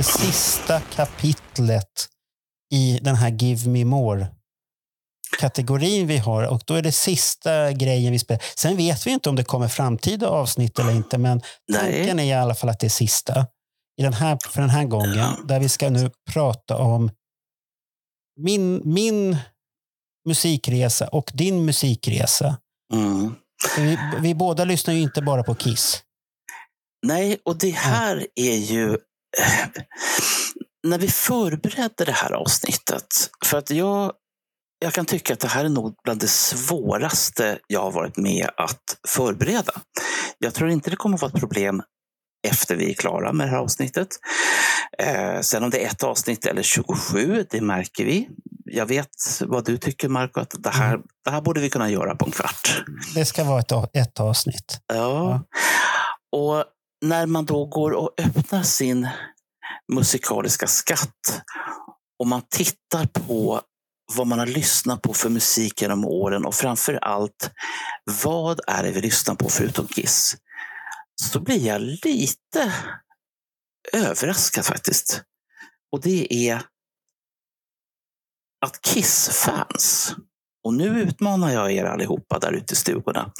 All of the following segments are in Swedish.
Det sista kapitlet i den här Give Me More kategorin vi har och då är det sista grejen vi spelar. Sen vet vi inte om det kommer framtida avsnitt eller inte, men Nej. tanken är i alla fall att det är sista i den här, för den här gången, där vi ska nu prata om min, min musikresa och din musikresa. Mm. Vi, vi båda lyssnar ju inte bara på Kiss. Nej, och det här är ju... När vi förberedde det här avsnittet, för att jag, jag kan tycka att det här är nog bland det svåraste jag har varit med att förbereda. Jag tror inte det kommer att vara ett problem efter vi är klara med det här avsnittet. Eh, sen om det är ett avsnitt eller 27, det märker vi. Jag vet vad du tycker, Marco, att det här, det här borde vi kunna göra på en kvart. Det ska vara ett, ett avsnitt. Ja. Och när man då går och öppnar sin musikaliska skatt och man tittar på vad man har lyssnat på för musik genom åren och framför allt vad är det vi lyssnar på förutom Kiss? Så blir jag lite överraskad faktiskt. Och det är att Kiss-fans, och nu utmanar jag er allihopa där ute i stugorna,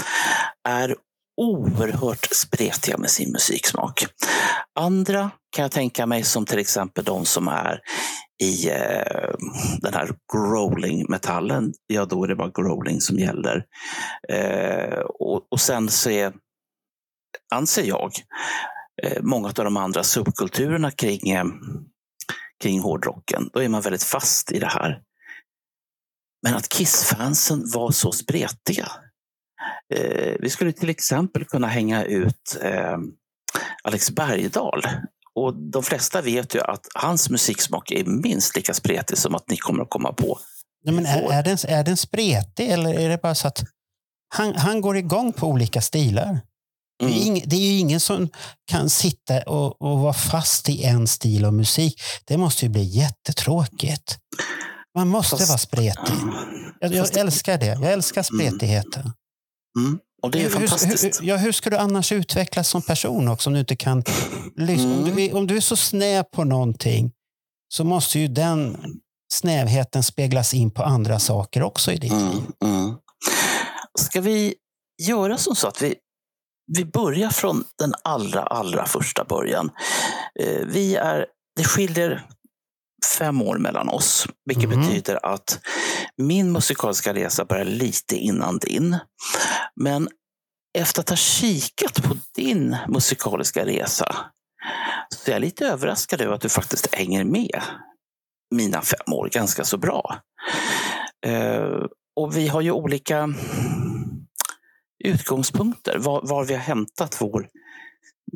är oerhört spretiga med sin musiksmak. Andra kan jag tänka mig som till exempel de som är i eh, den här growling-metallen. Ja, då är det bara growling som gäller. Eh, och, och sen så är, anser jag, eh, många av de andra subkulturerna kring, eh, kring hårdrocken, då är man väldigt fast i det här. Men att Kiss-fansen var så spretiga. Eh, vi skulle till exempel kunna hänga ut eh, Alex Bergdahl. Och de flesta vet ju att hans musiksmak är minst lika spretig som att ni kommer att komma på. Nej, men är, är, den, är den spretig eller är det bara så att han, han går igång på olika stilar? Det, är Mm. ing, det är ju ingen som kan sitta och, och vara fast i en stil av musik. Det måste ju bli jättetråkigt. Man måste Fast- vara spretig. Jag, jag det- älskar det. Jag älskar spretigheten. Mm. Och det är hur, fantastiskt. Hur, ja, hur ska du annars utvecklas som person också om du inte kan lyssna? Om, du, är- om du är så snäv på någonting så måste ju den snävheten speglas in på andra saker också i ditt liv. Mm, mm. Ska vi göra som så att vi, vi börjar från den allra, allra första början. Eh, Vi är, det skiljer fem år mellan oss, vilket Mhm. betyder att min musikaliska resa börjar lite innan din. Men efter att ha kikat på din musikaliska resa så är jag lite överraskad över att du faktiskt hänger med mina fem år ganska så bra. Eh, och vi har ju olika utgångspunkter, var, var vi har hämtat vår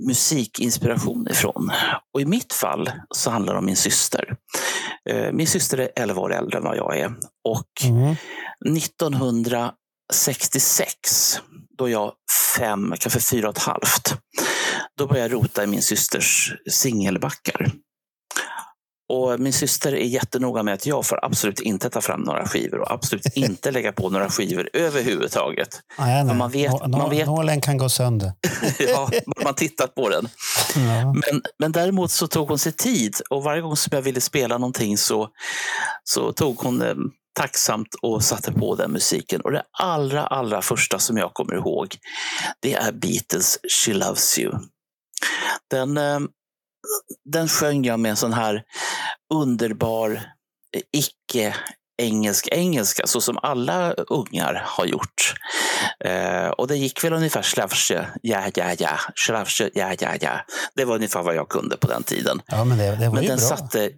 musikinspiration ifrån. Och i mitt fall så handlar det om min syster. Eh, Min syster är 11 år äldre än vad jag är. Och Mm. 1966, då jag fem, kanske fyra och ett halvt, då började jag rota i min systers singelbackar. Och min syster är jättenoga med att jag får absolut inte ta fram några skivor och absolut inte lägga på några skivor överhuvudtaget. Nej, nej. man vet- Nå- man vet- Nålen kan gå sönder. ja, man tittat på den. Ja. Men, men däremot så tog hon sig tid och varje gång som jag ville spela någonting så, så tog hon eh, tacksamt och satte på den musiken. Och det allra, allra första som jag kommer ihåg, det är Beatles She Loves You. Den, eh, den sjöng jag med en sån här underbar eh, icke engelsk engelska så som alla ungar har gjort. Eh, och det gick väl ungefär slavsche, ja, ja, ja, slavsche, ja, ja, ja. Det var ungefär vad jag kunde på den tiden. ja, men det, det var Men den bra. satte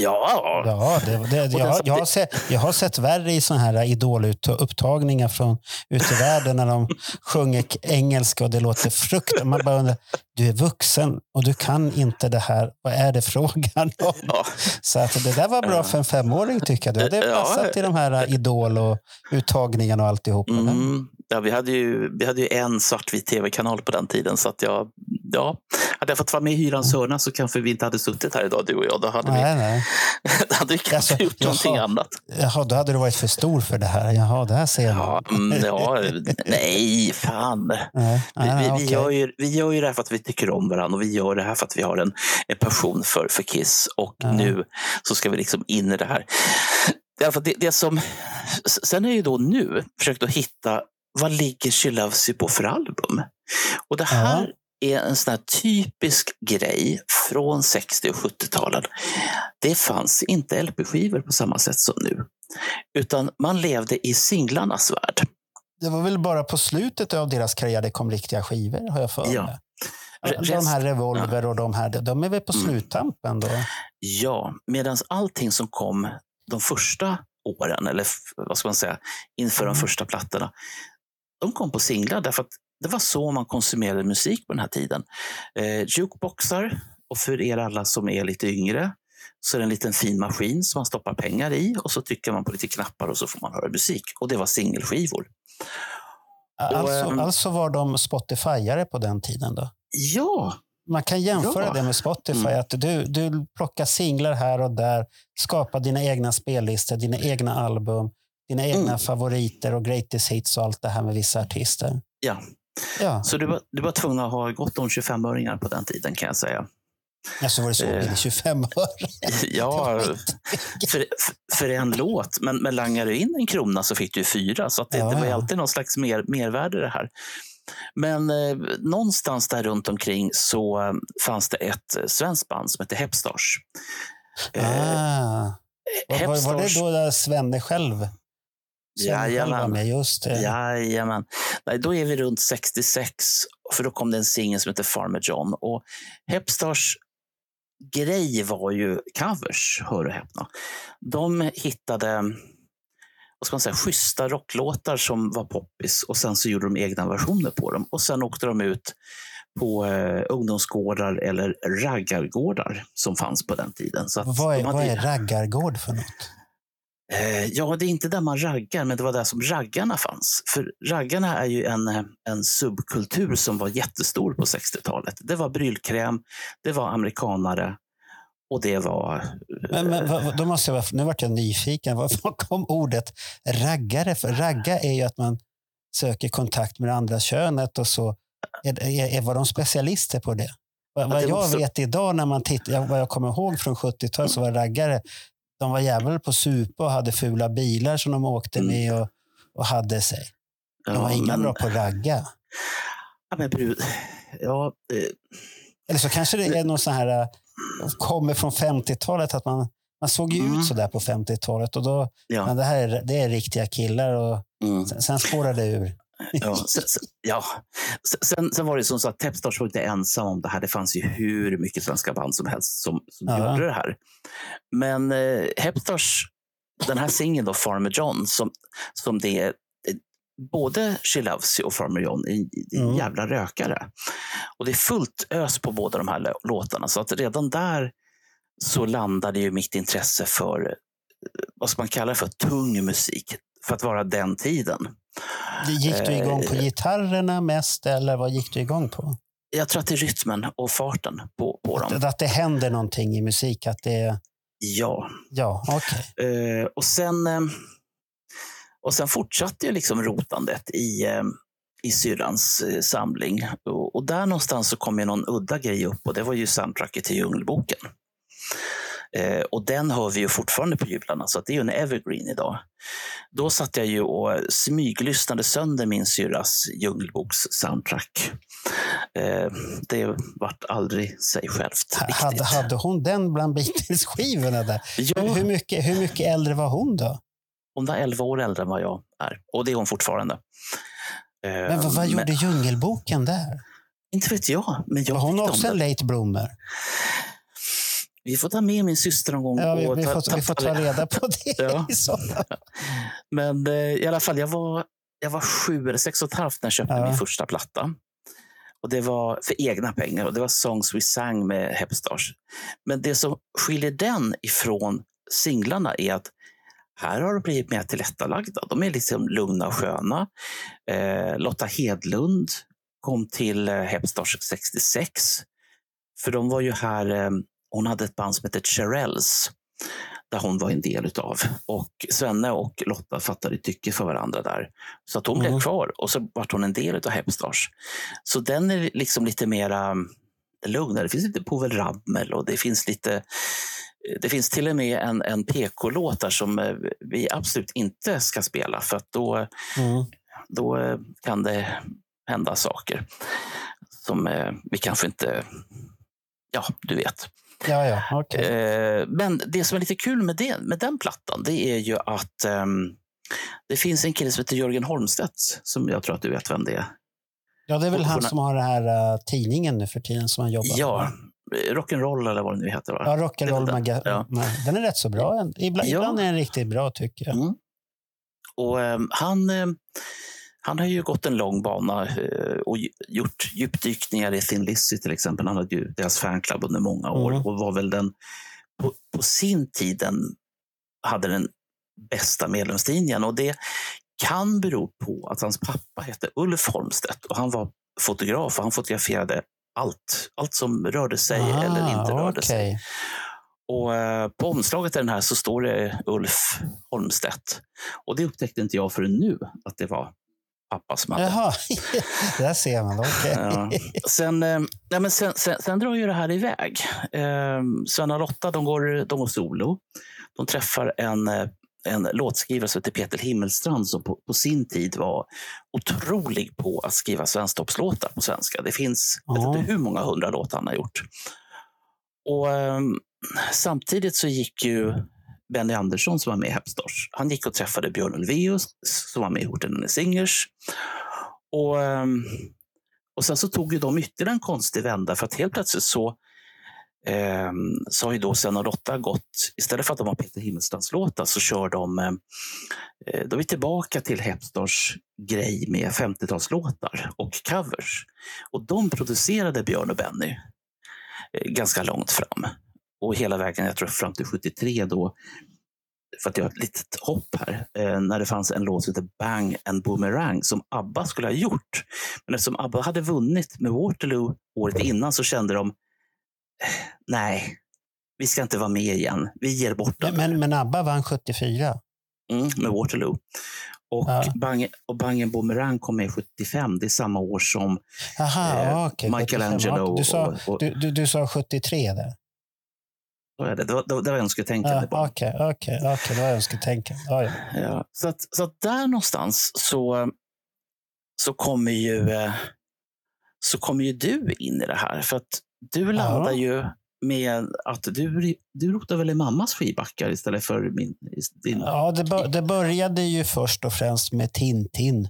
Ja, Ja, det, det, jag, jag, har sett, jag har sett värre i såna här idolupptagningar från ute i världen när de sjunger engelska och det låter fruktansvärt. Man bara undrar, du är vuxen och du kan inte det här. Vad är det frågan om? ja. Så att det där var bra för en femåring tycker jag. Du hade Ja. passat i de här idol och uttagningarna och alltihop. Mm. Ja, vi, hade ju, vi hade ju en svartvit tv-kanal på den tiden. Så att jag, ja, hade jag fått vara med i Hyrans hörna så kanske vi inte hade suttit här idag, du och jag. Då hade, Nej, nej. vi, då hade vi kanske Alltså, gjort någonting jaha. annat. Jaha, då hade du varit för stor för det här. Jaha, det här ser. Ja, mm, ja, nej, fan. Nej, Vi, nej, vi, nej, vi, okej. gör ju, vi gör ju det här för att vi tycker om varandra och vi gör det här för att vi har en, en passion för, för Kiss. Och Ja. nu så ska vi liksom in i det här. Det, det, det som, sen är ju då nu försökt att hitta vad ligger She Loves You på för album? Och det här är en sån här typisk grej från 60 och 70-talen. Det fanns inte LP-skivor på samma sätt som nu. Utan man levde i singlarnas värld. Det var väl bara på slutet av deras karriär det kom riktiga skivor, har jag för mig. Ja. De här Revolver och de här, de är väl på Mm. sluttampen då? Ja, medan allting som kom de första åren, eller vad ska man säga, inför de Mm. första plattorna, de kom på singlar därför att det var så man konsumerade musik på den här tiden. Eh, jukeboxar, och för er alla som är lite yngre, så är det en liten fin maskin som man stoppar pengar i och så trycker man på lite knappar och så får man höra musik. Och det var singelskivor. Alltså, ehm, alltså var de Spotifyare på den tiden då? Ja, Man kan jämföra Ja. det med Spotify. Mm. Att du, du plockar singlar här och där, skapar dina egna spellistor, dina egna album, dina egna Mm. favoriter och greatest hits och allt det här med vissa artister. ja. Ja, Så du var, du var tvungen att ha gott om 25-öringar på den tiden kan jag säga. alltså var det så billigt? 25 öre? Ja, för, för en låt. Men, men langar du in en krona så fick du fyra. Så det, Ja, det var alltid någon slags mer, mervärde det här. Men eh, någonstans där runt omkring så eh, fanns det ett eh, svenskt band som hette Hepstars. Eh, Ah. Var, var, var det Hepstars- då där Svenne själv? Jajamän. med, just det. Jajamän. Nej, då är vi runt 66, för då kom det en singel som heter Farmer John. Och Hepstars grej var ju covers, hör och häpna. De hittade vad ska man säga, schyssta rocklåtar som var poppis och sen så gjorde de egna versioner på dem. Och sen åkte de ut på eh, ungdomsgårdar eller raggargårdar som fanns på den tiden. Så Vad är, de hade- vad är raggargård för något? Eh, ja, det är inte där man raggar, men det var där som raggarna fanns. För raggarna är ju en, eh, en subkultur som var jättestor på 60-talet. Det var brylkräm, det var amerikanare och det var... Men, men, vad- vad- då måste jag, nu vart jag nyfiken. Var kom ordet raggare? För ragga är ju att man söker kontakt med det andra könet och så. Är, är, är, var de specialister på det? Vad, jag vet idag när man tittar, jag- vad jag kommer ihåg från 70-talet så var raggare, de var jävlar på supa och hade fula bilar som de åkte Mm. med och, och hade sig. De var Ja, inga men- bra på att ragga. Ja, men brud, ja, eh, Eller så kanske det är någon sån här, äh, kommer från 50-talet, att man, man såg ju Mm. ut så där på 50-talet. Och då, ja, men det här är, det är riktiga killar och mm, sen, sen spårar det ur. Ja, sen, ja. Sen, sen var det som så att Tepstars var inte ensam om det här. Det fanns ju hur mycket svenska band som helst som, som Ja. gjorde det här. Men eh, Hepstars, den här singeln då, Farmer John, som, som det är både She Loves You och Farmer John är en, Mm. jävla rökare. Och det är fullt ös på båda de här lå- låtarna. Så att redan där så landade ju mitt intresse för, eh, vad ska man kalla det för, tung musik. För att vara den tiden. Gick du igång på Eh, gitarrerna mest eller vad gick du igång på? Jag tror att det är rytmen och farten på, på dem. Att, att det händer någonting i musik. Att det, Ja. ja, okej. Eh, och, sen, eh, och sen fortsatte ju liksom rotandet i, eh, i syrrans samling. Och, och där någonstans så kom ju någon udda grej upp och det var ju soundtracket till Djungelboken. Eh, och den hör vi ju fortfarande på jublarna, så det är ju en evergreen idag. Då satt jag ju och smyglyssnade sönder min syrras Djungelboks soundtrack. Eh, det vart aldrig sig självt riktigt. Hade, hade hon den bland Beatles-skivorna? Ja. Hur, hur, mycket, hur mycket äldre var hon då? Hon var 11 år äldre än vad jag är. Och det är hon fortfarande. Men vad, vad Eh, gjorde Djungelboken där? Inte vet jag, men jag Var hon också en late bloomer? Vi får ta med min syster någon gång. Ja, vi, och vi, ta- får, ta- vi får ta- reda på det. Ja. Men eh, i alla fall, jag var, jag var sju eller sex och ett halvt när jag köpte Ja. min första platta. Och Det var för egna pengar och det var Songs We Sang med Hepstars. Men det som skiljer den ifrån singlarna är att här har de blivit mer tillrättalagda. De är liksom lugna och sköna. Eh, Lotta Hedlund kom till eh, Hepstars 66. För de var ju här, eh, hon hade ett band som hette Cherelles där hon var en del utav. Och Svenne och Lotta fattade tycke för varandra där. Så att hon blev Mm. kvar och så vart hon en del utav Hepstars. Så den är liksom lite mera mm, lugnare. Det finns lite Povel Ramel och det finns lite det finns till och med en, en PK-låt där som eh, vi absolut inte ska spela för att då, Mm. då eh, kan det hända saker som eh, vi kanske inte... Ja, du vet. Ja, ja, okej. Eh, Men det som är lite kul med, det, med den plattan, det är ju att ehm, det finns en kille som heter Jörgen Holmstedt, som jag tror att du vet vem det är. Ja, det är väl och- han som har den här uh, tidningen nu för tiden som han jobbar Ja, med. rock'n'roll eller vad det nu heter. Va? Ja, Rock'n'Roll Det är väl den. Maga- Ja. Den är rätt så bra. Ibland, Ja. ibland är den riktigt bra tycker jag. Mm. Och ehm, han, ehm, han har ju gått en lång bana eh, och gjort djupdykningar i Thin Lizzy till exempel. Han hade ju deras fanclub under många år Mm. och var väl den på, på sin tid den hade den bästa medlemslinjen. Och det kan bero på att hans pappa hette Ulf Holmstedt och han var fotograf och han fotograferade allt. Allt som rörde sig eller inte rörde sig. Ah, okej. Och eh, på omslaget till den här så står det Ulf Holmstedt. Och det upptäckte inte jag förrän nu att det var pappa som hade. Jaha, där ser man. Okej. Ja. Sen, eh, men sen, sen, sen drar ju det här iväg. Eh, Sven och Lotta de går, de går solo. De träffar en, eh, en låtskrivare som heter Peter Himmelstrand som på, på sin tid var otrolig på att skriva svensktoppslåtar på svenska. Det finns jag Ja. vet inte hur många hundra låtar han har gjort. Och eh, Samtidigt så gick ju Benny Andersson som var med i Hepstars. Han gick och träffade Björn Ulvaeus som var med i Horten Singers. Och, ehm, och sen så tog ju de ytterligare en konstig vända för att helt plötsligt så eh, så har ju då Sen och Lotta gått, istället för att de har Peter Himmelstrands låtar alltså, så kör de, ehm, eh, de är tillbaka till Hepstars grej med 50-talslåtar och covers. Och de producerade Björn och Benny eh, ganska långt fram. Och hela vägen, jag tror fram till 73 då, för att jag har ett litet hopp här, eh, när det fanns en låt som heter Bang and Boomerang som ABBA skulle ha gjort. Men eftersom ABBA hade vunnit med Waterloo året innan så kände de, eh, nej, vi ska inte vara med igen. Vi ger bort den Men, men ABBA vann 74. mm, med Waterloo. Och, Ja. Bang, och Bang Boomerang kom med 75. Det är samma år som Jaha, Eh, okej. Michelangelo Du sa, och- och- du, du, du sa 73 där. Det, det, var, det var det var önsketänkande. Ja, bara. Okej, okej, okej. Det var önsketänkande. Ja, ja. Ja, så, att, så att där någonstans så, så, kommer ju, så kommer ju du in i det här. För att du landar ju med att du, du rotar väl i mammas skivbackar istället för min, din. Ja, det, bör, det började ju först och främst med Tintin.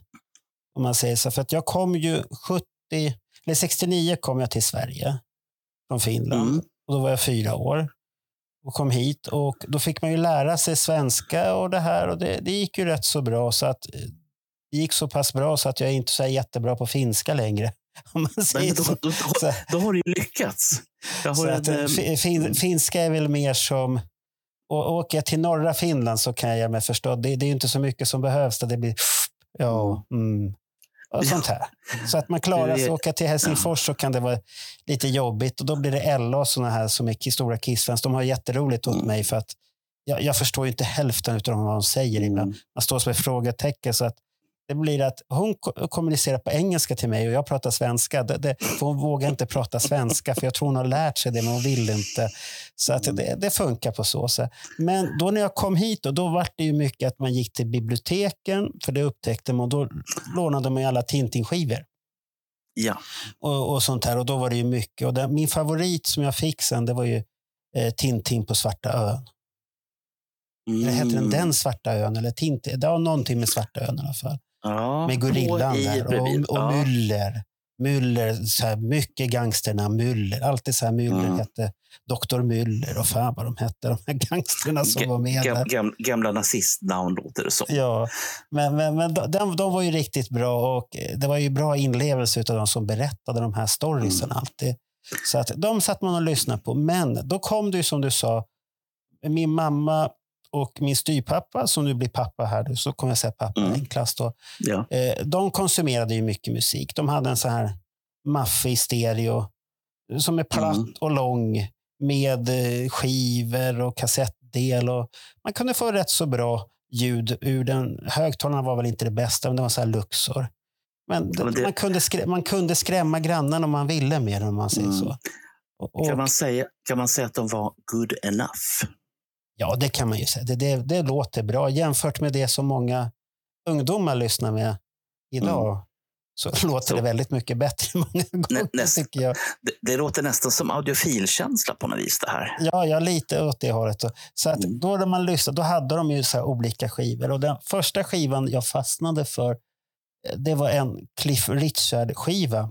Om man säger så. För att jag kom ju 70, eller 69 kom jag till Sverige från Finland. Mm. Och då var jag fyra år och kom hit. Och då fick man ju lära sig svenska och det här. Och det, det gick ju rätt så bra. så att eh, Det gick så pass bra så att jag är inte här jättebra på finska längre. Men då, så. då, då, då har du ju lyckats. Så en, att, eh, eh, fi- fin, finska är väl mer som... Och åker jag till norra Finland så kan jag med förstå. Det, det är inte så mycket som behövs. Det blir... Ja, mm, och sånt här. Så att man klarar sig. Åka till Helsingfors så kan det vara lite jobbigt. Och då blir det Ella och såna här som är stora Kissfans. De har jätteroligt åt Mm. mig för att jag, jag förstår inte hälften av vad de säger ibland. Mm. Man står som ett frågetecken. Så att det blir att hon ko- kommunicerar på engelska till mig och jag pratar svenska. Det, det, för hon vågar inte prata svenska för jag tror hon har lärt sig det men hon vill inte. Så att det, det funkar på så sätt. Men då när jag kom hit då, då var det ju mycket att man gick till biblioteken för det upptäckte man och då lånade man ju alla Tintin-skivor ja. och, och sånt här och då var det ju mycket. Och det, min favorit som jag fick sen det var ju eh, Tintin på Svarta ön. Eller hette den Mm. Den Svarta ön? Eller Tintin? Det var någonting med Svarta ön i alla fall. Ja, Med gorillan där bredvid. och, och ja. Müller. Müller, så här, mycket gangsternamn. Müller, alltid så här. Müller Mm. hette Dr. Müller och fan vad de hette, de här gangsterna som var med Gam, där. gam, gamla nazistnamn låter det som. Ja, men, men, men de, de, de var ju riktigt bra och det var ju bra inlevelse av de som berättade de här storiesen Mm. alltid. Så att de satt man och lyssnade på. Men då kom det ju som du sa, min mamma och min styrpappa, som nu blir pappa här, så kommer jag säga pappa Mm. enklast då. Ja. Eh, de konsumerade ju mycket musik. De hade en så här maffig stereo som är platt Mm. och lång med eh, skivor och kassettdel. Och man kunde få rätt så bra ljud ur den. Högtalarna var väl inte det bästa, men det var så här Luxor. Men, Ja, men det- man, kunde skrä, man kunde skrämma grannen om man ville med den, om man säger Mm. så. Och, och, Kan, man säga, kan man säga att de var good enough? Ja, det kan man ju säga. Det, det, det låter bra jämfört med det som många ungdomar lyssnar med idag. Så låter Mm. Så- det väldigt mycket bättre många gånger, näst- tycker jag. Det, det låter nästan som audiofilkänsla på något vis det här. Ja, ja, lite åt det hållet. Så att Mm. då när man lyssnade, då hade de ju så olika skivor. Och den första skivan jag fastnade för, eh, det var en Cliff Richard-skiva.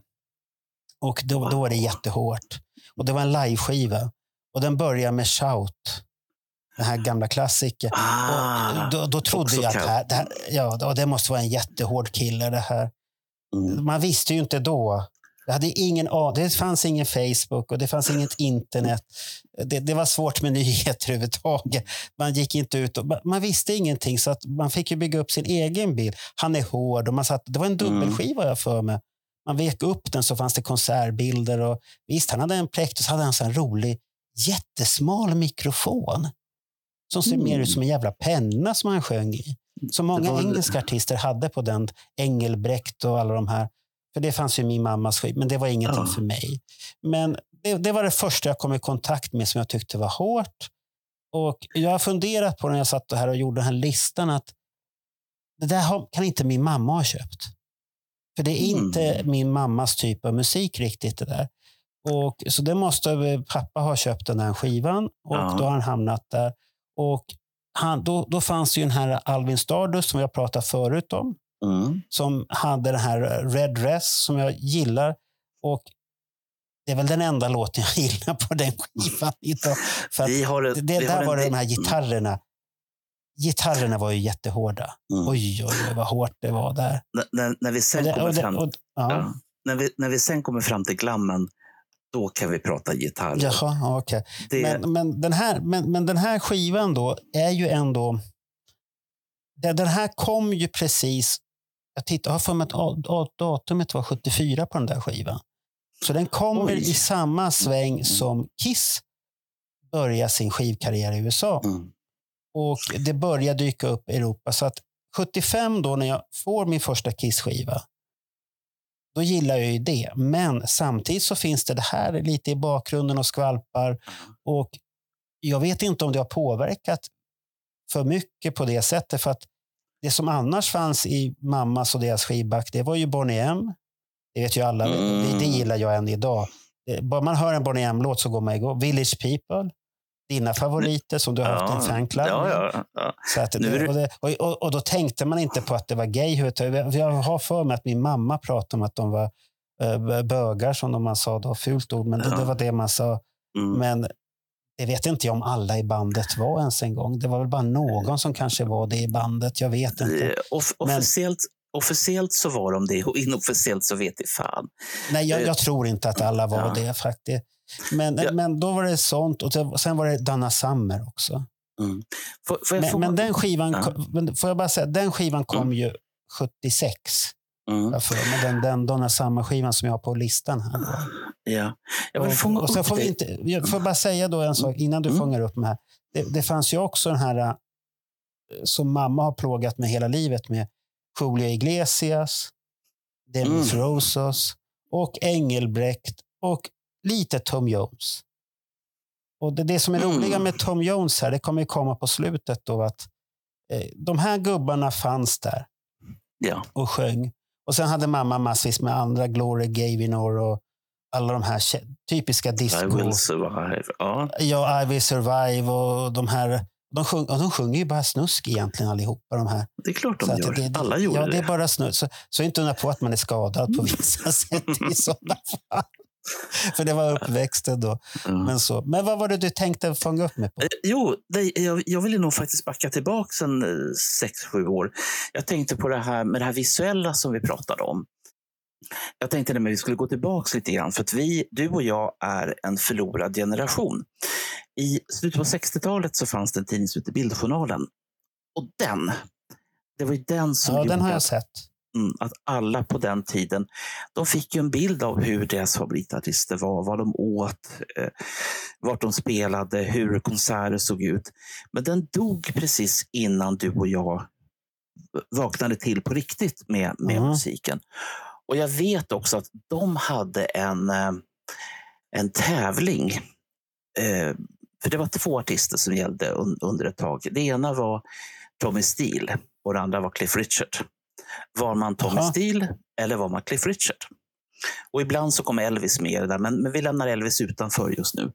Och då, då var det jättehårt. Och det var en live-skiva. Och den börjar med Shout. Den här gamla klassikern. Ah, då, då trodde jag att här, det, här, ja, det måste vara en jättehård kille det här. mm. Man visste ju inte då. Det, hade ingen, det fanns ingen Facebook och det fanns inget internet. Det, det var svårt med nyheter överhuvudtaget. Man gick inte ut och, man visste ingenting så att man fick ju bygga upp sin egen bild. Han är hård och man satt, det var en dubbelskiva jag för mig. Man vek upp den så fanns det konsertbilder och visst, han hade en Plectus, hade han en rolig jättesmal mikrofon som ser Mm. mer ut som en jävla penna som han sjöng i. Som många var- engelska artister hade på den. Engelbrekt och alla de här. För det fanns ju min mammas skiva, men det var ingenting Ja. för mig. Men det, det var det första jag kom i kontakt med som jag tyckte var hårt. Och jag har funderat på när jag satt här och gjorde den här listan att det där kan inte min mamma ha köpt. För det är Mm. inte min mammas typ av musik riktigt det där. Och, så det måste pappa ha köpt den här skivan och Ja. då har han hamnat där. Och han, då, då fanns ju den här Alvin Stardust som jag pratat förut om Mm. som hade den här Red Dress som jag gillar. Och det är väl den enda låten jag gillar på den skivan idag. För Vi har det, det, vi där var det de här gitarrerna. Gitarrerna var ju jättehårda. Mm. Oj, oj, oj, vad hårt det var där. När, vi sen det, kommer och fram, och, ja. ja, när, vi, när vi sen kommer fram till glammen, då kan vi prata gitarr. Jaha, ja, okej. Det, Men, men, den här, men, men den här skivan då är ju ändå... Den här kom ju precis... Jag tittar, jag har för mig att datumet var 74 på den där skivan. Så den kommer Oj. i samma sväng som Kiss började sin skivkarriär i USA. mm. Och det börjar dyka upp i Europa. Så att 75 då när jag får min första Kiss-skiva, då gillar jag ju det. Men samtidigt så finns det det här lite i bakgrunden och skvalpar. Och jag vet inte om det har påverkat för mycket på det sättet. För att det som annars fanns i mammas och deras skivback, det var ju Bonnie M. Det vet ju alla. Mm. Det, det gillar jag än idag. Bara man hör en Bonnie M-låt så går man igång. Village People. Dina favoriter som du har haft en fanclub ja, ja, ja. Så att det, och, det, och, och, då tänkte man inte på att det var gay. Jag har för mig att min mamma pratade om att de var eh, bögar, som de man sa då, fult ord, men det, Ja. det var det man sa. Mm. Men det vet inte jag om alla i bandet var ens en gång. Det var väl bara någon som kanske var det i bandet. Jag vet inte. Eh, Off- officiellt, officiellt så var de det och inofficiellt så vet i fan. Nej, jag, jag tror inte att alla var Ja. det faktiskt. Men, Ja. men då var det sånt och sen var det Donna Summer också. Mm. Får, får Men, få... men den skivan, Ja. kom- men får jag bara säga, den skivan kom Mm. ju 76. mm. Jag för mig. Den, den Donna Summer-skivan som jag har på listan här. Ja. Jag vill fånga och, och sen får vi inte, jag får bara säga då en sak innan du Mm. fångar upp mig här. Det, det fanns ju också den här eh, som mamma har plågat med hela livet med Julio Iglesias, Demis Mm. Roussos och Engelbrekt och lite Tom Jones. Och det, det som är Mm. roliga med Tom Jones här, det kommer ju komma på slutet då att eh, de här gubbarna fanns där Ja. och sjöng. Och sen hade mamma massvis med andra, Gloria Gaynor och alla de här typiska I disco. will survive. Ja. Ja, I will survive och de här. De, sjung, de sjunger ju bara snusk egentligen allihopa. De här. Det är klart de Så att gör. det- det- Alla gjorde ja, det. det. är bara snusk. Så, så inte undra på att man är skadad på vissa sätt i sådana fall. För det var uppväxten då. Ja. Men, så. Men vad var det du tänkte fånga upp mig på? Eh, Jo, det, jag, jag ville nog faktiskt backa tillbaka en eh, sex, sju år. Jag tänkte på det här med det här visuella som vi pratade om. Jag tänkte att vi skulle gå tillbaka lite grann, för att vi, du och jag är en förlorad generation. I slutet på 60-talet så fanns det en tidning som hette Bildjournalen. Och den, det var ju den som Ja, den har jag sett. Mm, att alla på den tiden, de fick ju en bild av hur deras favoritartister var, vad de åt, eh, vart de spelade, hur konserter såg ut. Men den dog precis innan du och jag vaknade till på riktigt med, med Mhm. musiken. Och jag vet också att de hade en, eh, en tävling. Eh, för det var två artister som gällde un, under ett tag. Det ena var Tommy Steele och det andra var Cliff Richard. Var man Tommy Jaha. Steele eller var man Cliff Richard? Och ibland så kom Elvis med i det där, men, men vi lämnar Elvis utanför just nu.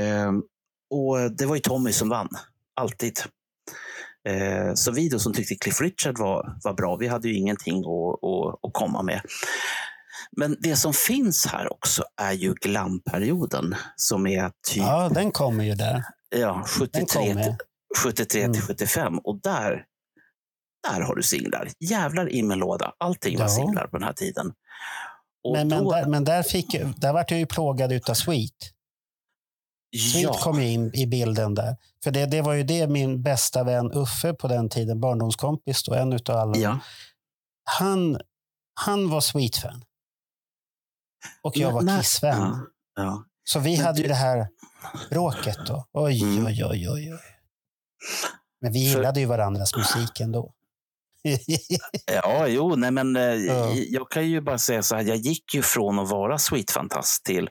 Ehm, och det var ju Tommy som vann, alltid. Eh, så vi då som tyckte Cliff Richard var, var bra, vi hade ju ingenting att, att, att komma med. Men det som finns här också är ju glamperioden som är typ Ja, den kommer ju där. ja, Den 73, kommer. till- 73 Mm. till 75 och där, där har du singlar. Jävlar i min låda. Allting var Ja. singlar på den här tiden. Och Men, men, då, där, men där, fick, ju- där vart jag ju plågad utav Sweet. Sweet ja, kom ju in i bilden där. För det, det var ju det min bästa vän Uffe på den tiden, barndomskompis då, en utav alla. ja. Han, han var Sweet-fan. Och jag var Kiss-fan. Ja. Så vi Men hade ju du- det här bråket då. Oj, Mm. oj, oj, oj. oj. Men vi För- gillade ju varandras musik ändå. Ja, jo, nej men eh, Ja. jag kan ju bara säga så här. Jag gick ju från att vara Sweet-fantast till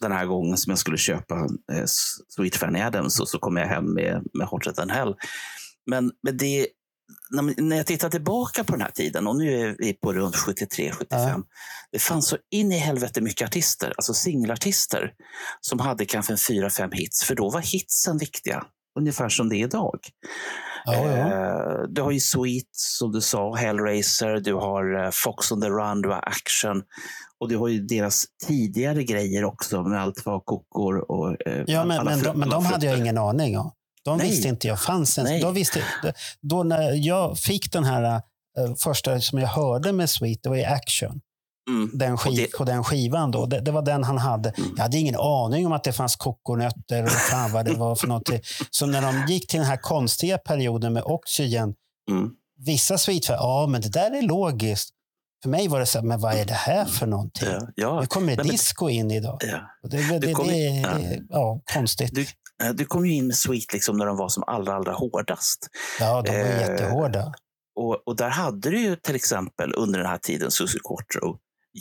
den här gången som jag skulle köpa eh, Sweet Fanny Adams och så kom jag hem med, med Hotter than Hell. Men, men det, när, när jag tittar tillbaka på den här tiden och nu är vi på runt 73, 75. Ja. Det fanns så in i helvete mycket artister, alltså singelartister, som hade kanske en fyra, fem hits. För då var hitsen viktiga, ungefär som det är idag. Ja, ja. Eh, Du har ju Sweet, som du sa, Hellraiser, du har eh, Fox on the Run, du har Action. Och du har ju deras tidigare grejer också med allt vad kokor och eh, Ja, men, men, de, men de hade jag ingen aning om. De Nej. visste inte jag fanns ens. Då, visste, då när jag fick den här första som jag hörde med Sweet, det var ju Action. Mm. Den det- På den skivan då. Det, det var den han hade. Mm. Jag hade ingen aning om att det fanns kokonötter och fan vad det var för någonting. Så när de gick till den här konstiga perioden med Oxygen, Mm. vissa Sweet ja men det där är logiskt. För mig var det så här, men vad är det här för någonting? Ja, ja, Nu kommer men- disco in idag. ja. Det, det, kom det, in- ja. är ja, konstigt. Du, du kom ju in med Sweet liksom när de var som allra, allra hårdast. Ja, de var Eh, jättehårda. Och, och där hade du ju till exempel under den här tiden Susie Quattro,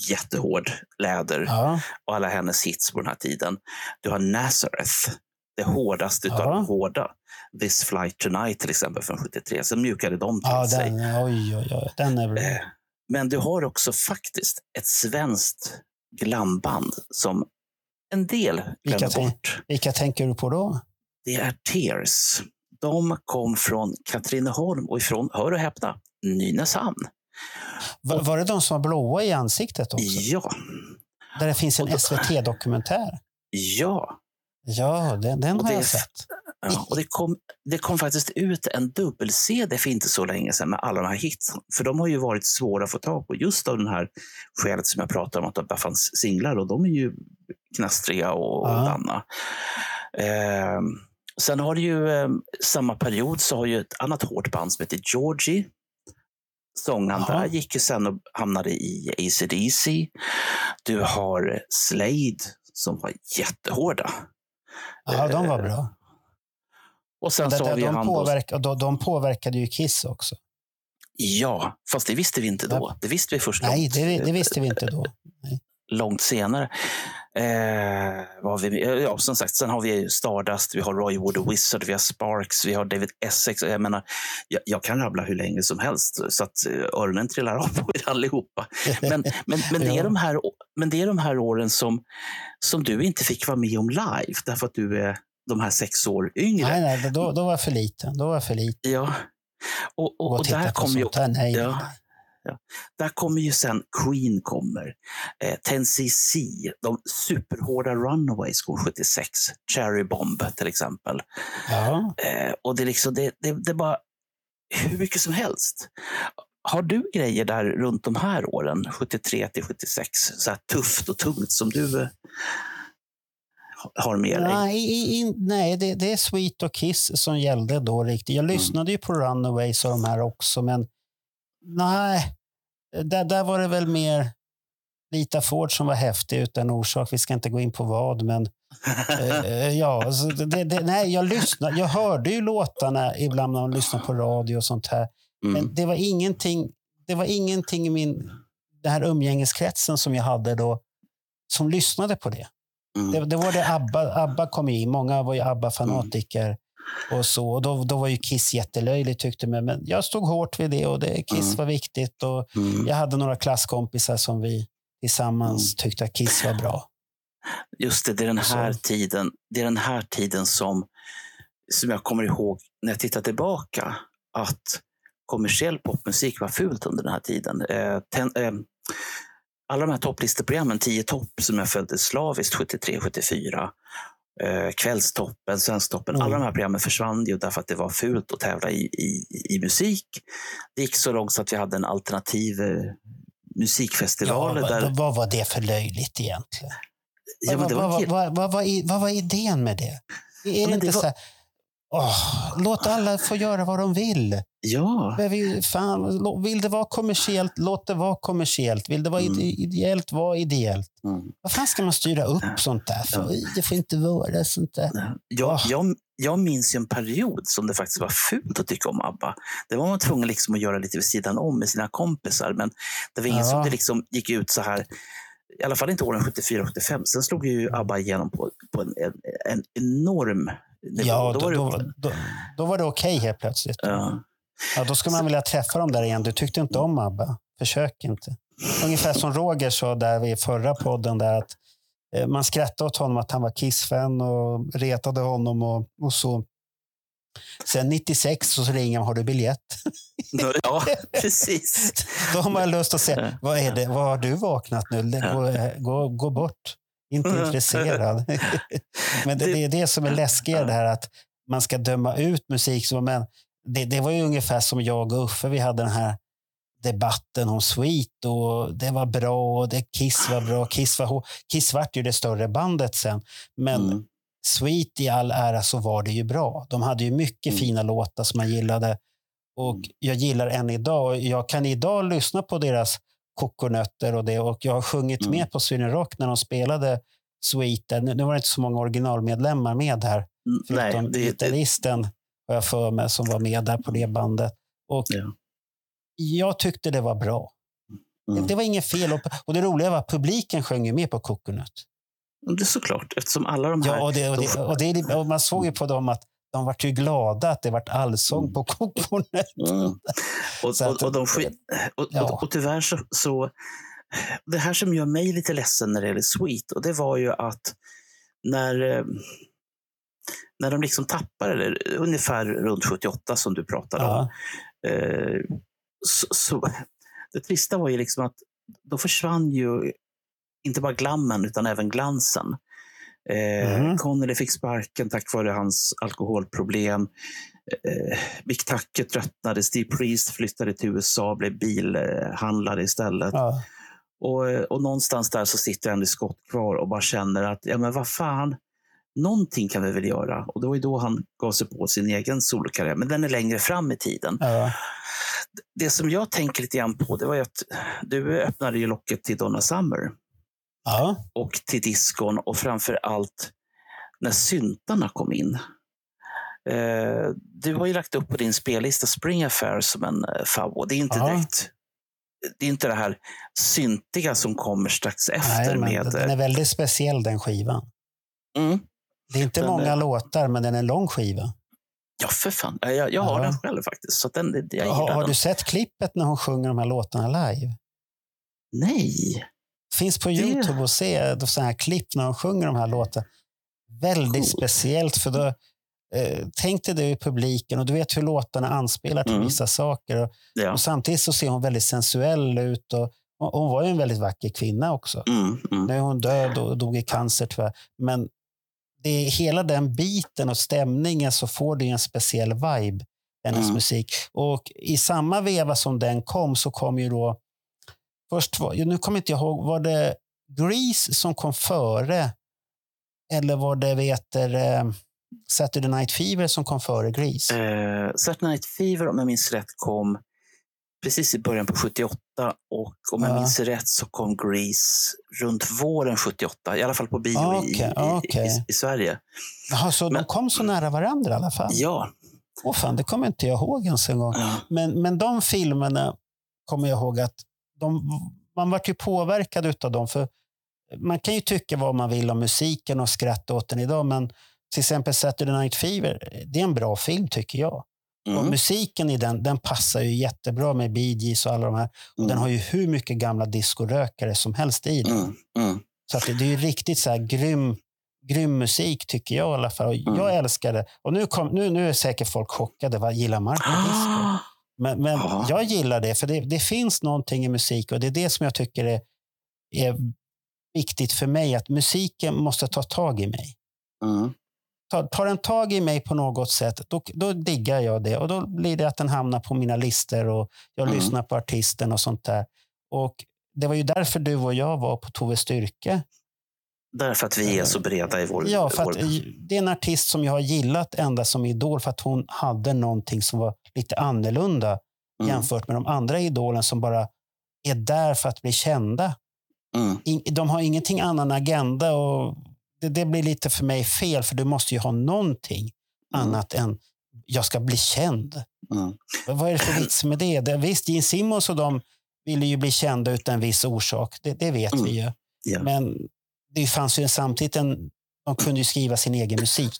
jättehård läder Ja, och alla hennes hits på den här tiden. Du har Nazareth, det hårdaste utav Ja. de hårda. This Flight Tonight till exempel från 73. Så mjukade de till ja sig. den, oj, oj, oj. Den är bra. Eh, Men du har också faktiskt ett svenskt glamband som en del Vilka glömmer tänk- bort. Vilka tänker du på då? Det är Tears. De kom från Katrineholm och ifrån, hör och häpna, Nynäshamn. Var, var det de som var blåa i ansiktet också? Ja, Där det finns en SVT-dokumentär. ja. Ja, den, den har det jag sett. ja. Och det, kom, det kom faktiskt ut en dubbel-CD för inte så länge sedan med alla de här hits. För de har ju varit svåra att få tag på just av den här skälet som jag pratade om att det fanns singlar och de är ju knastriga och, och Ja. danna. Eh, sen har det ju eh, samma period så har ju ett annat hårt band som heter Georgie. Där gick ju sen och hamnade i AC/DC. Du har Slade som var jättehårda. Ja, de var Eh, bra. Och sen så har vi de, påverka, de, de påverkade ju Kiss också. Ja, fast det visste vi inte då. Det visste vi först Nej, långt, det, det visste vi inte då. långt senare. Eh, vad har vi, ja, som sagt, sen har vi Stardust, vi har Roy Wood och Wizard, vi har Sparks, vi har David Essex. Jag, menar, jag, jag kan rabbla hur länge som helst så att eh, öronen trillar av på er allihopa. Men, men, men, det är de här, men det är de här åren som, som du inte fick vara med om live därför att du är de här sex år yngre. Nej, nej, då, då var jag för liten. Då var jag för liten. Ja. Och, och, Och, och där kommer ju, här. Nej, ja. nej. Där kommer ju sen Queen kommer. Eh, 10cc, de superhårda Runaways går 76. Cherry Bomb till exempel. Ja. Eh, och det är liksom, det, det, det är bara hur mycket som helst. Har du grejer där runt de här åren, 73 till 76, så tufft och tungt som du eh, har med dig? Nej, i, i, nej det, det är Sweet och Kiss som gällde då riktigt. Jag lyssnade ju på Runaways och de här också, men nej, där, där var det väl mer Lita Ford som var häftig utan orsak. Vi ska inte gå in på vad, men eh, ja, alltså, det, det, nej, jag lyssnade. Jag hörde ju låtarna ibland när man lyssnade på radio och sånt här. Mm. Men det var ingenting, det var ingenting i min, den här umgängeskretsen som jag hade då som lyssnade på det. Mm. Det, det var det ABBA, ABBA kom in. Många var ju ABBA-fanatiker. Och så. Och då, då var ju Kiss jättelöjligt tyckte man. Men jag stod hårt vid det och det, Kiss Mm. var viktigt. Och Mm. jag hade några klasskompisar som vi tillsammans tyckte att Kiss var bra. Just det, det är den här Så. tiden, det är den här tiden som, som jag kommer ihåg när jag tittar tillbaka. Att kommersiell popmusik var fult under den här tiden. Eh, ten, eh, alla de här topplisteprogrammen, 10 topp, som jag följde slaviskt 73, 74. Eh, kvällstoppen, Svensktoppen. Mm. Alla de här programmen försvann ju därför att det var fult att tävla i, i, i musik. Det gick så långt så att vi hade en alternativ eh, musikfestival. Ja, där, vad, var det för löjligt egentligen? ja, vad, det var vad, vad, vad, var idén med det? Är det men inte det var- så här, åh, låt alla få göra vad de vill. ja. Men vi, fan, vill det vara kommersiellt, låt det vara kommersiellt. Vill det vara Mm. ide- ideellt, var ideellt. Mm. Vad fan ska man styra upp sånt där för? Ja. Det får inte vara sånt där. Jag, Ah. jag, jag minns ju en period som det faktiskt var fult att tycka om ABBA. Det var man tvungen liksom att göra lite vid sidan om med sina kompisar. Men det var ingen Ja. som det liksom gick ut så här. I alla fall inte åren 74-75. Sen slog ju ABBA igenom på, på en, en, en enorm nivå. Ja, Då då, var det- då, då, då var det okej helt plötsligt. Ja. Ja, då ska man vilja träffa dem där igen. Du tyckte inte om ABBA. Försök inte. Ungefär som Roger sa där vid förra podden. Där att eh, man skrattade åt honom att han var Kiss-fan och retade honom och, och så. Sen 96 så ringer man, har du biljett? ja, precis. Då har man lust att säga, vad är det? Vad har du vaknat nu? Gå, gå, gå bort. Inte intresserad. Men det, det är det som är läskigare, det här att man ska döma ut musik. Som, men det, det var ju ungefär som jag och Uffe, vi hade den här debatten om Sweet och det var bra och det, Kiss var bra. Kiss, var, Kiss vart ju det större bandet sen. Men Mm. Sweet i all ära så var det ju bra. De hade ju mycket Mm. fina låtar som man gillade. Och Mm. jag gillar än idag. Jag kan idag lyssna på deras kokonötter och det. Och jag har sjungit Mm. med på Sweden Rock när de spelade Sweet. där. Nu var det inte så många originalmedlemmar med här. Mm, Förutom det, gitarristen har jag för mig som var med där på det bandet. Och Ja. jag tyckte det var bra. mm. Det, var inget fel. Och, och det roliga var att publiken sjöng ju med på Coconut. det är såklart, eftersom alla de här... Ja, och, det, och, det, och, det, och man såg ju på dem att de vart ju glada att det vart allsång på Coconut. Mm. Och, och, och, de, och, och, och tyvärr så, så... Det här som gör mig lite ledsen när det gäller Sweet, och det var ju att när, eh, när de liksom tappade, eller ungefär runt 78 som du pratade om, Ja, eh, så, så, det trista var ju liksom att då försvann ju inte bara glammen utan även glansen. Eh, Mhm. Connelly fick sparken tack vare hans alkoholproblem. Eh, Mick Tucker tröttnade. Steve Priest flyttade till USA och blev bilhandlare istället. ja. Och, eh, och någonstans där så sitter Andy Scott kvar och bara känner att, ja men vad fan, någonting kan vi väl göra. Och det var ju då han gav sig på sin egen solokarriär, men den är längre fram i tiden. ja. Det som jag tänker lite grann på, det var ju att du öppnade ju locket till Donna Summer ja. och till diskon och framför allt när syntarna kom in. Eh, du har ju lagt upp på din spellista Spring Affair som en eh, favorit. Det är inte Ja. direkt det är inte det här syntiga som kommer strax efter. Nej, med, den är väldigt speciell den skivan. mm, Det är inte Den många är- låtar, men den är en lång skiva. ja, för fan. Eh, Jag, jag har Ja. den själv faktiskt. Så den, jag Har, har den. du sett klippet när hon sjunger de här låtarna live? Nej. Finns på Youtube att se då så här klipp när hon sjunger de här låtarna. Väldigt Coolt. speciellt. för då eh, Tänk dig det i publiken och du vet hur låtarna anspelar till Mm. vissa saker. Och, Ja. och Samtidigt så ser hon väldigt sensuell ut. Och, och hon var ju en väldigt vacker kvinna också. Mm, mm, Nu är hon död och dog i cancer tyvärr. Men det är hela den biten och stämningen så får du en speciell vibe, hennes Mm. musik. Och i samma veva som den kom så kom ju då, först var, nu kommer inte jag ihåg, var det Grease som kom före? Eller var det vet, eh, Saturday Night Fever som kom före Grease? Eh, Saturday Night Fever, om jag minns rätt, kom precis i början på 78. Och om jag Ja. minns rätt så kom Grease runt våren 78. I alla fall på bio i, Okej, i, okej. i, i Sverige. Jaha, så de men- kom så nära varandra i alla fall? Ja. Åh fan, det kommer inte jag ihåg ens en gång. ja. Men, men de filmerna kommer jag ihåg att de, man var ju påverkad av dem. För man kan ju tycka vad man vill om musiken och skratta åt den idag, men till exempel Saturday Night Fever, det är en bra film tycker jag. Och Mm, musiken i den, den passar ju jättebra med Bee Gees och alla de här. Och Den har ju hur mycket gamla discorökare som helst i den. mm, mm, Så att det, det är ju riktigt så här grym, grym musik tycker jag i alla fall. Och Mm. Jag älskar det. Och nu, kom, nu, nu är säkert folk chockade. Vad gillar Marco disco? Men, men Ja. jag gillar det, för det, det finns någonting i musik och det är det som jag tycker är, är viktigt för mig. Att musiken måste ta tag i mig. Mm, Tar, tar den tag i mig på något sätt, då, då diggar jag det. Och då blir det att den hamnar på mina listor och jag Mm. lyssnar på artisten och sånt där. Och det var ju därför du och jag var på Tove Styrke. Därför att vi är så breda i vår... Ja, för vår... det är en artist som jag har gillat ända som idol för att hon hade någonting som var lite annorlunda Mm, jämfört med de andra idolen som bara är där för att bli kända. mm, De har ingenting annan agenda och det, det blir lite för mig fel för du måste ju ha någonting Mm. annat än jag ska bli känd. mm. Vad är det för vits med det? det visst, Gene Simmons och de ville ju bli kända utan en viss orsak. Det, det vet Mm. vi ju. Ja. Men det fanns ju samtidigt en... De kunde skriva sin egen musik.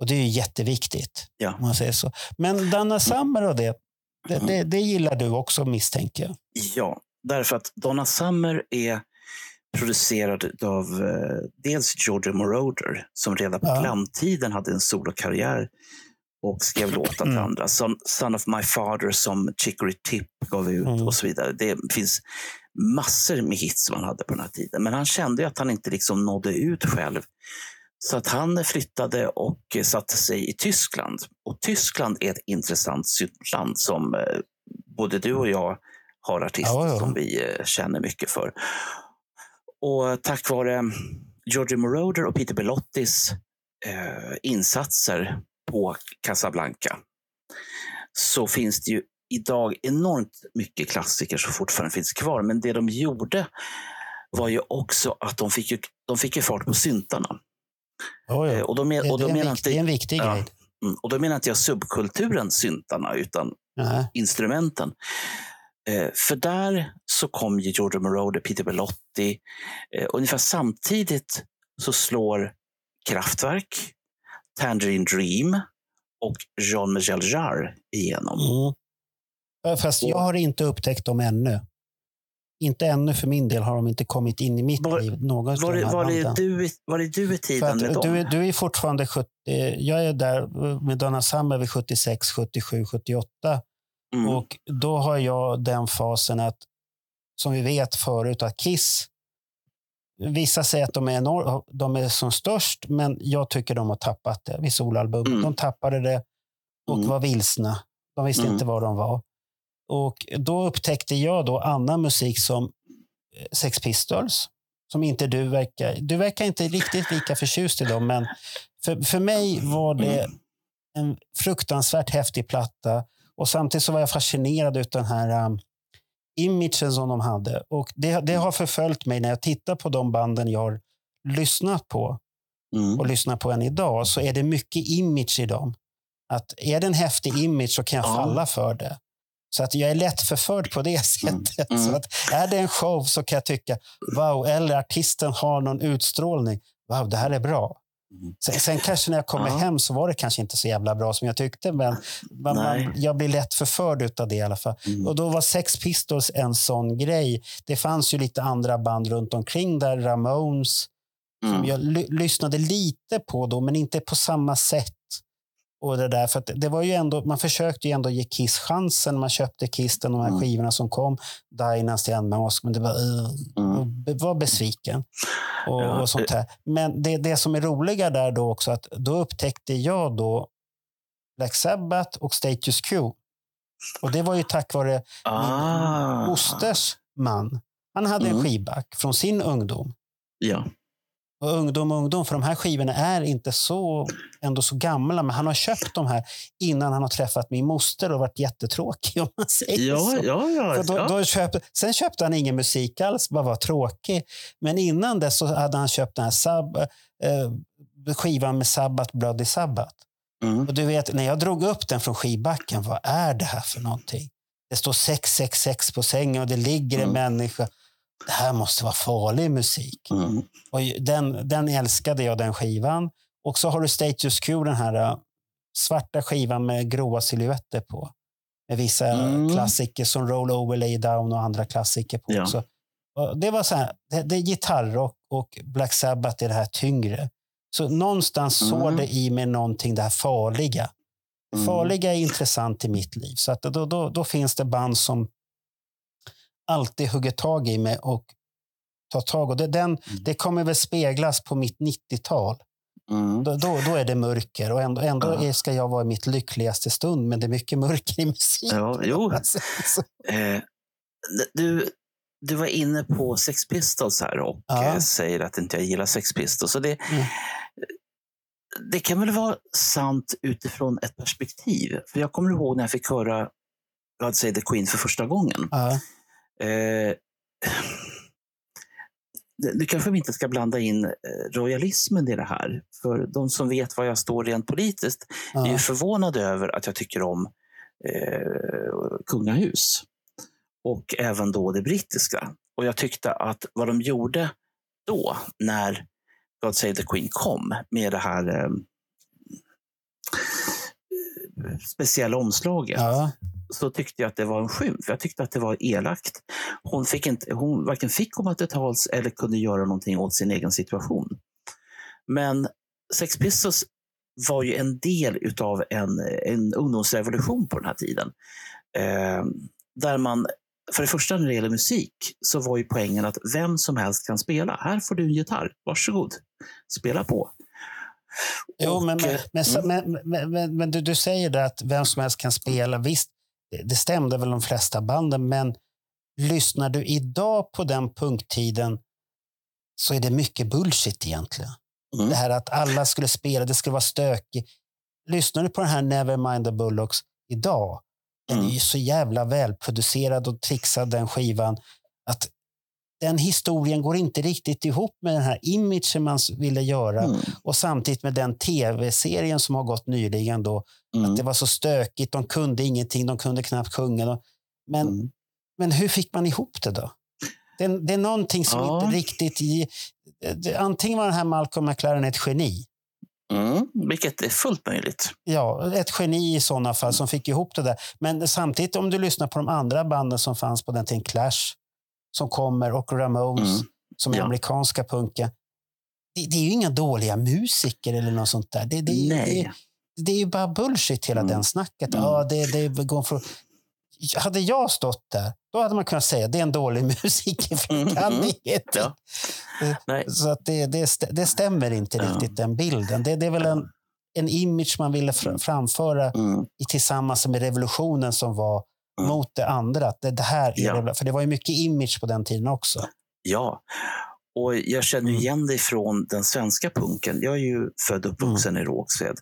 Och det är ju jätteviktigt. Ja. Om man säger så. Men Donna Summer och det, det, Mm. det, det gillar du också misstänker jag. Ja, därför att Donna Summer är producerad av eh, dels Georgia Moroder som redan på Ja. glamtiden hade en solokarriär och skrev låtar till Mm. andra. Son, Son of My Father som Chicory Tip gav ut Mm. och så vidare. Det finns massor med hits som han hade på den här tiden. Men han kände att han inte liksom nådde ut själv. Så att han flyttade och satte sig i Tyskland. Och Tyskland är ett intressant land som eh, både du och jag har artister Ja, ja. som vi eh, känner mycket för. Och tack vare Giorgio Moroder och Peter Bellottis eh, insatser på Casablanca så finns det ju idag enormt mycket klassiker som fortfarande finns kvar. Men det de gjorde var ju också att de fick ju, de fick ju fart på syntarna. Ja, Eh, ja. Och Det, och det, då är menar det är en viktig Ja. grej. mm, och då menar inte jag subkulturen syntarna, utan Nej. instrumenten. Eh, för där så kom ju Giorgio Moroder, Peter Bellotti. Eh, ungefär samtidigt så slår Kraftwerk, Tangerine Dream och Jean-Michel Jarre igenom. Mm. Fast jag har inte upptäckt dem ännu. Inte ännu för min del har de inte kommit in i mitt Var- liv. Någon Var, av de är- här var, banden. du, var är du i tiden med dem? du, är- du är fortfarande 70, jag är där med Donna Summer vid 76, 77, 78. Mm. Och då har jag den fasen att, som vi vet förut, att Kiss, vissa säger att de är, enor- de är som störst, men jag tycker de har tappat det vid solalbum. Mm. De tappade det och Mm. var vilsna. De visste Mm. inte var de var. Och då upptäckte jag då annan musik som eh, Sex Pistols, som inte du verkar... Du verkar inte riktigt lika förtjust i dem, men för, för mig var det Mm. en fruktansvärt häftig platta. Och samtidigt så var jag fascinerad av den här um, imagen som de hade. Och det, det har förföljt mig när jag tittar på de banden jag har lyssnat på Mm. och lyssnar på än idag så är det mycket image i dem. Att är det en häftig image så kan jag Ja. falla för det. Så att jag är lätt förförd på det sättet. Mm. Så att är det en show så kan jag tycka wow, eller artisten har någon utstrålning. Wow, det här är bra. Mm. Sen, sen kanske när jag kommer Ja. hem så var det kanske inte så jävla bra som jag tyckte. Men man, man, jag blir lätt förförd av det i alla fall. Mm. Och då var Sex Pistols en sån grej. Det fanns ju lite andra band runt omkring där. Ramones som Mm. jag ly- lyssnade lite på då, men inte på samma sätt. Och det där, för det var ju ändå, man försökte ju ändå ge Kiss chansen. Man köpte Kiss, de här Mm. skivorna som kom, Dynasty, Unmask, men det var, uh, Mm. var besviken. Och, Ja, och sånt här. Men det, det som är roliga där då också, att då upptäckte jag då Black Sabbath och Status Quo. Och det var ju tack vare Ah. mosters man. Han hade en Mm. skivback från sin ungdom. Ja. Och ungdom och ungdom, för de här skivorna är inte så, ändå så gamla, men han har köpt de här innan han har träffat min moster och varit jättetråkig om man säger Ja, så. ja, ja. För då, ja. då köpte, sen köpte han ingen musik alls, bara var tråkig. Men innan dess så hade han köpt den här sab, eh, skivan med Sabbat, Bloody Sabbat. Mm. Och du vet, när jag drog upp den från skivbacken, vad är det här för någonting? Det står 666 på sängen och det ligger en Mm. människa. Det här måste vara farlig musik. Mm. Och den, den älskade jag, den skivan. Och så har du Status Quo, den här uh, svarta skivan med gråa silhuetter på. Med vissa Mm. klassiker som Roll Over, Lay Down och andra klassiker på Ja. också. Och det var så här, det, det är gitarrock och Black Sabbath är det här tyngre. Så någonstans Mm. såg det i mig någonting, det här farliga. Mm. Farliga är intressant i mitt liv. Så att då, då, då finns det band som alltid hugger tag i mig och tar tag. Och det, den, det kommer väl speglas på mitt 90-tal. Mm. Då, då, då är det mörker och ändå, ändå Ja. ska jag vara i mitt lyckligaste stund, men det är mycket mörker i musiken. Ja, jo. Alltså, så- Eh, du, du var inne på Sex Pistols här och Ja. eh, säger att inte jag gillar Sex Pistols. Så det, Mm. det kan väl vara sant utifrån ett perspektiv. För jag kommer ihåg när jag fick höra God Save the Queen för första gången. Ja, Eh, nu kanske vi inte ska blanda in eh, royalismen i det här. För de som vet var jag står rent politiskt är ju ja, förvånade över att jag tycker om eh, kungahus. Och även då det brittiska. Och jag tyckte att vad de gjorde då, när God Save the Queen kom, med det här eh, speciella omslaget, ja, så tyckte jag att det var en skymf. Jag tyckte att det var elakt. Hon, fick inte, hon varken fick komma till tals eller kunde göra någonting åt sin egen situation. Men Sex Pistols var ju en del av en, en ungdomsrevolution på den här tiden. Eh, där man, för det första när det gäller musik, så var ju poängen att vem som helst kan spela. Här får du en gitarr, varsågod, spela på. Jo, Och, men, men, eh, mm. men, men, men, men du, du säger det att vem som helst kan spela. Visst, det, stämde väl de flesta banden, men lyssnar du idag på den punkttiden så är det mycket bullshit egentligen. Mm. Det här att alla skulle spela, det skulle vara stökigt. Lyssnar du på den här Nevermind the Bullocks idag, den är Mm. ju så jävla välproducerad och trixad den skivan. Att den historien går inte riktigt ihop med den här imagen man ville göra. Mm. Och samtidigt med den tv-serien som har gått nyligen då. Mm. Att det var så stökigt, de kunde ingenting, de kunde knappt sjunga. Men, Mm. men hur fick man ihop det då? Det, är- det är någonting som Ja. inte riktigt... Det, antingen var den här Malcolm McLaren ett geni. Mm. Vilket är fullt möjligt. Ja, ett geni i sådana fall som fick ihop det där. Men samtidigt om du lyssnar på de andra banden som fanns på den tiden, Clash som kommer och Ramones Mm. som är Ja. amerikanska punken. Det, det är ju inga dåliga musiker eller något sånt där. Det, det, det, det är ju bara bullshit hela Mm. den snacket. Mm. Ja, det, det går för... Hade jag stått där, då hade man kunnat säga det är en dålig musiker för jag kan Mm. Ja. Nej. Så att det, det, det stämmer inte Ja. riktigt den bilden. Det, det är väl en, en image man ville fr- framföra Mm. i, tillsammans med revolutionen som var Mm. mot det andra. Att Det, det här är Ja. revol- För det var ju mycket image på den tiden också. Ja, och jag känner Mm. igen det från den svenska punken. Jag är ju född och uppvuxen Mm. i Rågsved,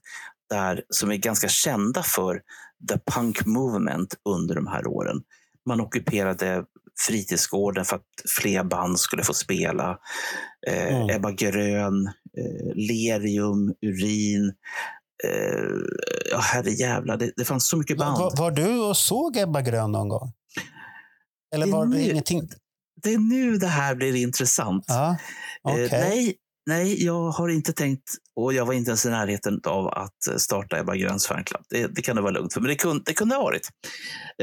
där, som är ganska kända för the punk movement under de här åren. Man ockuperade fritidsgården för att fler band skulle få spela. Eh, Mm. Ebba Grön, eh, Lerium, Urin. Eh, ja, herrejävlar, det, det fanns så mycket band. Var, var du och såg Ebba Grön någon gång? Eller Det var det nu- ingenting? Det är nu det här blir intressant. Ja, okej. Eh, nej, nej, jag har inte tänkt och jag var inte ens i närheten av att eh, starta Ebba Gröns fanclub. Det, det kan du vara lugnt för, men det kunde, det kunde ha varit.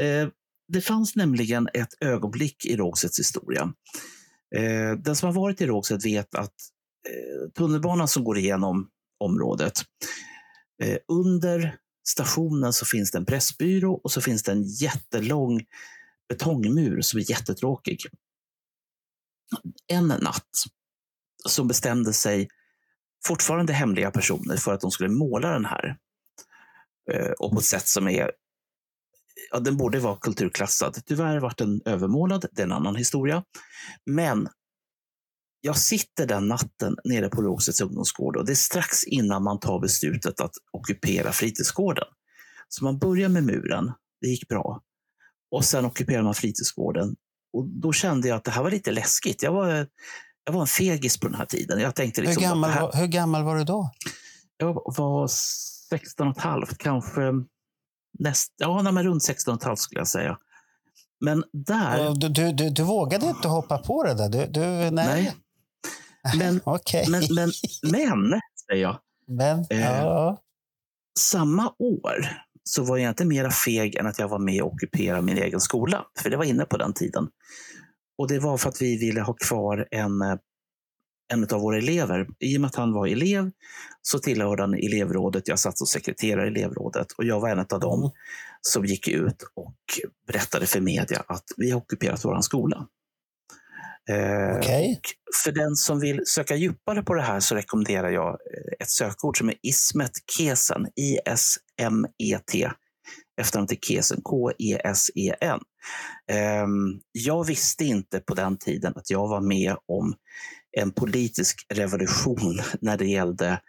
Eh, det fanns nämligen ett ögonblick i Rågsveds historia. Eh, den som har varit i Rågsved vet att eh, tunnelbanan som går igenom området. Eh, under stationen så finns det en pressbyrå och så finns det en jättelång betongmur som är jättetråkig. En natt så bestämde sig fortfarande hemliga personer för att de skulle måla den här. Eh, och på ett sätt som är ja, den borde vara kulturklassad. Tyvärr vart den övermålad, det är en annan historia. Men jag sitter den natten nere på Rågsveds ungdomsgård och det är strax innan man tar beslutet att ockupera fritidsgården. Så man börjar med muren, det gick bra. Och sen ockuperar man fritidsgården. Och då kände jag att det här var lite läskigt. Jag var, jag var en fegis på den här tiden. Jag tänkte liksom, hur, gammal, här, var, hur gammal var du då? Jag var 16 och ett halvt, kanske näst, ja, nej, men runt 16 och ett halvt skulle jag säga. Men där... Du, du, du, du vågade inte hoppa på det där? Du, du, nej. nej. Men, okay. men, men, men, säger jag. Men, Eh, ja. Samma år så var jag inte mera feg än att jag var med och ockuperade min egen skola. För det var inne på den tiden. Och det var för att vi ville ha kvar en, eh, en av våra elever. I och med att han var elev så tillhörde han elevrådet. Jag satt som sekreterare i elevrådet och jag var en av dem Mm. som gick ut och berättade för media att vi har ockuperat vår skola. Eh, och För den som vill söka djupare på det här så rekommenderar jag eh, ett sökord som är Ismet Kesen. I-S-M-E-T. Efternamnet är Kesen. K-E-S-E-N. Ehm, Jag visste inte på den tiden att jag var med om en politisk revolution när det gällde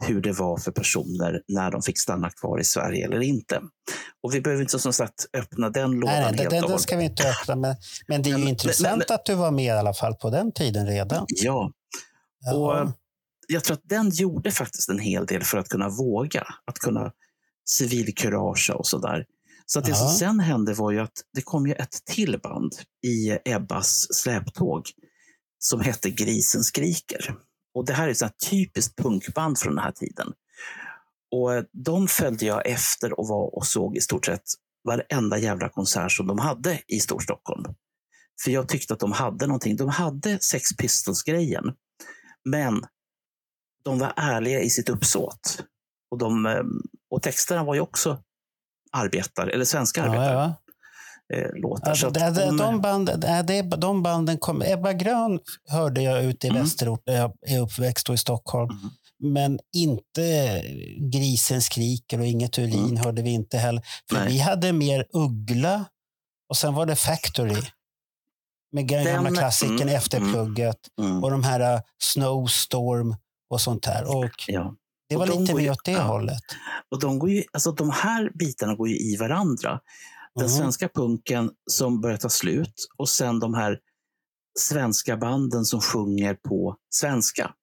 hur det var för personer när de fick stanna kvar i Sverige eller inte. Och vi behöver inte som sagt öppna den lådan Nej, nej, helt den, den ska vi inte öppna. Men, men det är ju Men- intressant men- att du var med i alla fall på den tiden redan. Ja, Ja. Och jag tror att den gjorde faktiskt en hel del för att kunna våga, att kunna civilkurage och sådär. Så att det som Ja. sen hände var ju att det kom ju ett till band i Ebbas släptåg som hette Grisen skriker. Och det här är ett typiskt punkband från den här tiden. Och eh, de följde jag efter och var och såg i stort sett varenda jävla konsert som de hade i Storstockholm. För jag tyckte att de hade någonting. De hade Sex Pistols-grejen. Men de var ärliga i sitt uppsåt. Och, de, eh, och texterna var ju också arbetar, eller svenska ja, arbetar, ja. Eh, låtar. Alltså, det, det, de- de, band, det, de banden kom. Ebba Grön hörde jag ute i Mm. Västerort där jag är uppväxt och i Stockholm. Mm. Men inte Grisen skriker och inget urin Mm. hörde vi inte heller. För Nej. vi hade mer Uggla och sen var det Factory. Med gamla klassikern mm, efter mm. plugget Mm, och de här uh, Snowstorm och sånt där. Och ja. det Och var de lite mer åt det ja. hållet. Och de, går ju, alltså de här bitarna går ju i varandra. Den svenska punken som börjar ta slut och sen de här svenska banden som sjunger på svenska.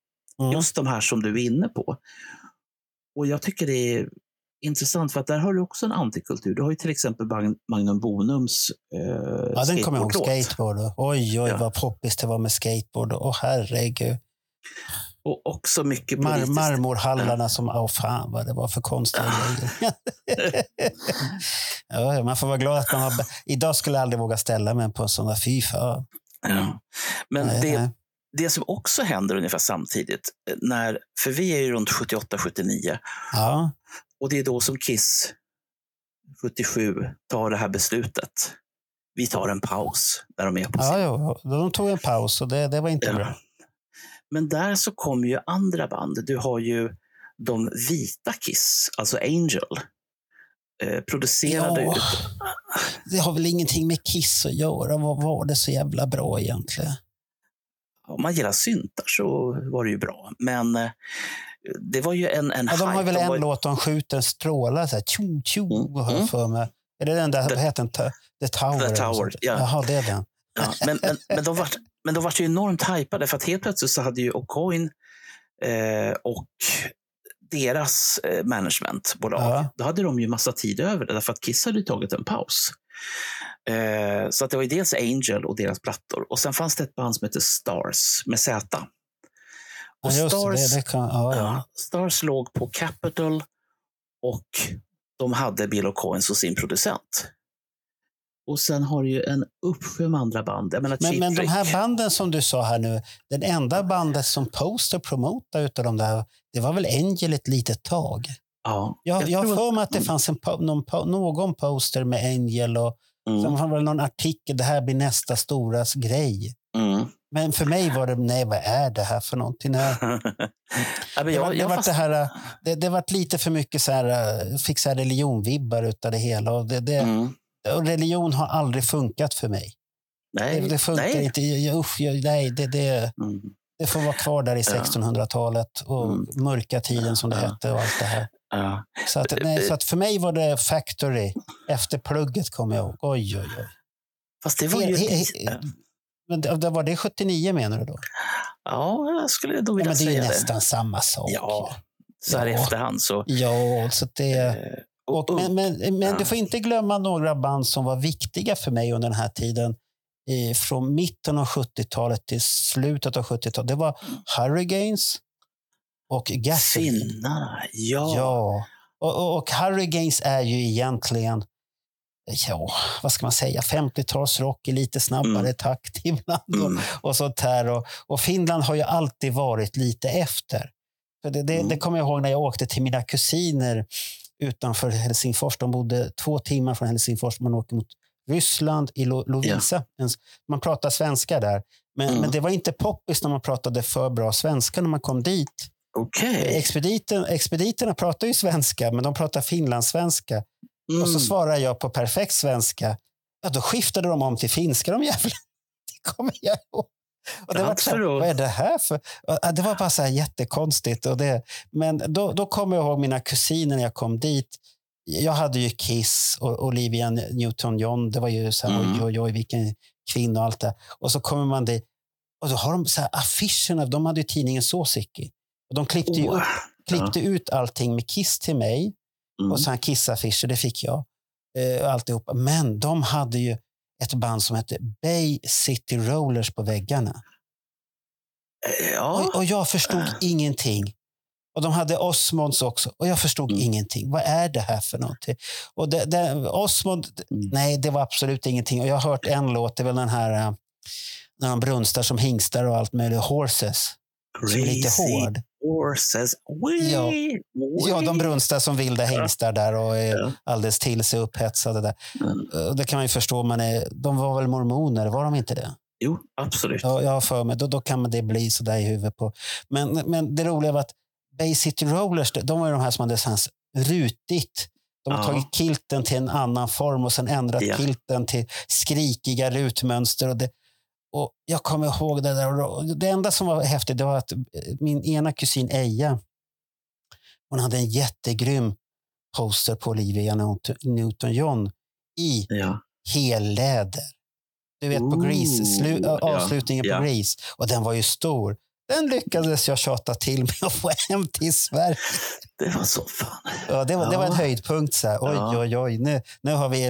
Mm. Just de här som du är inne på. Och jag tycker det är intressant för att där har du också en antikultur. Du har ju till exempel Mag- Magnum Bonums eh, Ja, den kommer jag ihåg. Skateboard. Oj, oj, Ja. vad poppis det var med skateboard. Åh, herregud. Och också mycket Mar marmorhallarna som, åh fan vad det var för konstiga grejer. ja, man får vara glad att man har... Idag skulle jag aldrig våga ställa mig på en sån där, fy fan. Ja. Men Nej, det, nej. det som också händer ungefär samtidigt, när, för vi är ju runt 78-79 Ja, och det är då som Kiss 77 tar det här beslutet. Vi tar en paus när de är på scen. ja, de tog en paus och det, det var inte Ja. bra. Men där så kommer ju andra band. Du har ju de vita Kiss, alltså Angel. Eh, producerade Ja. ut Det har väl ingenting med Kiss att göra. Vad var det så jävla bra egentligen? om man gillar syntar så var det ju bra. Men eh, det var ju en, en Ja, de har väl en var, låt de skjuter strålar så här, tjo, tjo, Mm, mm. för mig. Är det den där, The- vad heter den? The Tower? The Tower, ja. Jaha, det är den. ja, men, men, men de var men de var ju enormt hypade för att helt plötsligt så hade ju O'Coin eh, och deras eh, managementbolag, Ja. då hade de ju massa tid över det därför att Kiss hade tagit en paus. Eh, så att det var ju dels Angel och deras plattor och sen fanns det ett band som heter Stars med Z. Ja, Och det, Stars, det, det kan, ja, ja. ja, Stars låg på Capitol och de hade Bill O'Coin som sin producent. Och sen har du ju en uppsjö med andra band. Menar, Men, Cheap men de här banden som du sa här nu, den enda bandet som Poster promotade utav de där, det var väl Angel ett litet tag? Ja, Jag, jag har för mig att det fanns en, någon, någon poster med Angel och mm, sen var det någon artikel, det här blir nästa stora grej. mm. Men för mig var det, nej vad är det här för någonting? Det, var, det, var det, här, det, det var lite för mycket så här, eh, här religionvibbar utav det hela. Och, det, det, mm. Religion har aldrig funkat för mig. Nej, Det, det funkar nej. inte. Jag, usch, jag, nej, det, det, Mm. det får vara kvar där i Ja. 1600-talet och Mm. mörka tiden som det Ja. hette och allt det här. Ja. Så att, nej, så att för mig var det Factory efter plugget, kommer jag ihåg. Oj, oj, oj. Fast det var ju... He- he- he- Men det, det var det 79 menar du då? Ja, jag skulle Ja, vilja men det är säga det. nästan samma sak. Ja, så här i Ja. efterhand så... Ja, så det... Och, men men, men du får inte glömma några band som var viktiga för mig under den här tiden. Eh, från mitten av 70-talet till slutet av 70-talet. Det var Hurricanes och Gasoline. Finnarna, ja. Ja. Och, och, och Hurricanes är ju egentligen, ja, vad ska man säga, 50-talsrock i lite snabbare Mm. takt ibland. Och, Mm. och sånt här. Och, och Finland har ju alltid varit lite efter. För det, det, Mm. det kommer jag ihåg när jag åkte till mina kusiner utanför Helsingfors. De bodde två timmar från Helsingfors. Man åker mot Ryssland i Lo- Lovisa. En- Man pratar svenska där. Men, Mm. men det var inte poppis när man pratade för bra svenska när man kom dit. Okej. Expediten, expediterna pratar ju svenska, men de pratar finlandssvenska. Och så Mm. svarar jag på perfekt svenska. Ja, då skiftade de om till finska, de jävlarna. Det kommer jag ihåg. Och det var så här, vad är det här för... Ja, Det var bara så här jättekonstigt. Och det, men då, då kommer jag ihåg mina kusiner när jag kom dit. Jag hade ju Kiss och Olivia Newton-John. Det var ju så här, Mm. oj, oj, oj, vilken kvinna och allt det. Och så kommer man dit och då har de så här affischerna. De hade ju tidningen Såsicki. Och de klippte, Oh, upp, klippte ut allting med Kiss till mig. mm. Och sen Kiss-affischer, det fick jag. Eh, alltihopa. Men de hade ju ett band som hette Bay City Rollers på väggarna. Ja. Och, och jag förstod ingenting. Och de hade Osmonds också. Och jag förstod Mm. ingenting. Vad är det här för någonting? Och det, det, Osmond, Mm. nej, det var absolut ingenting. Och jag har hört en låt, det är väl den här eh, när de brunstar som hingstar och allt möjligt. Horses, som är lite Crazy hård. Horses. Wee, Ja. wee. Ja, de brunstar som vilda hingstar där och är Ja. alldeles till sig upphetsade där. Mm. Det kan man ju förstå. Man är, de var väl mormoner, var de inte det? Jo, absolut. Ja, jag har för mig. Då, då kan man det bli så där i huvudet på. Men, men det roliga var att Bay City Rollers, de var ju de här som hade här rutigt. De har Ja. tagit kilten till en annan form och sen ändrat Ja. kilten till skrikiga rutmönster. Och det, och jag kommer ihåg det där. Det enda som var häftigt det var att eh, min ena kusin Eja, hon hade en jättegrym poster på Olivia Newton-John i Ja. helläder. Du vet på Grease, slu, ja, avslutningen ja. på Grease. Och den var ju stor. Den lyckades jag tjata till mig att få hem till Sverige. Det var så fan. Ja, det, var, det var en Ja. höjdpunkt. Så här. Oj, Ja. oj, oj. Nu, nu har vi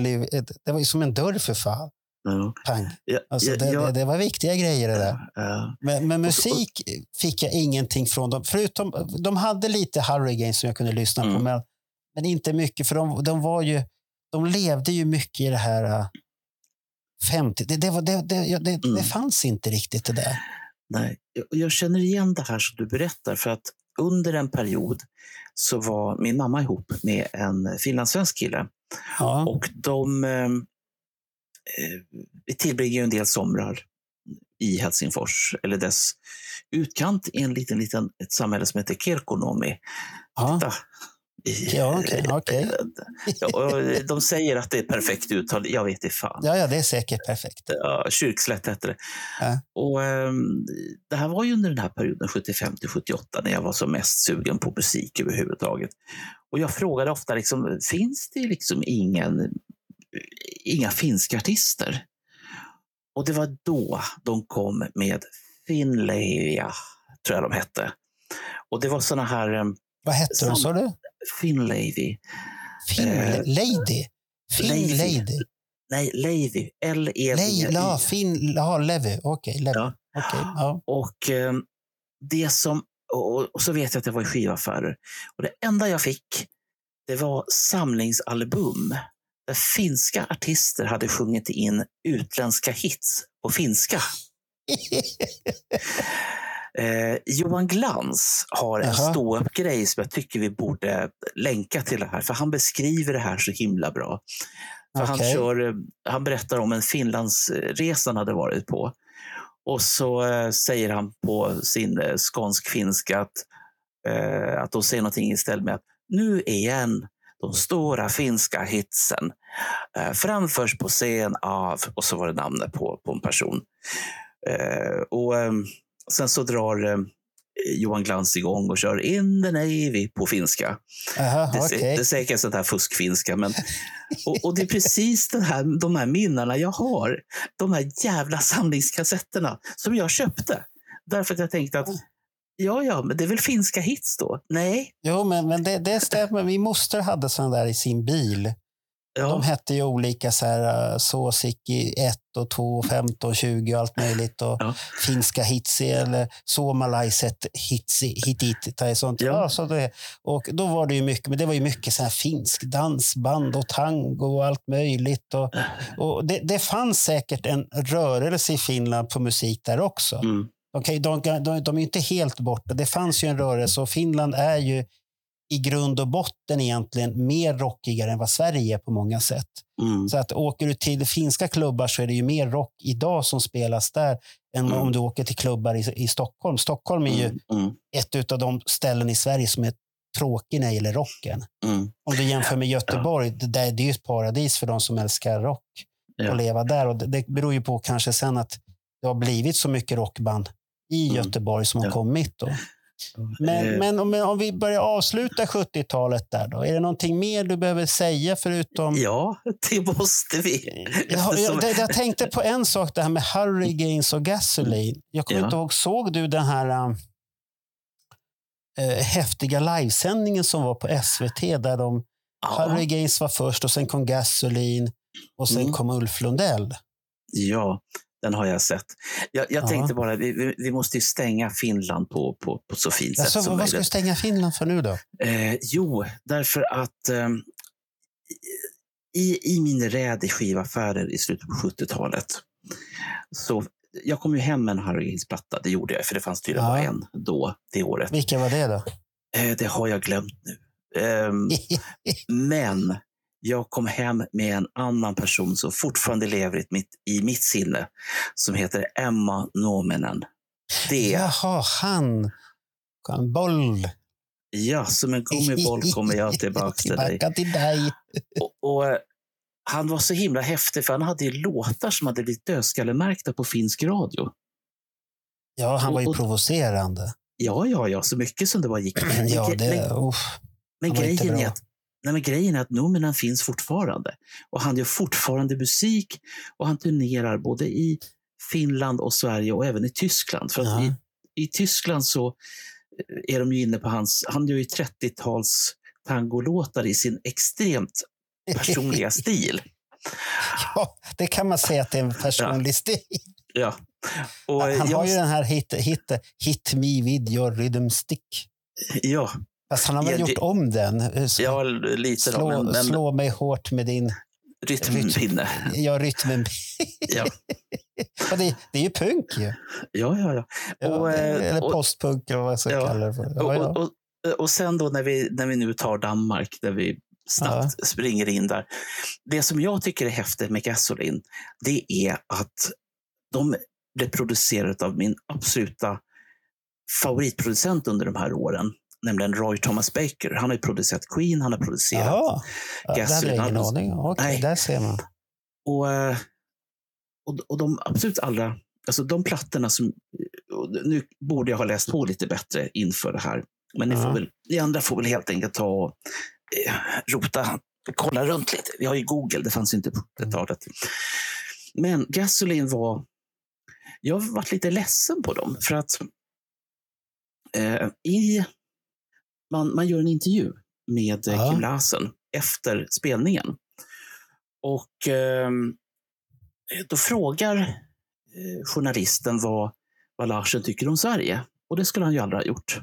Det var ju som en dörr för fan. Ja. Pang. Alltså, det, ja, det, det var viktiga grejer det där. ja. Men, men musik fick jag ingenting från dem. Förutom, de hade lite Hurricanes som jag kunde lyssna på, Mm. men, men inte mycket. För de, de var ju, de levde ju mycket i det här äh, 50. Det, det, var, det, det, det, Mm. det fanns inte riktigt det där. Nej, jag- känner igen det här som du berättar. För att under en period så var min mamma ihop med en finlandssvensk kille. Ja. Och de eh, eh, vi tillbringade ju en del somrar i Helsingfors, eller dess utkant, i en liten, liten, ett samhälle som heter Kirkkonummi. Ja. Där. I- Ja, okej, okej. Ja, och de säger att det är perfekt uttal. Jag vet inte fan. ja, ja, det är säkert perfekt. Ja, Kyrkslätt hette det. Ja. Och, ehm, det här var ju under den här perioden, 75 till 78, när jag var som mest sugen på musik överhuvudtaget. Och jag frågade ofta, liksom, finns det liksom ingen, inga finska artister? Och det var då de kom med Finlavia, tror jag de hette. Och det var såna här ehm, Vad hette de, sa du? Finlavy. Fin Eh, Lady? Fin Lady. Lady? Nej. Okej, Levi. Ja. Okej, ja. Och eh, det som, och, och så vet jag att jag var i skivaffärer. Och det enda jag fick, det var samlingsalbum. Där finska artister hade sjungit in utländska hits på finska. Eh, Johan Glans har en Jaha. ståuppgrej som jag tycker vi borde länka till det här, för han beskriver det här så himla bra. För han, Okej. kör, eh, han berättar om en Finlandsresa han hade varit på. Och så eh, säger han på sin eh, skånsk-finska att, eh, att de säger någonting istället med att nu igen, de stora finska hitsen eh, framförs på scen av, och så var det namnet på, på en person. Eh, och eh, Sen så drar eh, Johan Glans igång och kör In the Navy på finska. Aha, Det, okej. det är säkert sånt här fuskfinska. Men, och, och det är precis den här, de här minnena jag har. De här jävla samlingskassetterna som jag köpte. Därför att jag tänkte att ja, ja, men det är väl finska hits då? Nej. Jo, men, men det, det stämmer. Min moster hade sådana där i sin bil. De Ja, hette ju olika så här, uh, Såsiki 1 och 2, 15, 20 och allt möjligt. Och Ja. finska hitsi eller suomalaiset hitsi, hitit. tai sånt. Ja. Ja. så det, och då var det ju mycket, men det var ju mycket så här finsk dansband och tango och allt möjligt. Och, och det, det fanns säkert en rörelse i Finland på musik där också. mm, Okej, de, de, de är inte helt borta. Det fanns ju en rörelse och Finland är ju i grund och botten egentligen mer rockigare än vad Sverige är på många sätt. mm, Så att åker du till finska klubbar så är det ju mer rock idag som spelas där än Mm. om du åker till klubbar i, i Stockholm. Stockholm är ju mm, mm, ett av de ställen i Sverige som är tråkig när det gäller rocken. mm. Om du jämför med Göteborg, det, är ju ett paradis för de som älskar rock Ja. att leva där. Och det, det beror ju på kanske sen att det har blivit så mycket rockband i Mm. Göteborg som har kommit. Då. Men, Eh, men om, om vi börjar avsluta 70-talet där då. Är det någonting mer du behöver säga förutom... Ja, det måste vi. Jag, jag, jag tänkte på en sak, det här med Hurricanes och Gasoline. Jag kommer Ja. inte ihåg, såg du den här äh, häftiga livesändningen som var på SVT där de ja, Hurricanes var först och sen kom Gasoline och sen Mm. kom Ulf Lundell. ja, den har jag sett. Jag, jag Ja. tänkte bara, vi, vi- måste ju stänga Finland på, på, på så fint sätt Alltså, som vad ska vi möjligt. stänga Finland för nu då? Eh, jo, därför att eh, i, i min räd i skivaffärer i slutet på 70-talet så jag kom ju hem med en Hurricanes-platta, det gjorde jag, för det fanns tydligen Ja. bara en då, det året. Vilka var det då? Eh, det har jag glömt nu. Ehm, men jag kom hem med en annan person som fortfarande lever i mitt, i mitt sinne, som heter Emma Nominen. Det, ja. Jaha, han. En boll. som en gummiboll kommer jag tillbaka till dig. Tillbaka till dig. Och, och, eh, han var så himla häftig, för han hade ju låtar som hade blivit dödskallemärkta på finsk radio. Ja, han var ju Och- och- provocerande. Ja, ja, ja, så mycket som det var gick. Ja, men, det, uff. men, grejen är att, nej, men grejen är att Nominen finns fortfarande. Och han gör fortfarande musik och han turnerar både i Finland och Sverige och även i Tyskland. För att Ja. i, i Tyskland så eh, är de ju inne på hans, han gör ju 30-tals tangolåtar i sin extremt personliga stil. Ja, det kan man säga att det är en personlig stil. Ja. Och Han jag, har ju den här hit, hit, hit me with your rhythm stick. Ja, Fast han har väl Ja, det- gjort om den. Så- har lite då, slå, men, men slå mig hårt med din rytmpinne. ja, rytmen. Ja. Ja, det, det är ju punk ju. Ja, ja, ja. Ja, Och, det, eh, eller och- postpunk eller vad jag ska Ja. kalla det för. Ja, Och, ja. och, och, sen då när vi, när vi nu tar Danmark, där vi snabbt springer in där. Det som jag tycker är häftigt med Gasoline, det är att de blev producerade av min absoluta favoritproducent under de här åren, nämligen Roy Thomas Baker. Han har ju producerat Queen, han har producerat Jaha, ja, det hade jag ingen aning om. Okej, där ser man. Och, eh, och, och de absolut allra, alltså de plattorna som, och nu borde jag ha läst på lite bättre inför det här. Men ni, Ja. får väl, ni andra får väl helt enkelt ta och eh, rota, kolla runt lite. Vi har ju Google, det fanns ju inte på det talet. Men Gasoline var, jag har varit lite ledsen på dem för att eh, i, man, man gör en intervju med eh. Kim Larsen efter spelningen. Och eh, då frågar eh, journalisten vad, vad Larsen tycker om Sverige. Och det skulle han ju aldrig ha gjort.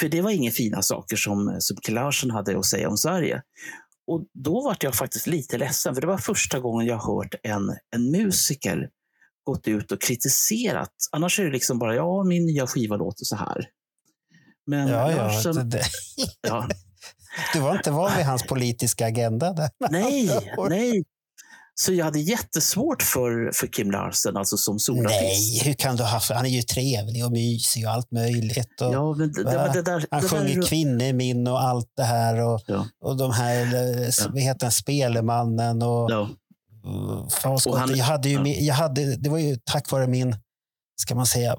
För det var inga fina saker som, som Kim Larsen hade att säga om Sverige. och då var jag faktiskt lite ledsen, för det var första gången jag hört en, en musiker gått ut och kritiserat. Annars är det liksom bara, ja, min nya skiva låter så här. Men Ja, ja. Larsen, Det, det, ja, du var inte van vid hans politiska agenda där. nej, nej. Så jag hade jättesvårt för, för Kim Larsen, alltså som solartist. Nej, hur kan du ha... Han är ju trevlig och mysig och allt möjligt. Och, Ja, men det, det, det där, han sjunger där, Kvinnor min och allt det här. Och, Ja. och de här, eh, Ja. vad heter han, Spelemannen och... ja. Och han- jag hade ju, ja. jag hade, det var ju tack vare min, ska man säga,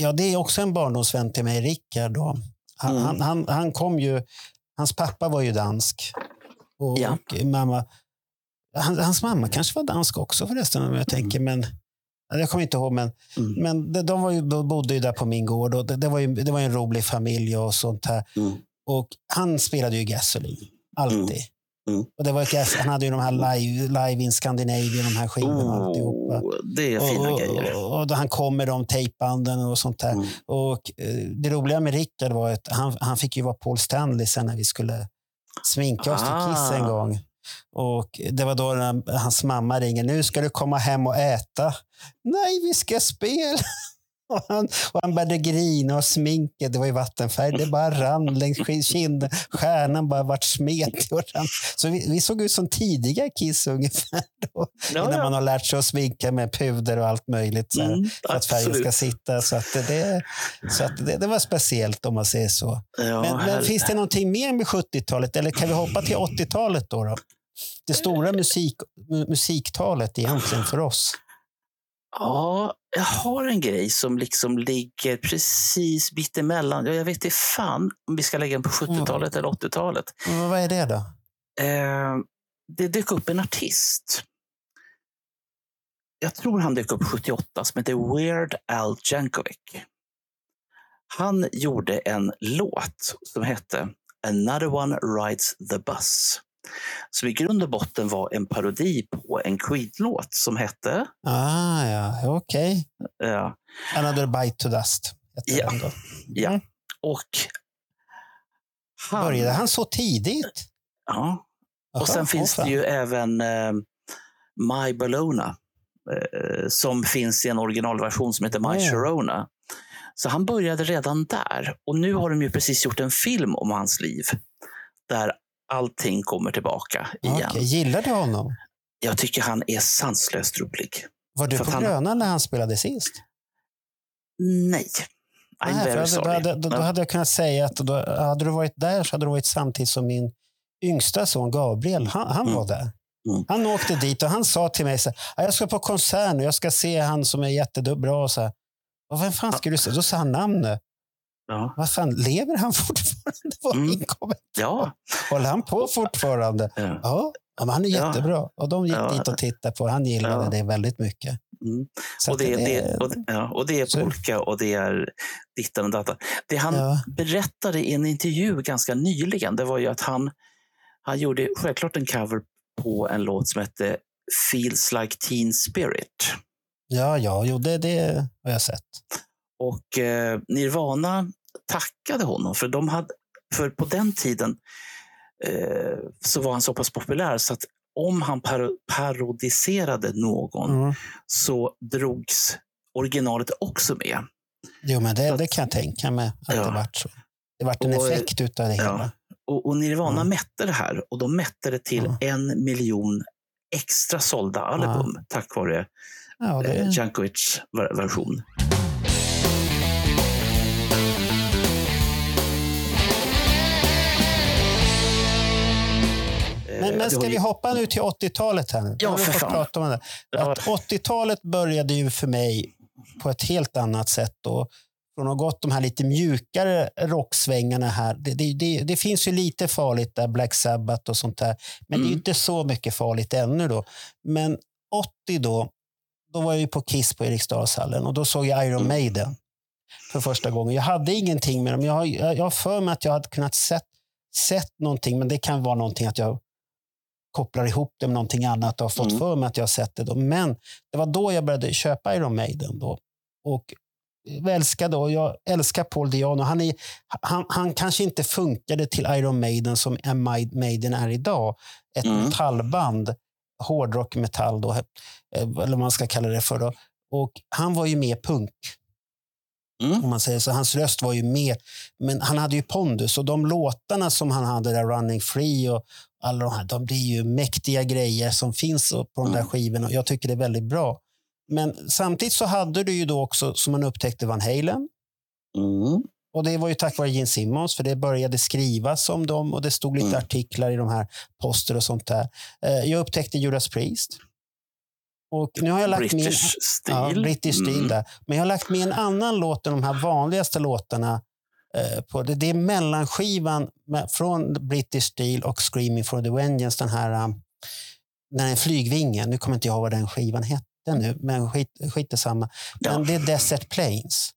ja det är också en barndomsvän till mig, Rickard. Då. Han, Mm. han, han, han kom ju, hans pappa var ju dansk. Och, Ja. och mamma, han, hans mamma kanske var dansk också förresten om jag tänker, men jag kommer inte ihåg. Men, mm, men de, de var ju, de bodde ju där på min gård och det, det, var ju, det var en rolig familj och sånt här. mm, Och han spelade ju Gasoline, alltid. Mm. Och det var ett han hade ju de här live, live in Scandinavia, de här skivorna och alltihopa. oh, det är fina och, grejer. Och, och då han kom med de tejpbanden och sånt där. Mm. Och eh, det roliga med Rickard var att han, han fick ju vara Paul Stanley sen när vi skulle sminka oss till Kiss en Ah. gång. Och det var då när hans mamma ringer. Nu ska du komma hem och äta. Nej, vi ska spela. Och han, och han började grina och sminket, det var ju vattenfärg, det bara rann längs kinden. Stjärnan bara vart smetig och rann. Så vi, vi såg ut som tidiga Kiss ungefär. Då, Ja, innan ja. man har lärt sig att sminka med puder och allt möjligt. Så här, Mm, för att färgen ska sitta. Så, att det, så att det, det var speciellt om man säger så. Ja, Men, men finns det någonting mer med 70-talet eller kan vi hoppa till 80-talet då? då? Det stora musik, mu- musiktalet egentligen för oss. Ja, jag har en grej som liksom ligger precis mittemellan. Ja, Jag vet inte fan om vi ska lägga den på 70-talet eller 80-talet. Men Vad är det då? Eh, det dök upp en artist. Jag tror han dök upp 78 som heter Weird Al Jankovic. Han gjorde en låt som hette Another One Rides the Bus. Som i grund och botten var en parodi på en Creed-låt som hette Ah, ja, okej. eh, Another bite to dust. Ja. då. Ja. Mm. Och han, Började han så tidigt? Ja. Och sen finns det ju även eh, My Bologna. Eh, som finns i en originalversion som heter My Mm. Sharona. Så han började redan där. Och nu har de ju precis gjort en film om hans liv. Där allting kommer tillbaka igen. Okej, Gillar du honom? Jag tycker han är sanslöst rolig. Var du För på han- Grönan när han spelade sist? Nej. I'm Nej, very då, sorry. då, hade, då, då hade jag kunnat säga att då, hade du varit där så hade du varit samtidigt som min yngsta son Gabriel. Han, han Mm. var där. Mm. Han åkte dit och han sa till mig så här, "Ja, jag ska på konsert nu, jag ska se han som är jättebra. Och så här. Och vem fan ska du se? Då sa han namnet. Ja. Vad fan, lever han fortfarande? Var Mm. Ja. Håller han på fortfarande? Ja. Ja, men han är jättebra. Och de gick Ja. dit och tittade på Han gillade Ja. det väldigt mycket. Mm. Och det, det, och, ja, och det är Så- polka och det är dittan och datan. Det han Ja. berättade i en intervju ganska nyligen, det var ju att han, han gjorde självklart en cover på en låt som hette Feels like Teen Spirit. Ja, ja, jo, det, det har jag sett. Och eh, Nirvana tackade honom, för, de hade, för på den tiden eh, så var han så pass populär så att om han paro parodiserade någon Mm. så drogs originalet också med. Jo, men det, att- det kan jag tänka mig att Ja. det vart så. Det vart en Och, effekt utav det ja. hela. Och, och Nirvana Mm. mätte det här och de mätte det till Ja. en miljon extra sålda album tack vare Ja, eh, det, Jankovics ver- version. Men, men ska vi hoppa nu till 80-talet här? Nu Ja, för fan. prata om det. Att 80-talet började ju för mig på ett helt annat sätt. Då. Från att ha gått de här lite mjukare rocksvängarna här. Det, det, det, det finns ju lite farligt där, Black Sabbath och sånt där. Men det är ju Mm. inte så mycket farligt ännu då. Men 80 då, då var jag ju på Kiss på Eriksdalshallen och då såg jag Iron Mm. Maiden för första gången. Jag hade ingenting med dem. Jag har, jag jag har för mig att jag hade kunnat sett, sett någonting, men det kan vara någonting att jag kopplar ihop det med någonting annat och har fått Mm. för mig att jag har sett det. Då. Men det var då jag började köpa Iron Maiden. Då. Och älskade och jag älskar Paul Diano. Han, är, han, han kanske inte funkade till Iron Maiden som Maiden är idag. Ett Mm. metallband, hårdrock metall då, eh, eller vad man ska kalla det för. Då. Och han var ju mer punk. Mm. Om man säger så. Hans röst var ju mer, men han hade ju pondus och de låtarna som han hade där, Running Free och alla de här, de, det är ju mäktiga grejer som finns på de där skivorna. Jag tycker det är väldigt bra. Men samtidigt så hade du ju då också, som man upptäckte, Van Halen. Mm. Och det var ju tack vare Gene Simmons, för det började skrivas om dem och det stod lite Mm. artiklar i de här poster och sånt där. Eh, Jag upptäckte Judas Priest. Och nu har jag lagt med British stil. ja, British stil Mm. där. Men jag har lagt med en annan låt än de här vanligaste låtarna. Eh, På det. det är mellanskivan från British Steel och Screaming for the Vengeance. Den här um, den här flygvingen. Nu kommer inte jag ihåg vad den skivan hette nu, men skit, skit samma. Ja. Men det är Desert Plains.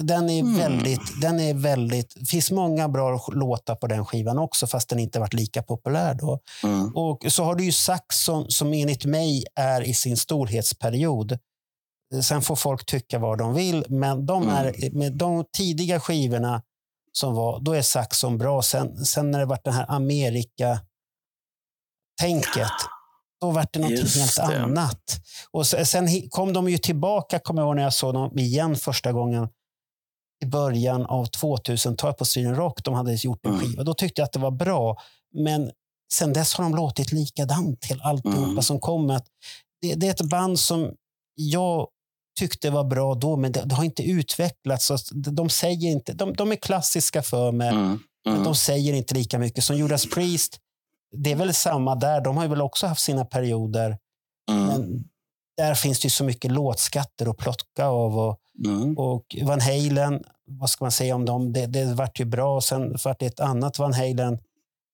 Den är Mm. väldigt, den är väldigt, det finns många bra låtar på den skivan också, fast den inte varit lika populär då. Mm. Och så har du ju Saxon som enligt mig är i sin storhetsperiod. Sen får folk tycka vad de vill, men de Mm. är, med de tidiga skivorna som var, då är Saxon bra. Sen, sen när det varit den här Amerika-tänket, då var det Just helt det. annat. Och se- sen kom de ju tillbaka, kommer jag ihåg när jag såg dem igen första gången i början av 2000-talet på Sweden Rock. De hade gjort en Mm. skiva. Då tyckte jag att det var bra. Men sen dess har de låtit likadant till alltihopa Mm. som kommer. Det, det är ett band som jag tyckte var bra då, men det, det har inte utvecklats. De, säger inte, de, de är klassiska för mig, Mm. men Mm. de säger inte lika mycket. Som Judas Priest, det är väl samma där. De har väl också haft sina perioder. Mm. Men där finns det ju så mycket låtskatter att plocka av. Och, Mm. och Van Halen, vad ska man säga om dem? Det, det vart ju bra. Sen vart det ett annat Van Halen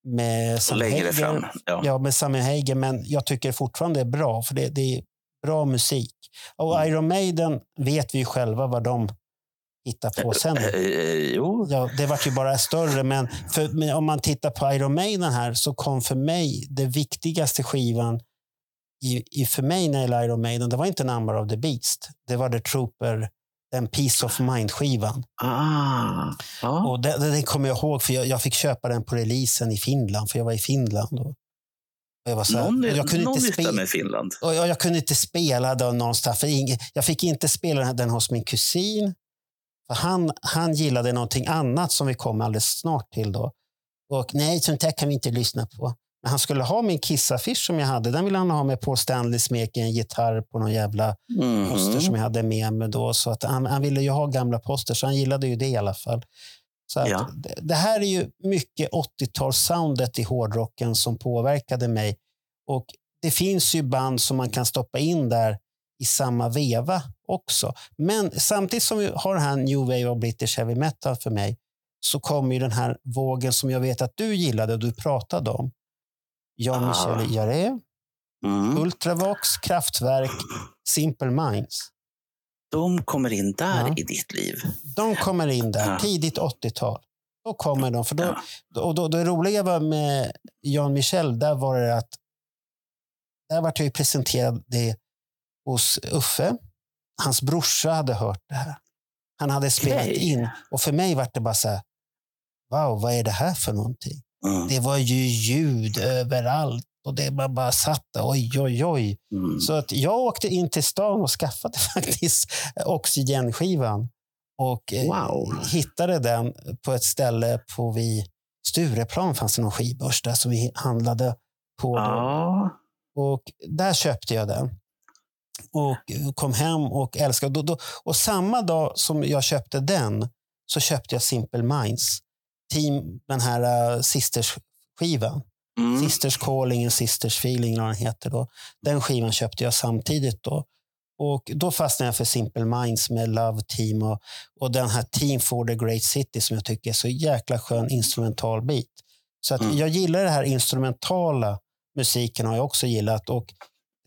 med Sammy längre Hagar. fram. Ja. Ja, med Sammy Hagar, men jag tycker fortfarande det är bra, för det, det är bra musik. Och Mm. Iron Maiden vet vi ju själva vad de hittar på sen. Eh, eh, jo. Ja, det vart ju bara större, men, för, men om man tittar på Iron Maiden här så kom för mig det viktigaste skivan i, i för mig när det gäller Iron Maiden, det var inte Number of the Beast. Det var The Trooper, den Peace of Mind-skivan. Ah. Ja. Och den, den kommer jag ihåg, för jag, jag fick köpa den på releasen i Finland, för jag var i Finland. Och jag, var så här, Någon, jag kunde någon inte spela. med Finland. Och jag, jag kunde inte spela den någonstans. För ing, jag fick inte spela den- hos min kusin. För han, han gillade någonting annat som vi kommer alldeles snart till. Då. Och nej, sånt här kan vi inte lyssna på. Men han skulle ha min Kiss-affisch som jag hade. Den ville han ha med Paul Stanley smek en gitarr på någon jävla Mhm. poster som jag hade med mig då. Så att han, han ville ju ha gamla poster, så han gillade ju det i alla fall. Så Ja. det, det här är ju mycket 80-talssoundet i hårdrocken som påverkade mig. Och det finns ju band som man kan stoppa in där i samma veva också. Men samtidigt som vi har den här New Wave of British Heavy Metal för mig så kommer ju den här vågen som jag vet att du gillade och du pratade om. Jean-Michel Ah. Jarre, Mm. Ultravox, Kraftwerk, Simple Minds. De kommer in där Ja. i ditt liv. De kommer in där, Ja. tidigt 80-tal. Då kommer de. För då, Ja. och då, det roliga var med Jan Michel, där var det att där var jag presenterad det hos Uffe. Hans brorsa hade hört det här. Han hade spelat Okej. in. Och för mig var det bara så här, wow, vad är det här för någonting? Mm. Det var ju ljud överallt. Och det var bara satt där, oj, oj, oj. Mm. Så att jag åkte in till stan och skaffade faktiskt Oxygen-skivan. Och eh, Wow. hittade den på ett ställe på vid Stureplan fanns det någon skivbörs där som vi handlade på. Ja. Och där köpte jag den. Och kom hem och älskade. Då, då, och samma dag som jag köpte den så köpte jag Simple Minds. Team, den här uh, Sisters-skivan. Mm. Sisters Calling och Sisters Feeling, vad den heter. Då. Den skivan köpte jag samtidigt. då. Och Då fastnade jag för Simple Minds med Love Team och, och den här Team for the Great City som jag tycker är så jäkla skön instrumental bit. Så att Mm. jag gillar det här instrumentala musiken har jag också gillat. Och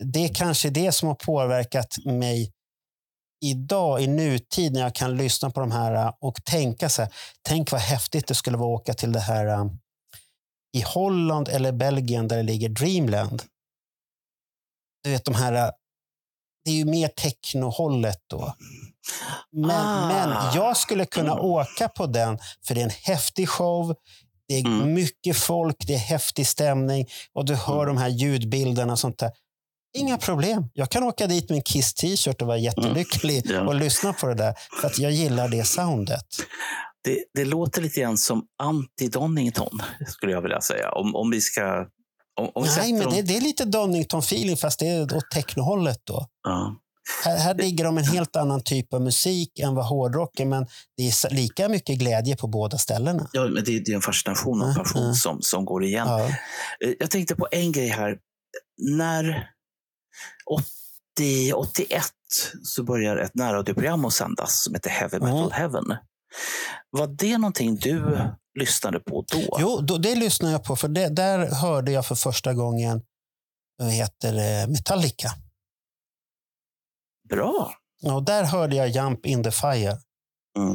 Det är kanske det som har påverkat mig idag i nutid när jag kan lyssna på de här och tänka så här. Tänk vad häftigt det skulle vara att åka till det här um, i Holland eller Belgien där det ligger Dreamland. Du vet de här uh, det är ju mer technohållet då. Men, Ah. men jag skulle kunna åka på den, för det är en häftig show. Det är Mm. mycket folk, det är häftig stämning och du hör Mm. de här ljudbilderna och sånt där. Inga problem. Jag kan åka dit med en Kiss t-shirt och vara jättelycklig Mm. Ja. och lyssna på det där. För att jag gillar det soundet. Det, det låter lite grann som anti-Donington, skulle jag vilja säga. Om, om vi ska... Om, om Nej, men det, det är lite Donington-feeling fast det är åt technohållet då. Ja. Här, här ligger de en helt annan typ av musik än vad hårdrocken, men det är lika mycket glädje på båda ställena. Ja, men det, det är en fascination och passion mm. som, som går igen. Ja. Eh, Jag tänkte på en grej här. När 80, 81 så börjar ett närradioprogram att sändas som heter Heavy Metal Mm. Heaven. Var det någonting du lyssnade på då? Jo, då, det lyssnade jag på, för det, där hörde jag för första gången vad heter Metallica. Bra! Och där hörde jag Jump in the Fire. Mm.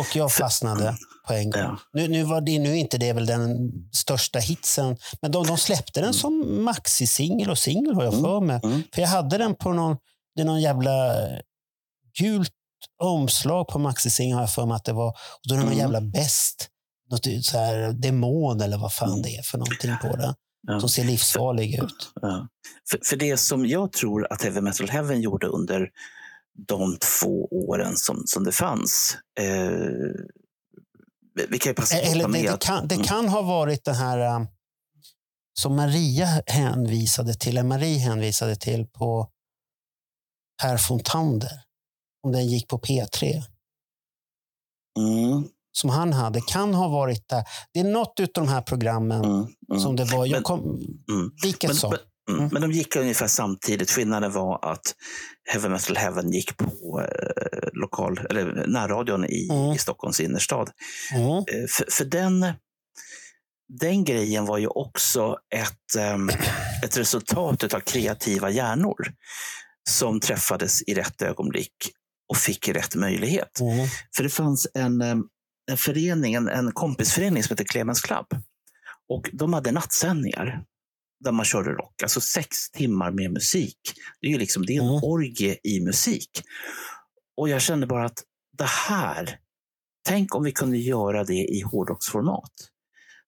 Och jag fastnade på en gång. Ja. Nu, nu var det nu inte det väl den största hitsen, men de, de släppte den som maxi-singel och singel har jag Mm. för mig. Mm. För jag hade den på någon, det är någon jävla gult omslag på maxi-singeln har jag för mig att det var. Och då är det någon Mm. jävla bäst, något så här demon eller vad fan det är för någonting på den. Ja. Som ser livsfarlig ut. Ja. För, för det som jag tror att Heavy Metal Heaven gjorde under de två åren som, som det fanns. Eh, vi- kan ju passa att Eller det, med det, att- kan, det Mm. kan ha varit det här um, som Maria hänvisade till, eller Marie hänvisade till på Per Fontander. Om den gick på P3. Mm, Som han hade. Kan ha varit där. Det är något av de här programmen mm, mm. som det var. Jag kom, Mm. Men, som. men, mm, Mm. men de gick ungefär samtidigt. Skillnaden var att Heavy Metal Heaven gick på eh, lokal, eller närradion i, Mm. i Stockholms innerstad. Mm. Eh, för, för den, den grejen var ju också ett, ehm, ett resultat av kreativa hjärnor som träffades i rätt ögonblick och fick rätt möjlighet. Mm. För det fanns en, en förening, en, en kompisförening som heter Clemens Club. Och de hade nattsändningar där man körde rock. Alltså sex timmar med musik. Det är ju liksom det är en Mm. orgie i musik. Och jag kände bara att det här, tänk om vi kunde göra det i hårdrocksformat.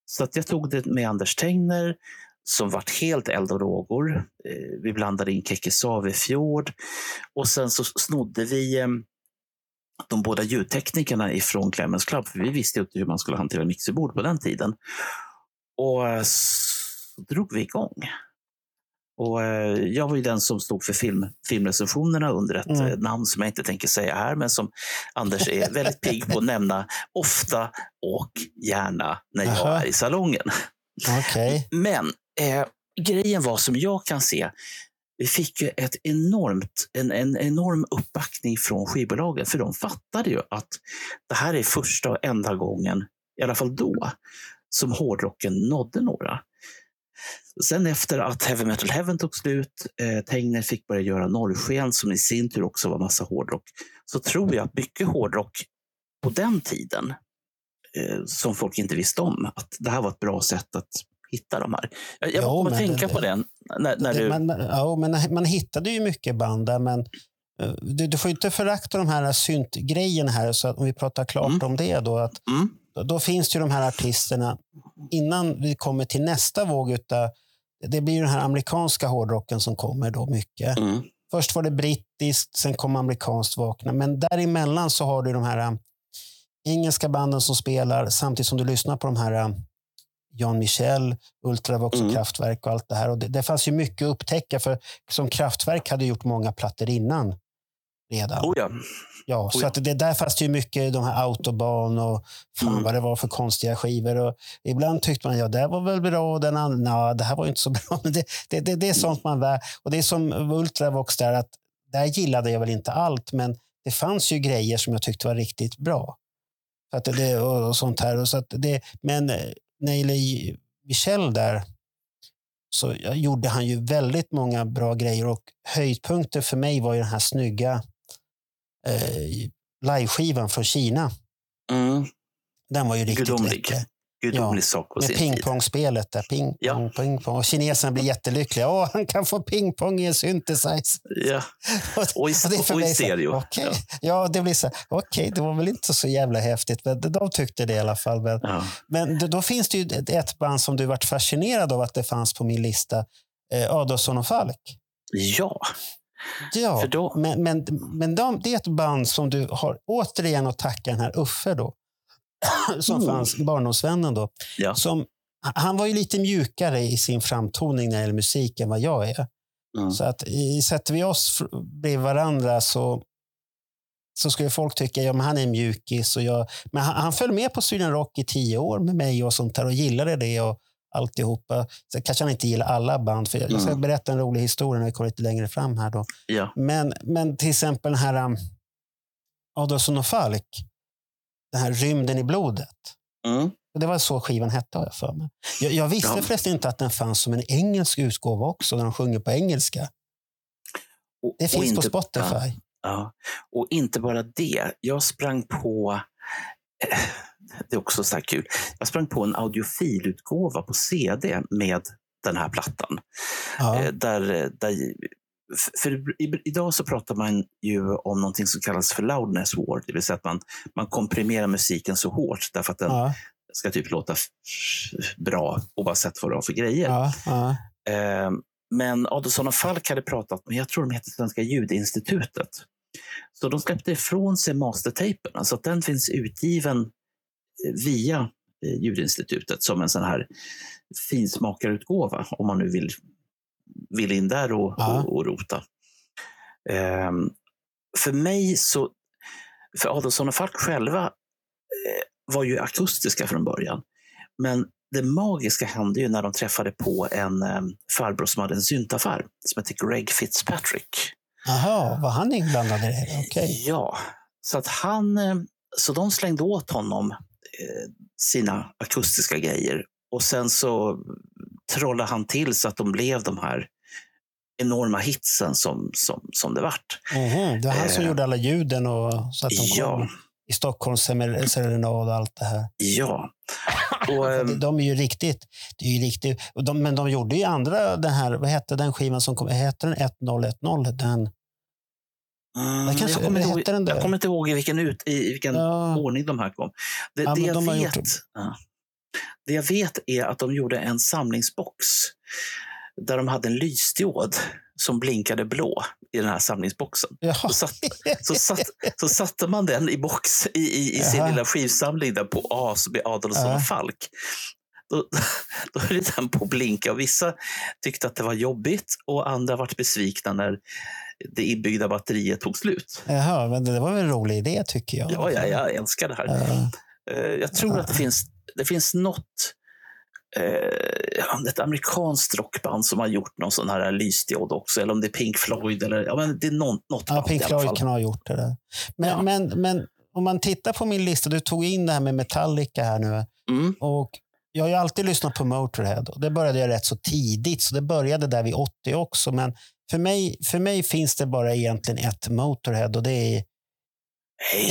Så att jag tog det med Anders Tengner som vart helt eld och lågor. Eh, Vi blandade in Fjord och sen så snodde vi eh, de båda ljudteknikerna ifrån Clemens Club. För vi visste inte hur man skulle hantera mixerbord på den tiden. Och eh, så drog vi igång. Och eh, jag var ju den som stod för film, filmrecensionerna under ett Mm. namn som jag inte tänker säga här, men som Anders är väldigt pigg på att nämna ofta och gärna när jag Jaha. är i salongen. Okej. Men eh, grejen var som jag kan se, vi fick ju ett enormt, en, en enorm uppbackning från skivbolagen. För de fattade ju att det här är första och enda gången, i alla fall då, som hårdrocken nådde några. Sen efter att Heavy Metal Heaven tog slut, eh, Tegner fick börja göra Norrsken som i sin tur också var massa hårdrock, så tror jag att mycket hårdrock på den tiden, eh, som folk inte visste om, att det här var ett bra sätt att hitta de här. Jag, jag Jo, kommer att tänka det- på den när, när Det- du... man, ja, men man hittade ju mycket band där, men eh, du, du får inte förakta de här syntgrejerna här. Så att om vi pratar klart Mm. om det då. Att Mm, då, finns det ju de här artisterna. Innan vi kommer till nästa våg utav, det blir ju den här amerikanska hårdrocken som kommer då mycket. mm, Först var det brittiskt, sen kom amerikanskt vakna. Men däremellan så har du de här äh, engelska banden som spelar samtidigt som du lyssnar på de här äh, Jan Michel, Ultravox och Mm. Kraftwerk och allt det här. Och det, det fanns ju mycket att upptäcka för som Kraftwerk hade gjort många plattor innan redan. oh ja. Ja, så ja. att det där fanns det ju mycket de här Autobahn och fan Mm. vad det var för konstiga skivor. Och ibland tyckte man ja, det var väl bra och den andra, det här var inte så bra. Men det, det, det, det är sånt man lär. Och det är som Ultravox där, att där gillade jag väl inte allt, men det fanns ju grejer som jag tyckte var riktigt bra. Så att det, och, och sånt här. Och så att det, men när det gäller Michel där, så gjorde han ju väldigt många bra grejer och höjdpunkter för mig var ju den här snygga eh, liveskivan från Kina. Mm, Den var ju riktigt Gudomlig. läcker. Gudomlig sak på sin tid. pingpongspelet där. Ping, Ja. pong, ping, pong. Och kineserna blir jättelyckliga. Åh, han kan få pingpong i en synthesizer. Ja. Och i, Och det för och i mig så stereo. Okej, Ja. ja. det blir så här, okej, det var väl inte så jävla häftigt. Men de tyckte det i alla fall. Men, Ja. men då, finns det ju ett, band som du varit fascinerad av att det fanns på min lista. Eh, Adolfsson och Falk. ja, Ja, då- men, men, men de, det är ett band som du har återigen att tacka den här Uffe då. Som Mm. fanns, barndomsvännen då. ja. Som, han var ju lite mjukare i sin framtoning när det gäller musik än vad jag är. Mm. Så att i, sätter vi oss bredvid varandra så, så skulle folk tycka ja, men han är en mjukis. Och jag, men han, han föll med på Sweden Rock i tio år med mig och sånt där och gillade det och alltihopa. Så kanske han inte gillar alla band. För jag, jag ska Mm. berätta en rolig historia när vi kommer lite längre fram här. Då. ja. Men, men till exempel den här um, Adolfsson och Falk. Den här Rymden i blodet. Mm. Det var så skivan hette har jag för mig. Jag, jag visste Ja. förresten inte att den fanns som en engelsk utgåva också, där de sjunger på engelska. Och, Det finns på inte- Spotify. Ja, ja. Och inte bara det. Jag sprang på eh, det är också så här kul. Jag sprang på en audiofilutgåva på CD med den här plattan. Ja. Eh, Där, där, för idag så pratar man ju om någonting som kallas för loudness ward, det vill säga att man, man komprimerar musiken så hårt därför att den Ja, ska typ låta bra oavsett vad det har för grejer. ja, ja. Eh, Men Adolfsson och Falk hade pratat med, jag tror de heter Svenska ljudinstitutet. Så de släppte ifrån sig mastertapen, så att den finns utgiven eh, via eh, ljudinstitutet som en sån här finsmakarutgåva, om man nu vill, vill in där och, Ja. och, och rota. Eh, för mig så, för Adolfsson och Falk själva eh, var ju akustiska från början. Men det magiska hände ju när de träffade på en eh, farbror som hade en syntaffär som hette Greg Fitzpatrick. Jaha, var han inblandad i det? Okej. Ja, så att han, eh, så de slängde åt honom eh, sina akustiska grejer och sen så trollade han till så att de blev de här enorma hitsen som, som, som det vart. Mhm, Det var han som Eh, gjorde alla ljuden och så att de kom Ja, i Stockholms serenad och allt det här. ja. Och, ehm, De är ju riktigt, det är ju riktigt de, men de gjorde ju andra, den här, vad hette den skivan som kom, hette den 1010? Den, mm, kanske- jag, kommer ihåg, den där? jag kommer inte ihåg i vilken, ut, i vilken ja, ordning de här kom. Det, Ja, det, jag de vet, ja. det jag vet är att de gjorde en samlingsbox där de hade en lysdiod som blinkade blå i den här samlingsboxen. Så, satt, så, satt, så satte man den i box i, i, i sin lilla skivsamling där på A som är Adolfsson och Falk. Då, då det den på att blinka. Och vissa tyckte att det var jobbigt och andra vart besvikna när det inbyggda batteriet tog slut. Jaha, men det var väl en rolig idé tycker jag. Ja, ja, jag älskar det här. Eh, Jag tror att det finns, det finns något eh, ett amerikanskt rockband som har gjort någon sån här lysdiod också. Eller om det är Pink Floyd. Eller, ja, men det är någon, något Ja, Pink Floyd kan ha gjort det där. Men, Ja. men, men om man tittar på min lista, du tog in det här med Metallica här nu. Mm, Och jag har ju alltid lyssnat på Motorhead och det började jag rätt så tidigt, så det började där vid 80 också. Men för mig, för mig finns det bara egentligen ett Motorhead och det är,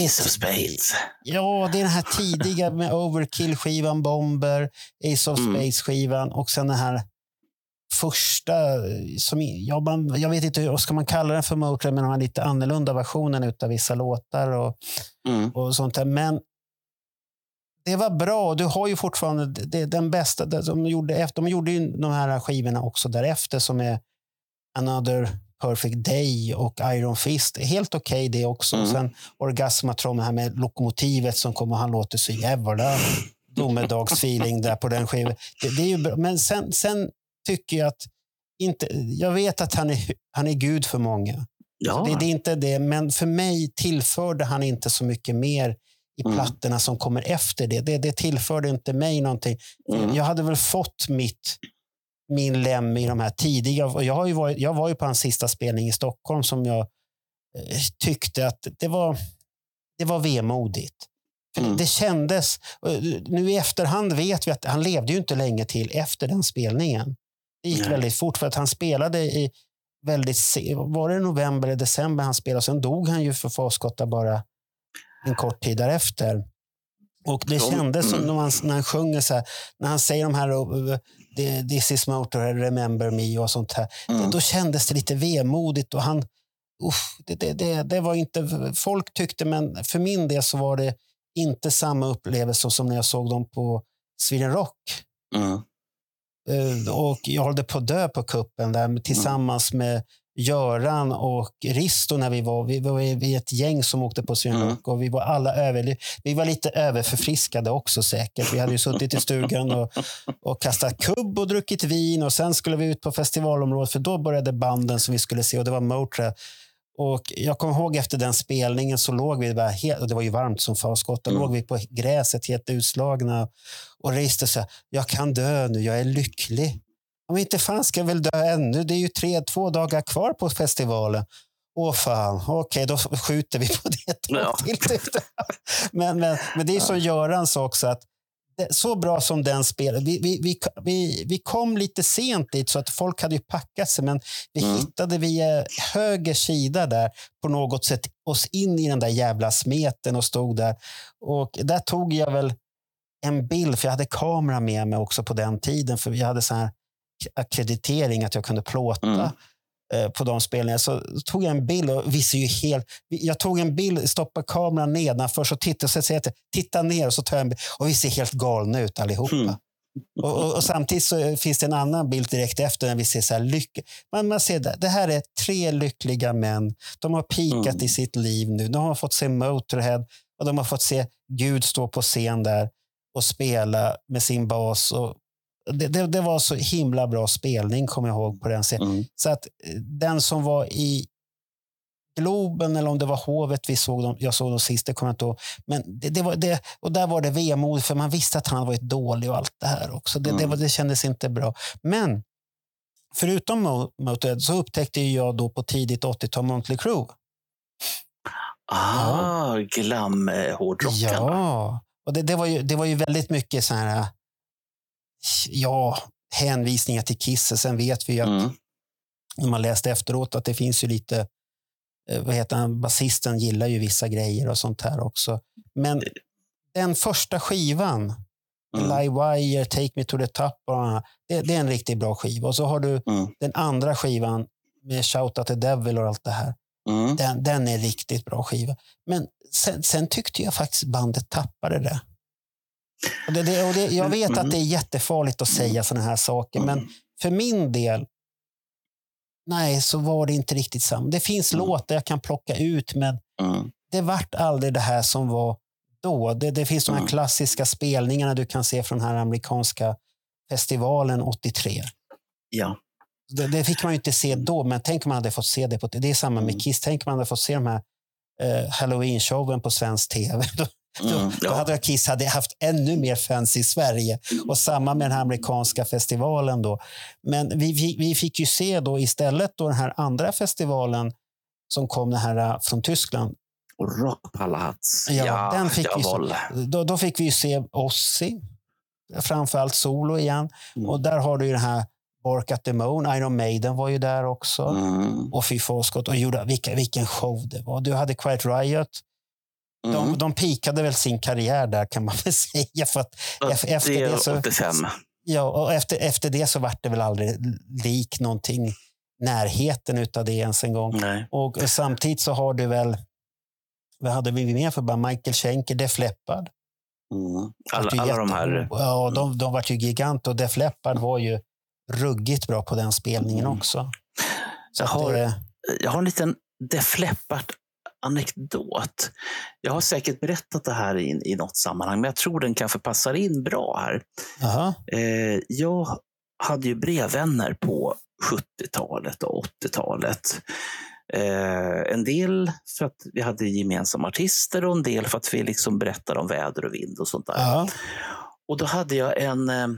Ace of Spades. ja, det är den här tidiga med Overkill-skivan, Bomber, Ace of Mm. Space-skivan och sen den här första, som, ja, man, jag vet inte, hur ska man kalla den för Motorhead, men de har lite annorlunda versionen av vissa låtar. Och, Mm. och sånt där. Men det var bra. Du har ju fortfarande det, den bästa. De gjorde, de gjorde ju de här skivorna också därefter som är Another Perfect Day och Iron Fist. Helt okej det också. Mm. Sen Orgasmatron här med lokomotivet som kommer. Han låter så jävla domedagsfeeling där på den skivan. Det, det är ju bra. Men sen, sen tycker jag att inte, jag vet att han är, han är gud för många. Ja. Det, det är inte det, men för mig tillförde han inte så mycket mer i Mm. plattorna som kommer efter det. det. Det tillförde inte mig någonting. Mm. Jag hade väl fått mitt, min lem i de här tidiga. och Jag, har ju varit, jag var ju på hans sista spelning i Stockholm som jag eh, tyckte att det var, det var vemodigt. För Mm. Det kändes, och nu i efterhand vet vi att han levde ju inte länge till efter den spelningen. Det gick Nej. väldigt fort för att han spelade i väldigt var det november eller december han spelade. Sen dog han ju för farskotta bara en kort tid därefter. Och det kändes som mm. när, man, när han sjunger så här, när han säger de här uh, This is Motorhead, Remember Me och sånt här. Mm. Då kändes det lite vemodigt och han, uff, det, det, det, det var inte, folk tyckte, men för min del så var det inte samma upplevelse som när jag såg dem på Sweden Rock. Mm. Eh, Och jag hållde på att dö på kuppen där med- tillsammans med Göran och Risto när vi var. Vi var vi ett gäng som åkte på. Rock och vi var alla över, vi var lite överförfriskade också säkert. Vi hade ju suttit i stugan och, och kastat kubb och druckit vin och sen skulle vi ut på festivalområdet för då började banden som vi skulle se och det var Motörhead. Och jag kommer ihåg efter den spelningen så låg vi bara helt, och det var ju varmt som faskott, då Mm. låg vi på gräset helt utslagna och Risto sa, jag kan dö nu, jag är lycklig. Om inte fan ska jag väl dö ännu, det är ju tre, två dagar kvar på festivalen. Åh fan, okej då skjuter vi på det Ja. men, men, men det är som Göran sa också, att så bra som den spelade, vi, vi, vi, vi, vi kom lite sent dit så att folk hade ju packat sig, men vi Mm. hittade via höger sida där på något sätt oss in i den där jävla smeten och stod där. Och där tog jag väl en bild, för jag hade kamera med mig också på den tiden, för vi hade så här akkreditering att jag kunde plåta Mm. eh, på de spelningarna. Så tog jag en bild och vi ser ju helt... Jag tog en bild, stoppade kameran nedanför och tittade och så säger jag titta ner och så tar jag en bild och vi ser helt galna ut allihopa. Mm. Och, och, och samtidigt så finns det en annan bild direkt efter när vi ser så här lycka. Man, man ser det, det här är tre lyckliga män. De har pikat Mm. i sitt liv nu. De har fått se Motorhead och de har fått se Gud stå på scen där och spela med sin bas. Och det, det, det var så himla bra spelning, kommer jag ihåg, på den scenen. Mm. Så att eh, den som var i Globen eller om det var Hovet vi såg dem, jag såg dem sist, det kommer jag inte ihåg. Men det, det var det, och där var det vemod för man visste att han var ett dålig och allt det här också. Det, det, Mm. var, det kändes inte bra. Men förutom Mo- Motörhead så upptäckte jag då på tidigt 80-tal Motley Crue. Ah, glam-hårdrocken. Ja, och det, det, var ju, det var ju väldigt mycket så här, ja, hänvisningar till Kiss. Sen vet vi ju att Mm. när man läste efteråt att det finns ju lite, eh, vad heter han, basisten gillar ju vissa grejer och sånt här också. Men den första skivan, Mm. Live Wire, Take Me To The Top, det, det är en riktigt bra skiva. Och så har du Mm. den andra skivan med Shout At The Devil och allt det här. Mm. Den, den är riktigt bra skiva. Men sen, sen tyckte jag faktiskt bandet tappade det. Och det, det, och det jag vet Mm. att det är jättefarligt att säga sådana här saker, men Mm. för min del, nej, så var det inte riktigt samma. Det finns Mm. låtar jag kan plocka ut, men Mm. det vart aldrig det här som var då. Det, det finns de här Mm. klassiska spelningarna du kan se från den här amerikanska festivalen 83. Ja. Det, det fick man ju inte se då, men tänk om man hade fått se det. På, det är samma med Mm. Kiss. Tänk om man hade fått se de här eh, Halloween-showen på svensk tv. Då, Mm. då ja. hade Kiss hade haft ännu mer fans i Sverige. Och samma med den här amerikanska festivalen. då. Men vi, vi, vi fick ju se då istället då den här andra festivalen som kom den här eh, från Tyskland. Och Rockpalats. Ja, Ja, den fick vi. Då, då fick vi se Ozzy, framförallt solo igen. Mm. Och där har du ju den här Bark at the Moon, Iron Maiden var ju där också. Mm. Och fy forskott. Och gjorde, vilka, vilken show det var. Du hade Quiet Riot. Mm. De, de pikade väl sin karriär där kan man väl säga. För att, efter det det så- är 85. ja, och efter, efter det så vart det väl aldrig lik någonting närheten utav det ens en gång. Nej. Och samtidigt så har du väl, vad hade vi mer för bara Michael Schenker, Def Leppard. Mm. Alla, alla de jätte- här. Ja, de, de var ju gigant och Def Leppard var ju ruggigt bra på den spelningen Mm. också. Så Jag har- det, Jag har en liten Def Leppard-anekdot. Jag har säkert berättat det här i, i något sammanhang, men jag tror den kanske passar in bra här. aha, Eh, jag hade ju brevvänner på 70-talet och 80-talet. Eh, en del för att vi hade gemensamma artister och en del för att vi liksom berättade om väder och vind och sånt där. ja, Och då hade jag en, eh,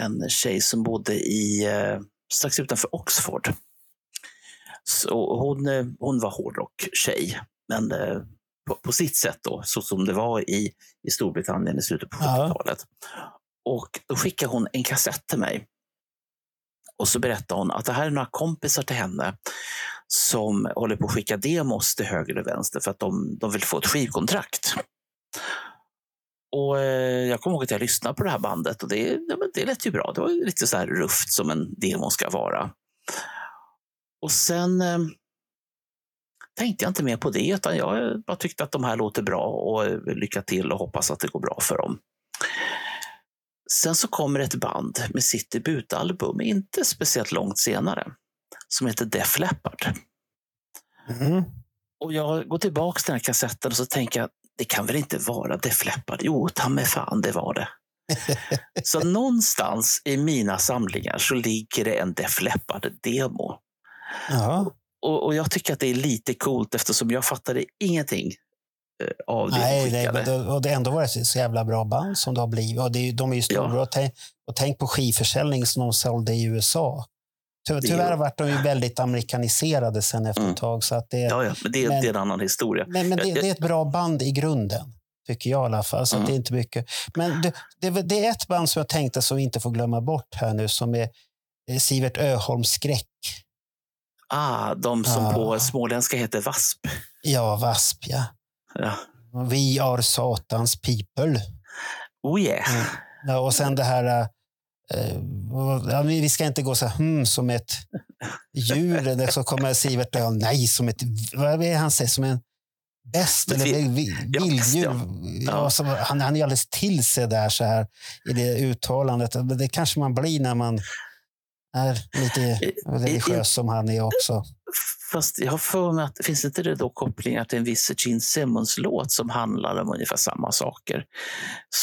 en tjej som bodde i, eh, strax utanför Oxford. Så hon, eh, hon var hårdrock-tjej, men eh, på, på sitt sätt då, så som det var i, i Storbritannien i slutet på Ja. 70-talet. Och då skickade hon en kassett till mig. Och så berättade hon att det här är några kompisar till henne som håller på att skicka demos till höger och vänster för att de, de vill få ett skivkontrakt. Och eh, Jag kommer ihåg att jag lyssnade på det här bandet och det, det lät ju bra. Det var lite så här rufft som en demo ska vara. Och sen eh, tänkte jag inte mer på det, utan jag bara tyckte att de här låter bra och lycka till och hoppas att det går bra för dem. Sen så kommer ett band med sitt debutalbum, inte speciellt långt senare, som heter Def Leppard. Mm. Och jag går tillbaka till den här kassetten och så tänker jag, det kan väl inte vara Def Leppard? Jo, ta mig fan, det var det. så någonstans i mina samlingar så ligger det en Def Leppard-demo. Ja. Och, och jag tycker att det är lite coolt eftersom jag fattade ingenting eh, av det Nej, de det, och det har ändå varit så jävla bra band som det har blivit. Och det de är ju stora. Ja. Och, tänk, och tänk på skivförsäljning som de sålde i USA. Ty, tyvärr vart de ju väldigt amerikaniserade sen efter Mm. ett tag. Så att det, Ja, ja, men det, Men- det är en annan historia. men, men det, Jag- det är ett bra band i grunden. Tycker jag i alla fall. Så Mm. det är inte mycket. Men det, det, det är ett band som jag tänkte som vi inte får glömma bort här nu. Som är eh, Sivert Öholms skräck. Ah, de som Ah. på småländska heter VASP. Ja, Wasp ja. Ja. We are Satans people. Oh yeah. Mm. Ja, och sen det här... eh, ja, vi ska inte gå så här, hmm, som ett djur. Eller så kommer Sivert ja, nej, som ett... Vad är han säger? Som en bäst eller vi- vi- ja, vilddjur. ja. Ja. Ja. han, han är alldeles till sig där så här i det uttalandet. Det kanske man blir när man är lite religiös som han är också. Fast jag har för mig att finns inte det då kopplingar till en viss Gene Simmons-låt som handlar om ungefär samma saker?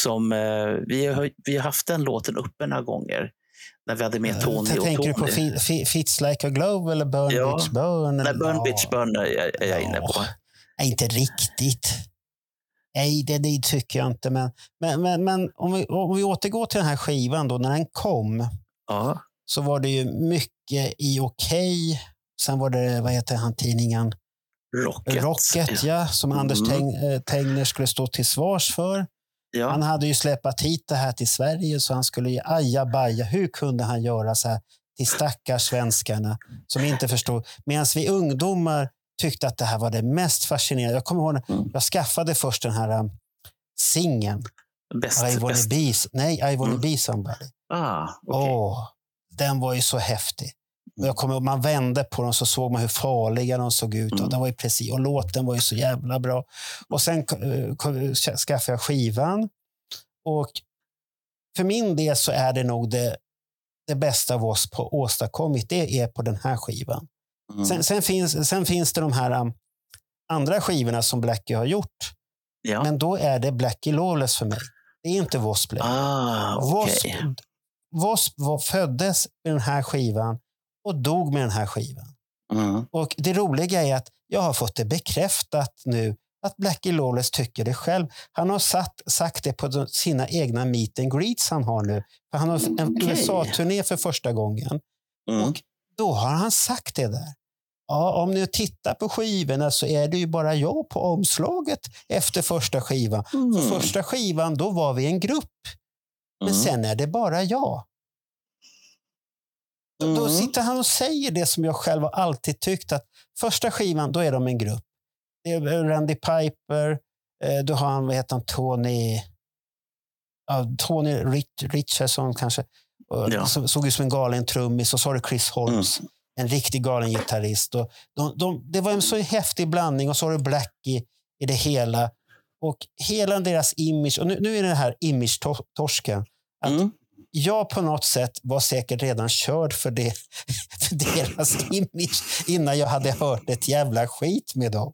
Som, eh, vi, har, vi har haft den låten uppe några gånger när vi hade med Tony och Tänker du på Tony. Fi- Fi- Fits like a glove eller Burn Ja. bitch burn? Nej, Burn Ja. Bitch Burn är, är jag inne på. Nej, inte riktigt. Nej, det, det tycker jag inte. Men, men, men, men om, vi, om vi återgår till den här skivan då, när den kom Ja. Så var det ju mycket i okej. Sen var det, vad heter han, tidningen Rocket. Rocket, ja, som Anders Mm. Teng, eh, Tegner skulle stå till svars för. Ja. Han hade ju släpat hit det här till Sverige så han skulle ju ajabaja. Hur kunde han göra så här till stackars svenskarna som inte förstod? Medan vi ungdomar tyckte att det här var det mest fascinerande. Jag kommer ihåg Mm. jag skaffade först den här um, singeln. Bäst, I wanna bäst. be, nej, I wanna Mm. be somebody. Ah, okej. Åh, den var ju så häftig. Och jag kommer, ihåg, man vände på dem så såg man hur farliga de såg ut. Och, Mm. den var ju precis, och låten var ju så jävla bra. Och sen kom- skaffade jag skivan. Och för min del så är det nog det, det bästa av oss på åstadkommit. Det är på den här skivan. Mm. Sen, sen, finns, sen finns det de här um, andra skivorna som Blackie har gjort. ja. Men då är det Blackie Lawless för mig. Det är inte Wasp längre. ah, Wasp, okej. Wasp föddes med den här skivan och dog med den här skivan. Mm. Och Det roliga är att jag har fått det bekräftat nu att Blackie Lawless tycker det själv. Han har satt, sagt det på sina egna meet and greets han har nu. För han har en Okej. USA-turné för första gången. Mm. Och då har han sagt det där. Ja, om ni tittar på skivorna så är det ju bara jag på omslaget efter första skivan. För Mm. första skivan, då var vi en grupp. Men Mm. sen är det bara jag. Då- Då Mm. sitter han och säger det som jag själv har alltid tyckt att första skivan, då är de en grupp. Det är Randy Piper, eh, då har han, vad heter han, Tony, ja, Tony Rich, Richardson kanske. Ja. som Såg ut som en galen trummis och så har du Chris Holmes, en riktig galen gitarrist. Och de, de, det var en så häftig blandning och så har du Blackie i det hela. Och hela deras image, och nu, nu är det här image-torsken. Att Mm. jag på något sätt var säkert redan körd för, det, för deras image innan jag hade hört ett jävla skit med dem.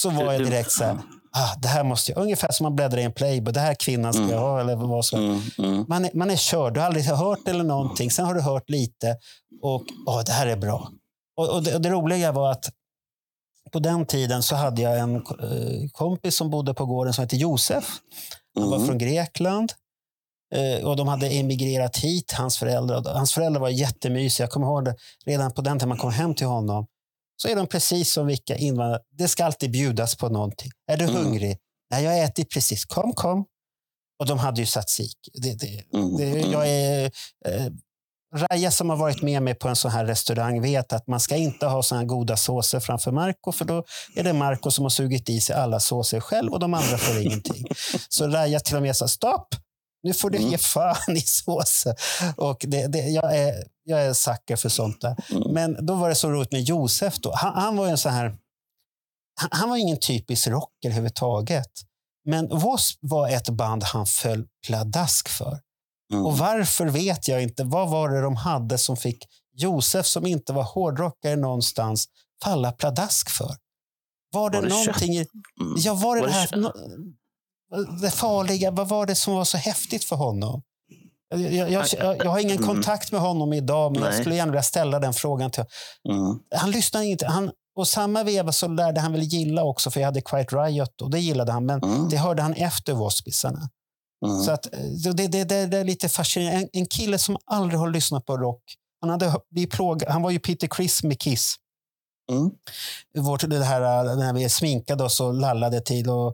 Så var jag direkt så här, ah, det här måste jag, ungefär som man bläddrar i en playboy, det här kvinnan ska Mm. jag ha eller vad ska Mm. Mm. man, är, man är körd, du har aldrig hört eller någonting, sen har du hört lite och åh, det här är bra. Och, och, det, och det roliga var att på den tiden så hade jag en eh, kompis som bodde på gården som hette Josef. Han var Mm. från Grekland. Eh, och de hade emigrerat hit, hans föräldrar. Hans föräldrar var jättemysiga. Jag kommer ihåg det redan på den tiden man kom hem till honom. Så är de precis som vilka invandrare. Det ska alltid bjudas på någonting. Är du Mm. hungrig? Nej, jag har ätit precis. Kom, kom. Och de hade ju tzatziki. Det, det, Mm. det, Mm. jag är, eh, Raja som har varit med mig på en sån här restaurang vet att man ska inte ha såna goda såser framför Marco för då är det Marco som har sugit i sig alla såser själv och de andra får ingenting. Så Raja till och med sa stopp! Nu får du Mm. ge fan i såsen. Och det, det, jag, är, jag är sucker för sånt där. Mm. Men då var det så roligt med Josef. Då. Han, han var en sån här... Han, han var ingen typisk rocker överhuvudtaget. Men W.A.S.P. var ett band han föll pladask för. Mm. Och varför vet jag inte. Vad var det de hade som fick Josef, som inte var hårdrockare någonstans, falla pladask för? Var det, Var det någonting... I, Mm. ja, var det, Var det här... det farliga, vad var det som var så häftigt för honom? Jag, jag, jag, jag, jag har ingen Mm. kontakt med honom idag, men jag Nej. skulle gärna vilja ställa den frågan till Mm. Han lyssnade inte. Han, och samma veva så lärde han väl gilla också, för jag hade Quiet Riot och det gillade han, men Mm. det hörde han efter Waspisarna. Mm. Så att, det, det, det, det är lite fascinerande. En, en kille som aldrig har lyssnat på rock. Han, hade, blivit plågad, han var ju Peter Criss med Kiss. Mm. Vårt, det här, när vi sminkade oss och lallade till och,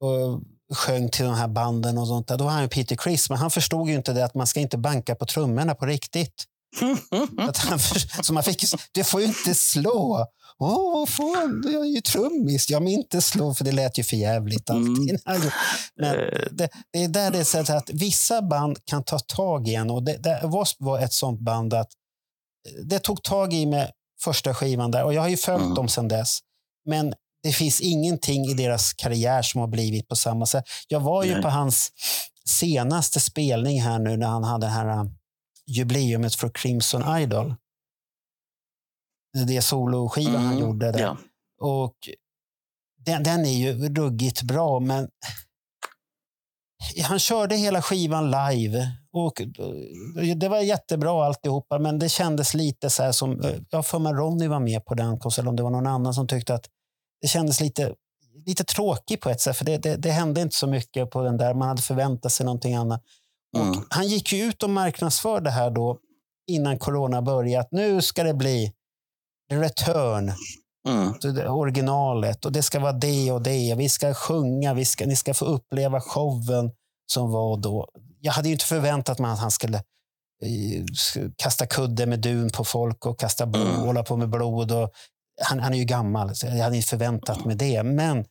och sjöng till de här banden och sånt där. Då var han ju Peter Criss, men han förstod ju inte det att man ska inte banka på trummorna på riktigt. Att han, så man fick, du får ju inte slå. Åh, vad får Jag är ju trummis. Ja, men inte slå, för det lät ju för jävligt alltid. Men Eh, det, det är där det är så att vissa band kan ta tag i en. Och det, det, W.A.S.P. var ett sånt band att det tog tag i med första skivan där. Och jag har ju följt Mm. dem sedan dess. Men det finns ingenting i deras karriär som har blivit på samma sätt. Jag var ju Nej. på hans senaste spelning här nu när han hade det här uh, jubileumet för Crimson Idol. Det soloskivan han Mm, gjorde där. ja. Och den, den är ju ruggigt bra, men han körde hela skivan live. Och eh, det var jättebra alltihopa, men det kändes lite så här som... eh, Jag har för mig Ronny var med på den konserten, om det var någon annan som tyckte att det kändes lite, lite tråkigt på ett sätt, för det, det, det hände inte så mycket på den där. Man hade förväntat sig någonting annat. Mm. Han gick ju ut och marknadsförde det här då innan corona började. Att nu ska det bli return Mm. originalet och det ska vara det och det. Vi ska sjunga, vi ska, ni ska få uppleva showen som var då. Jag hade ju inte förväntat mig att han skulle eh, kasta kudde med dun på folk och kasta blod, Mm. hålla på med blod. Och, han, han är ju gammal, så jag hade inte förväntat mig det. Men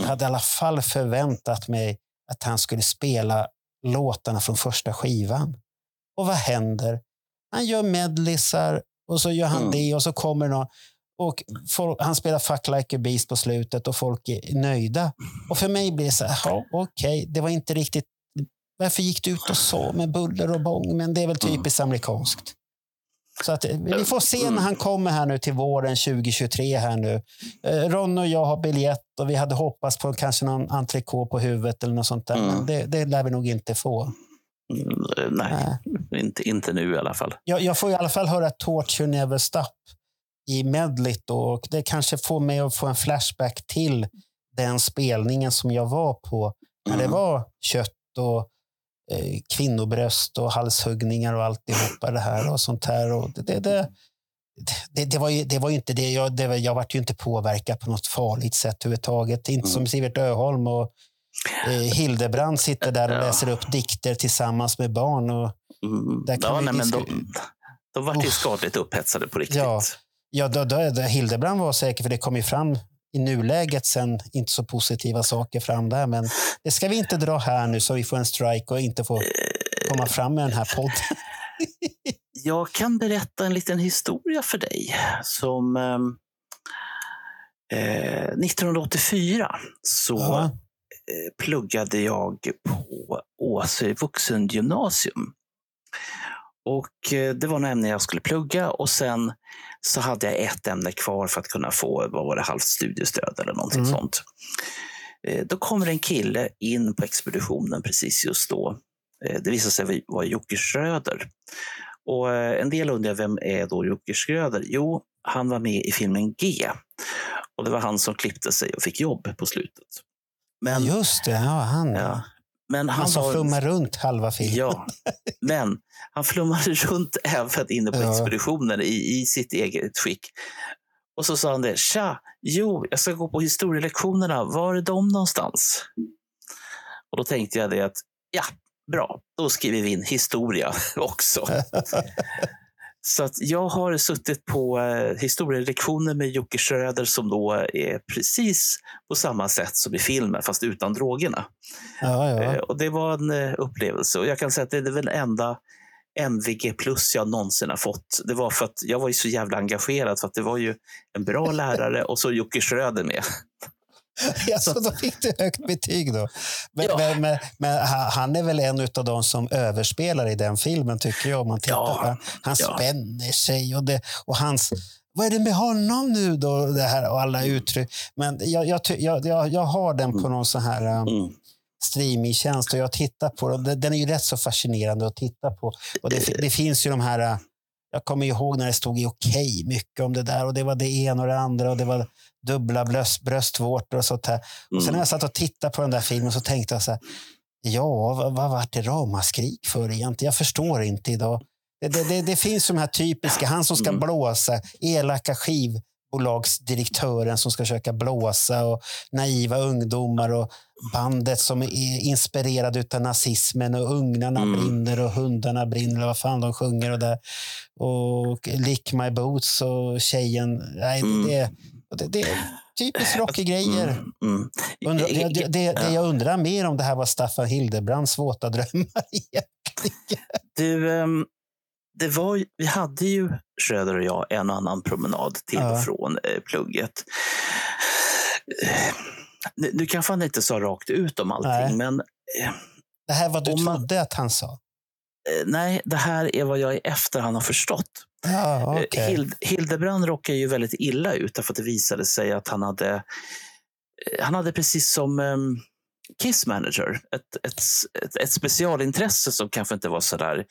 jag hade i alla fall förväntat mig att han skulle spela låtarna från första skivan. Och vad händer? Han gör medleysar och så gör han Mm. det och så kommer någon. Och folk, han spelar Fuck Like a Beast på slutet och folk är nöjda. Och för mig blir det så här, okej, det var inte riktigt... Varför gick du ut och så med buller och bång? Men det är väl typiskt amerikanskt. Så att, eh, vi får se när han kommer här nu till våren 2023. här nu. Eh, Ron och jag har biljett och vi hade hoppats på kanske någon entrecote på huvudet eller något sånt där. Mm. Men det, det lär vi nog inte få. Mm, Nej, Nej. inte, inte nu i alla fall. Jag, jag får i alla fall höra Torture Never Stop i medlet och det kanske får mig att få en flashback till den spelningen som jag var på när det Mm. var kött och kvinnobröst och halshuggningar och alltihopa det här och sånt här. Och det, det, det, det, var ju, det var ju inte det. Jag, det var, jag vart ju inte påverkad på något farligt sätt överhuvudtaget. Inte som Mm. Sivert Öholm och eh, Hildebrand sitter där och läser upp dikter tillsammans med barn. Och, Mm. Där kan Ja, vi nej, men de, de var ju skadligt upphetsade på riktigt. Ja. Ja, då, då, då, Hildebrand var säker, för det kom ju fram i nuläget sen inte så positiva saker fram där. Men det ska vi inte dra här nu så vi får en strike och inte får komma fram med den här podden. Jag kan berätta en liten historia för dig. Som ehm, eh, 1984 så Ja. eh, pluggade jag på Åsö vuxengymnasium. Och eh, det var några ämnen jag skulle plugga och sen så hade jag ett ämne kvar för att kunna få, vad var det, halvt studiestöd eller någonting Mm. sånt. Eh, Då kommer en kille in på expeditionen precis just då. Eh, Det visade sig vara Jocke Schröder. Och en del undrar, vem är då Jocke Schröder? Jo, han var med i filmen G. Och det var han som klippte sig och fick jobb på slutet. Men, Just det, ja, han. ja, men han Han var- flummar runt halva filmen. Ja, men han flummade runt även inne på Ja. expeditionen i, i sitt eget skick. Och så sa han det, tja, jo, jag ska gå på historielektionerna, var är de någonstans? Och då tänkte jag det att, ja, bra, då skriver vi in historia också. Så att jag har suttit på eh, historielektioner med Jocke Schröder som då är precis på samma sätt som i filmen, fast utan drogerna. Ja, Eh, ja. Och det var en eh, upplevelse. Och jag kan säga att det är väl enda MVG plus jag någonsin har fått. Det var för att jag var ju så jävla engagerad för att det var ju en bra lärare och så Jocke Schröder med. Alltså, då fick du högt betyg då. Men, Ja. men, men, men ha- han är väl en av de som överspelar i den filmen, tycker jag. Man tittar Ja, han. Ja. spänner sig och, det, och hans... Vad är det med honom nu då? Det här och alla uttryck. Men jag, jag, jag, jag, har den på någon sån här um, Mm. streamingtjänst och jag tittar på den. Den- Den är ju rätt så fascinerande att titta på. Och det, det finns ju de här... Jag kommer ihåg när det stod i Okej mycket om det där och det var det ena och det andra och det var dubbla bröst, bröstvårtor och sånt här. Och sen Mm. när jag satt och tittade på den där filmen så tänkte jag så här, ja, vad, vad vart det ramaskrik för egentligen? Jag förstår inte idag. Det, det, det, det finns de här typiska, han som ska Mm. blåsa, elaka skivbolagsdirektören som ska försöka blåsa och naiva ungdomar och bandet som är inspirerad av nazismen och ugnarna Mm. brinner och hundarna brinner eller vad fan de sjunger och där. Och Lick My Boots och tjejen. Nej, Mm. det, det, det är typiskt Rocky-grejer. Mm. Mm. Undrar, det, det, det, det jag undrar mer om det här var Staffan Hildebrands våta drömmar egentligen. Du, ehm, det var, vi hade ju Schröder och jag en och annan promenad till Ja. och från eh, plugget. Eh, Nu, nu kanske han inte sa rakt ut om allting, Nej. men eh, Det här var du man- trodde att han sa. eh, nej, det här är vad jag i efterhand har förstått. Ja, Eh, okej. Hild, Hildebrand råkade ju väldigt illa ut därför att det visade sig att han hade, eh, han hade precis som um, Kiss Manager ett, ett, ett, ett specialintresse som kanske inte var så där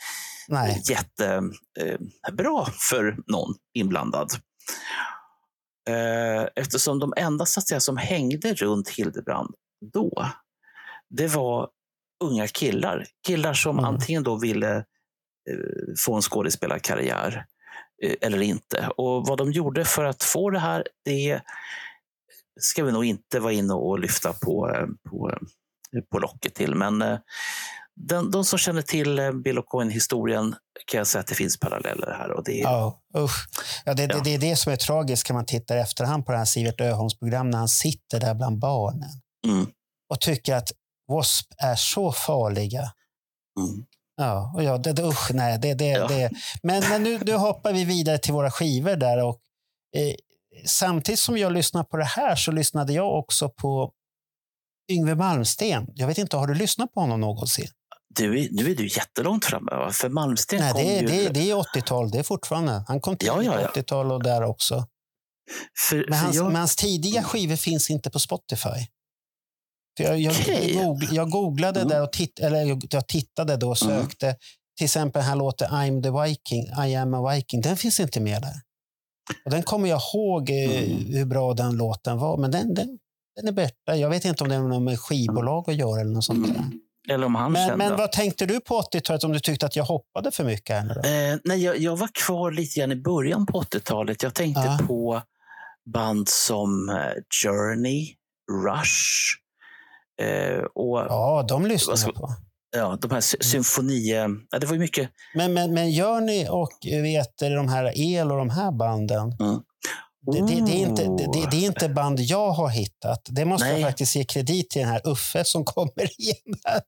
Nej. jättebra för någon inblandad. Eh, Eftersom de enda så att säga, som hängde runt Hildebrand då, det var unga killar. Killar som Mm. antingen då ville eh, få en skådespelarkarriär eh, eller inte. Och vad de gjorde för att få det här, det ska vi nog inte vara inne och lyfta på, eh, på, eh, på locket till. Men eh, den, de som känner till eh, Bill O'Coin-historien kan jag säga att det finns paralleller här. Och det, är- Ja, usch. Ja, det, Ja. Det, det är det som är tragiskt när man tittar i efterhand på det här Sivert Öholms program när han sitter där bland barnen Mm, och tycker att W.A.S.P. är så farliga. mm. Ja, och ja, det, det, usch, nej, det, det, Ja. det. Men, men nu, nu hoppar vi vidare till våra skivor där. Och, eh, samtidigt som jag lyssnar på det här så lyssnade jag också på Yngve Malmsten. Jag vet inte, har du lyssnat på honom någonsin? Du, är- nu är du jättelångt framme. För Malmsten Nej, kom det, är- ju... det, är- det är 80-tal, det är fortfarande. Han kom tidigt Ja, ja, ja. 80-tal och där också. för, Men för hans, jag, men hans tidiga skivor finns inte på Spotify. För jag, jag, Okej. jag, googl- jag googlade Mm. där och titt, eller jag, jag tittade då och Mm. sökte. Till exempel här låten I'm the Viking, I am a Viking. Den finns inte med där. Och den kommer jag ihåg eh, Mm. hur bra den låten var. Men den, den, den är borta. Jag vet inte om det har med skivbolag att göra eller något sånt där. Mm. eller om han Men, kände... men vad tänkte du på 80-talet om du tyckte att jag hoppade för mycket här? Eh, nej, jag, jag var kvar lite grann i början på 80-talet. Jag tänkte Ja. på band som eh, Journey, Rush eh, och ja. Ja, de ska- jag på. de här sy- symfoni... eh, Ja, det var ju mycket... Men, men, men gör ni och eh, vet de här El och de här banden, Det, det, det, är inte, det, är inte band jag har hittat. Det måste Nej. jag faktiskt ge kredit till den här Uffe som kommer in. Här.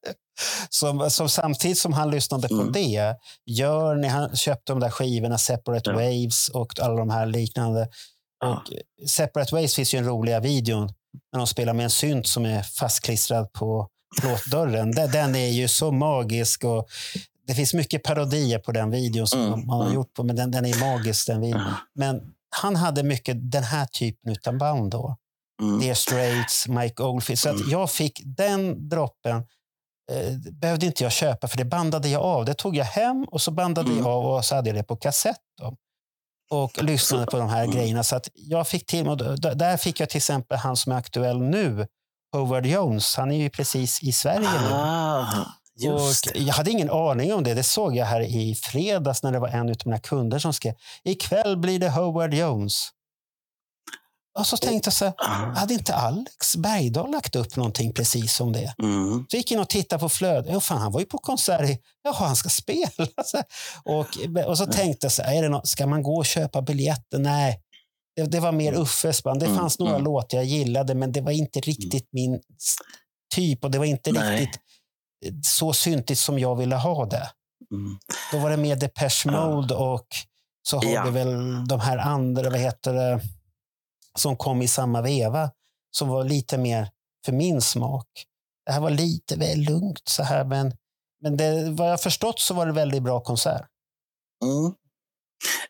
Som, som samtidigt som han lyssnade på Mm. det, gör ni, han köpte de där skivorna Separate Ja. Waves och alla de här liknande. Ja. Och Separate Waves finns ju en roliga videon när de spelar med en synt som är fastklistrad på plåtdörren. Den, är ju så magisk och det finns mycket parodier på den videon som Mm, man har mm. gjort på, men den, den är magisk den videon. Men han hade mycket den här typen av band då. Mm. Dear Straits, Mike Oldfield. Så Mm. jag fick den droppen. Eh, behövde inte jag köpa, för det bandade jag av. Det tog jag hem och så bandade Mm. jag av och så hade jag det på kassett. Då. Och lyssnade på de här mm. grejerna. Så att jag fick till och där fick jag till exempel han som är aktuell nu, Howard Jones. Han är ju precis i Sverige nu. Just Och jag hade ingen aning om det. Det såg jag här i fredags när det var en av mina kunder som skrev ikväll blir det Howard Jones. Och så tänkte jag så här, Ah. hade inte Alex Bergdahl lagt upp någonting precis som det? Mm. Så gick jag in och tittade på flödet. Fan, han var ju på konsert. i- Jaha, han ska spela. Och, och så tänkte jag, så här, är det nå- ska man gå och köpa biljetter? Nej. Det, det var mer Uffes band. Det Mm, fanns några mm. låtar jag gillade, men det var inte riktigt min typ. Och det var inte Nej. riktigt så syntigt som jag ville ha det. Mm. Då var det mer Depeche. Mode och så har Ja. vi väl de här andra, vad heter det, som kom i samma veva, som var lite mer för min smak. Det här var lite väl lugnt så här, men, men det, vad jag förstått så var det väldigt bra konsert. Mm.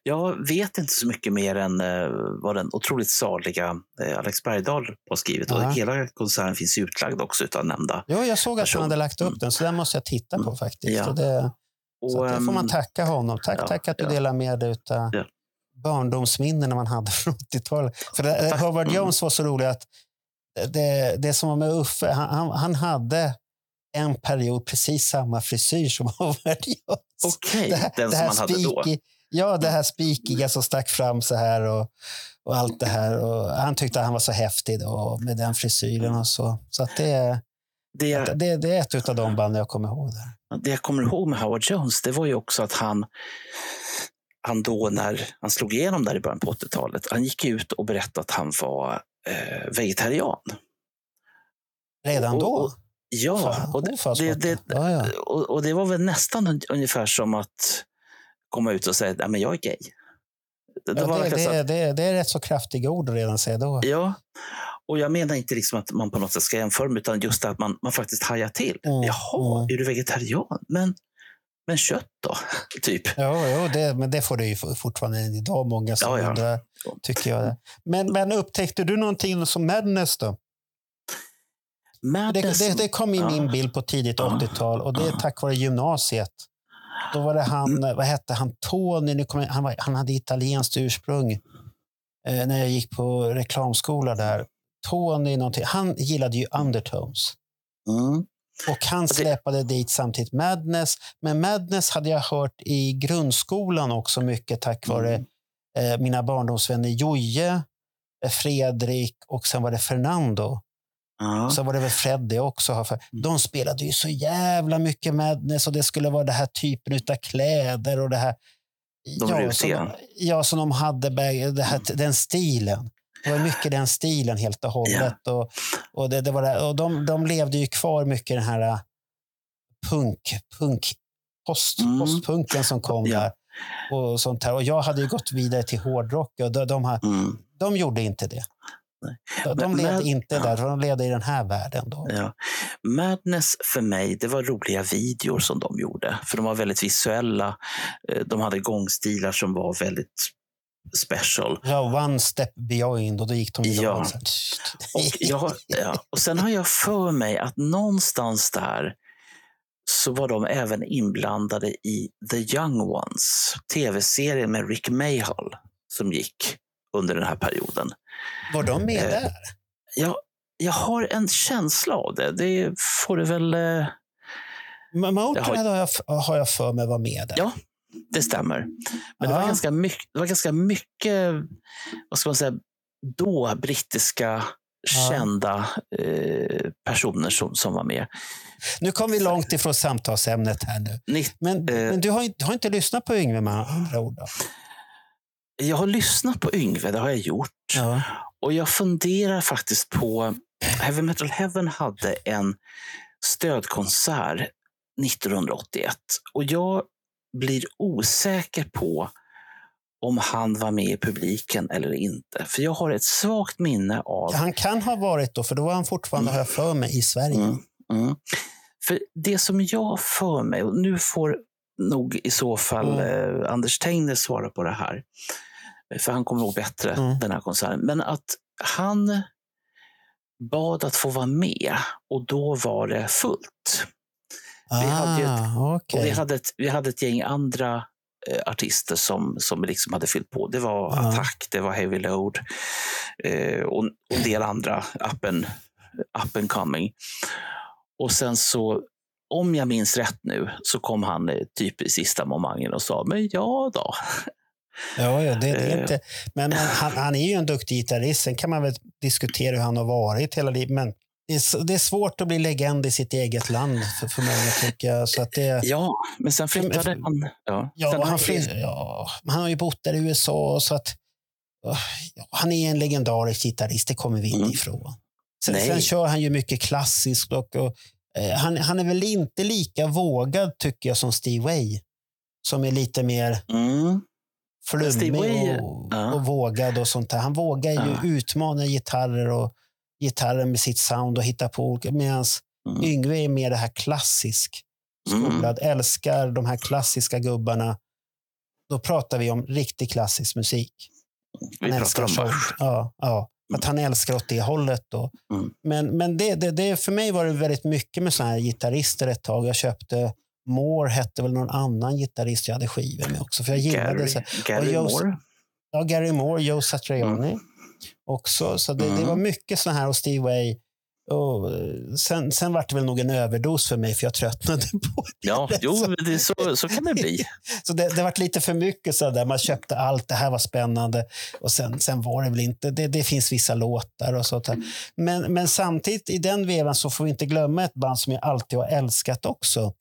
Jag vet inte så mycket mer än eh, vad den otroligt saliga eh, Alex Bergdahl har skrivit. Ja. Och hela konserten finns utlagd också utav nämnda. Jo, jag såg att Person. han hade lagt upp den, så den måste jag titta på Mm. faktiskt. Ja. Så det, så det får man ehm, tacka honom. Tack, ja, tack att du ja. delar med dig av Ja. barndomsminnen man hade från 80-talet. För det, Tack. Howard Mm. Jones var så rolig att det, det som var med Uffe, han, han, han hade en period precis samma frisyr som Howard Jones. Okej, här- den som här man hade då. Ja, det här spikiga som stack fram så här och, och allt det här. Och han tyckte att han var så häftig då, med den frisyren och så. Så det, Det, det, det är ett av de band jag kommer ihåg. Där. det jag kommer ihåg med Howard Jones, det var ju också att han, han då när han slog igenom där i början på 80-talet, han gick ut och berättade att han var eh, vegetarian. Redan då? och- Ja, Fan, och det, det, det, ja, ja. och, och det var väl nästan un- ungefär som att komma ut och säga att men jag är gay. Det, det Ja, det, det, att, det, det är rätt så kraftiga ord att redan säga då. ja, och jag menar inte liksom att man på något sätt ska jämföra, med, utan just det att man, man faktiskt hajar till. Mm, Jaha, mm. är du vegetarian? Men, men kött då? typ. Ja, ja det, men det får du ju fortfarande idag, många som Ja, ja. undrar. Tycker jag. Det. Men, men upptäckte du någonting som Madness då? Det, Madness, det, det kom i min bild på tidigt Ja. 80-tal och det är tack vare gymnasiet. Då var det han, Mm. vad hette han, Tony, nu jag- han, var, han hade italienskt ursprung eh, när jag gick på reklamskola där. Tony någonting, han gillade ju undertones. mm, Och han det- släpade dit samtidigt Madness. Men Madness hade jag hört i grundskolan också mycket tack vare Mm. eh, mina barndomsvänner Joje, eh, Fredrik och sen var det Fernando. Ja. Så var det väl Freddy också. har för- De spelade ju så jävla mycket Madness och det skulle vara den här typen av kläder och det här. De ja, rutiga. som, ja, som de hade, det här, den stilen. Det var mycket den stilen helt och hållet. Och, och, det, det var det, och de, de levde ju kvar mycket den här äh, punk, punk post, Mm. postpunken som kom Ja. där. Och sånt här. Och jag hade ju gått vidare till hårdrock och de, de, har- Mm, de gjorde inte det. De, men- inte ja. där, de levde i den här världen. Då. ja. Madness för mig, det var roliga videor som de gjorde. För de var väldigt visuella. Eh, De hade gångstilar som var väldigt special. Ja, one step beyond och då gick de vidare. Ja. Och, jag, ja, och sen har jag för mig att någonstans där så var de även inblandade i The Young Ones, tv-serien med Rick Mayhall som gick under den här perioden. Var de med Eh, där? Jag, jag har en känsla av det. Det får du väl... eh, Motörhead har- har jag, har jag för mig var med där. Ja, det stämmer. Men det, Ja. var ganska mycket, det var ganska mycket, vad ska man säga, då brittiska Ja. kända eh, personer som, som var med. Nu kom vi långt ifrån samtalsämnet här nu. Ni, Men, Eh. men du, har inte, du har inte lyssnat på Yngve med andra ord? Då? Jag har lyssnat på Yngve, det har jag gjort. Ja. Och jag funderar faktiskt på... Heavy Metal Heaven hade en stödkonsert 1981. Och jag blir osäker på om han var med i publiken eller inte. För jag har ett svagt minne av... Han kan ha varit då, för då var han fortfarande, har jag för mig, i Sverige. Mm, mm. För det som jag för mig, och nu får nog i så fall Mm. eh, Anders Tegnell svara på det här. För han kommer ihåg bättre Mm. den här konserten. Men att han bad att få vara med och då var det fullt. Vi hade ett- ah. Och vi, hade ett, vi hade ett gäng andra eh, artister som, som liksom hade fyllt på. Det var Ja. Attack, det var Heavy Load eh, och, och en del andra up and, up and coming. Och sen så, om jag minns rätt nu, så kom han eh, typ i sista momangen och sa, men ja då. Ja, ja det, det är Eh. inte, men, men han, han är ju en duktig gitarrist. Sen kan man väl diskutera hur han har varit hela livet. Men det är, det är svårt att bli legend i sitt eget land för, för många, tycker jag. Så att det, Ja, men sen flyttade Men- han. Ja, ja, sen han, fly, ja, han har ju bott där i USA. Så att, ja, han är en legendarisk gitarrist, det kommer vi inte Mm. ifrån. Sen, sen kör han ju mycket klassiskt. Och, och, han, han är väl inte lika vågad, tycker jag, som Steve Vai. Som är lite mer Mm. Flummig Vai, och, ja. och vågad och sånt där. Han vågar ju Ja. utmana gitarrer och gitarrer med sitt sound och hitta på olika. Medan Mm. Yngve är mer det här klassisk Mm. skolad, älskar de här klassiska gubbarna. Då pratar vi om riktig klassisk musik. Vi pratar om Bach. Ja, ja. Att han älskar åt det hållet. Då. Mm. Men, men det, det, det, för mig var det väldigt mycket med såna här gitarrister ett tag. Jag köpte Moore, hette väl någon annan gitarrist jag hade skivor med också. För jag gillade Gary, så, Gary och Joseph- Moore. Ja, Gary Moore, Joe Satriani också. Så det, det Mm. var mycket såna här och Steve Vai. Eh, sen, sen var det väl nog en överdos för mig för jag tröttnade på det. Ja, jo, det, så, så kan det bli. Så det, det var lite för mycket så där. Man köpte allt, det här var spännande. Och sen, sen var det väl inte, det, det finns vissa låtar och sånt där. Men, men samtidigt i den vevan så får vi inte glömma ett band som jag alltid har älskat också.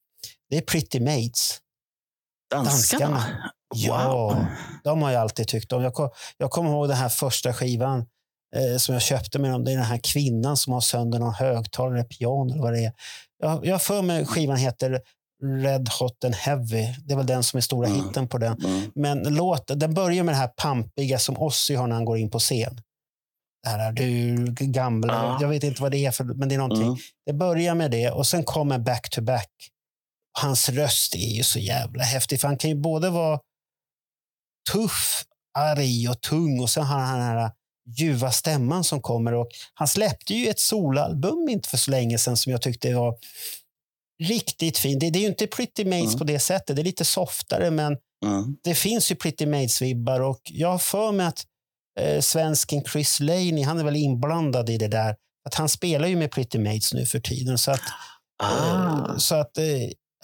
Det är Pretty Maids. Danskarna. Danskarna. Ja, Wow. de har jag alltid tyckt om. Jag, kom, jag kommer ihåg den här första skivan eh, som jag köpte med dem. Det är den här kvinnan som har sönder någon högtalare, piano eller vad det är. Jag, jag för mig skivan heter Red Hot and Heavy. Det är väl den som är stora Mm. hitten på den. Mm. Men låt, den börjar med det här pampiga som Ozzy har när han går in på scen. Det här är du gamla, Ja. jag vet inte vad det är för, men det är någonting. Mm. Det börjar med det och sen kommer back to back. Hans röst är ju så jävla häftig, för han kan ju både vara tuff, arg och tung och sen har han den här ljuva stämman som kommer. Och han släppte ju ett soloalbum inte för så länge sedan som jag tyckte var riktigt fint. Det, det är ju inte Pretty Maids Mm. på det sättet, det är lite softare men Mm. det finns ju Pretty Maids-vibbar och jag har för mig att eh, svensken Chris Laney, han är väl inblandad i det där. Att han spelar ju med Pretty Maids nu för tiden. Så att, Ah. eh, så att eh,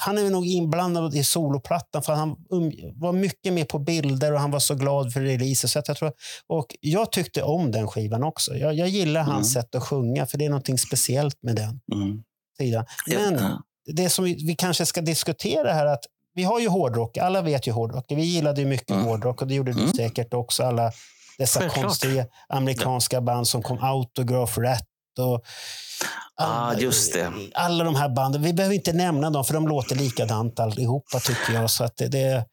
han är väl nog inblandad i soloplattan för han um, var mycket med på bilder och han var så glad för releaser. Så att jag, tror, och jag tyckte om den skivan också. Jag, jag gillar hans sätt att sjunga för det är något speciellt med den Mm. sidan. Men ja. det som vi, vi kanske ska diskutera här att vi har ju hårdrock, alla vet ju hårdrock. Vi gillade ju mycket Mm. hårdrock och det gjorde du Mm. säkert också. Alla dessa Självklart. konstiga amerikanska band som kom, Autograph, Rat och Ah, just det. alla de här banden. Vi behöver inte nämna dem för de låter likadant allihopa tycker jag. Så att det, det,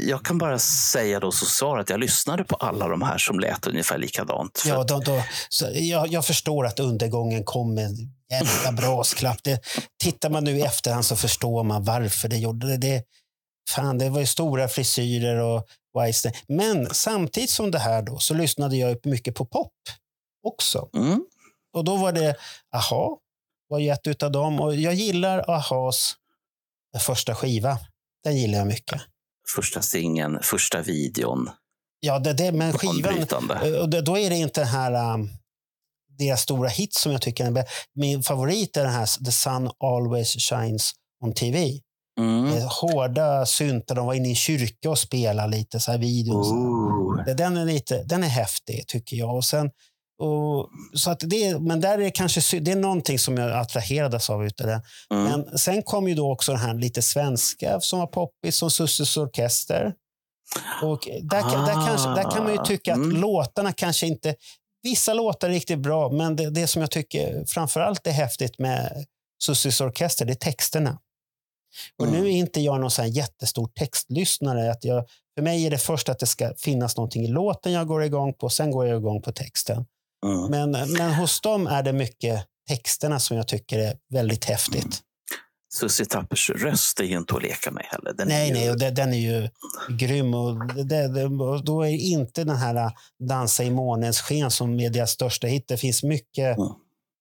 Jag kan bara säga då så svar att jag lyssnade på alla de här som lät ungefär likadant. För ja, då, då, så jag, jag förstår att undergången kom med jävla brasklapp. Det, tittar man nu i efterhand så förstår man varför det gjorde det. det fan, det var ju stora frisyrer och Weinstein. Men samtidigt som det här då så lyssnade jag mycket på pop också. Mm. Och då var det Aha, var ju ett utav dem. Och jag gillar Ahas första skiva. Den gillar jag mycket. Första singeln, första videon. Ja, det, det, men skivan. Eh, Och då är det inte den här um, deras stora hit som jag tycker är Min favorit är den här The Sun Always Shines on TV. Mm. Mm. Hårda syntar, de var inne i en kyrka och spelade lite så här videos. Den är, lite, den är häftig tycker jag. Och sen, och, så att det, men där är det kanske det är någonting som jag attraherades av utav det. Mm. Men sen kom ju då också den här lite svenska som var poppis, som Susses Orkester. Och där, kan- där, kanske, där kan man ju tycka att Mm. låtarna kanske inte... Vissa låtar är riktigt bra, men det, det som jag tycker framför allt är häftigt med Susses Orkester, det är texterna. Och Mm. nu är inte jag någon här jättestor textlyssnare. Att jag, för mig är det först att det ska finnas någonting i låten jag går igång på, sen går jag igång på texten. Mm. Men, men hos dem är det mycket texterna som jag tycker är väldigt häftigt. Susie Tappers röst är ju inte att leka med heller. Den Nej, ju... nej, och det, den är ju grym. Och det, det, då är inte den här Dansa i månens sken som är deras största hit. Det finns mycket, Mm.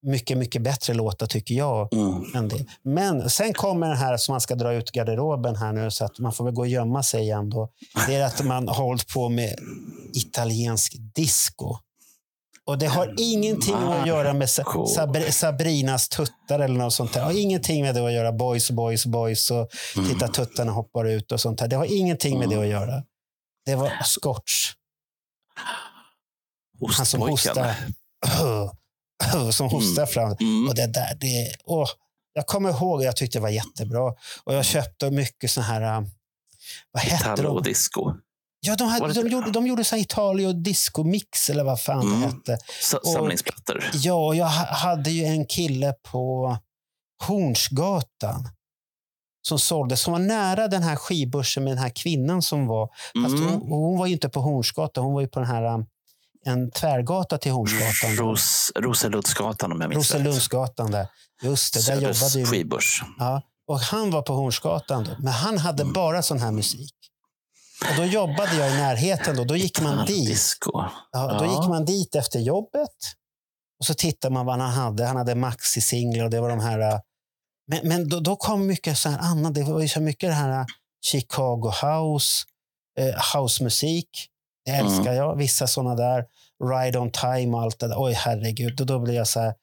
mycket, mycket bättre låtar tycker jag. Mm. Än det. Men sen kommer den här som man ska dra ut garderoben här nu så att man får väl gå och gömma sig igen. Då. Det är att man har hållit på med italiensk disco. Och det har ingenting att göra med Sa- Marco. Sabri- Sabrinas tuttar eller något sånt där. Det har ingenting med det att göra. Boys, boys, boys och Mm. titta tuttarna hoppar ut och sånt där. Det har ingenting med det att göra. det var Scotch. Han som hostar. Som hostar fram. Mm. Och det där, det, åh, jag kommer ihåg, jag tyckte det var jättebra. Och jag köpte mycket så här, äh, vad hette de? disco. Ja, de, hade, de, gjorde, de gjorde så Italio disco mix eller vad fan Mm. det hette. Och- Samlingsplattor. Ja, jag ha- hade ju en kille på Hornsgatan som sålde, som var nära den här skibörsen med den här kvinnan som var. Fast Mm. hon, hon var ju inte på Hornsgatan, hon var ju på den här um, en tvärgata till Hornsgatan. Ros, Roselundsgatan om jag minns. Roselundsgatan där. Just det, där Söders jobbade ju skibörs. Ja, och han var på Hornsgatan, då, men han hade Mm. bara sån här musik. Och då jobbade jag i närheten. Då, då gick man dit. Ja, då gick man dit efter jobbet. Och så tittade man vad han hade. Han hade maxi-singlar och det var de här... äh, Men, men då, då kom mycket så här annat. Det var ju så mycket det här äh, Chicago House, eh, housemusik. Det Mm. älskar jag. Vissa sådana där. Ride on time och allt det där. Oj, herregud. Och då blir jag så här...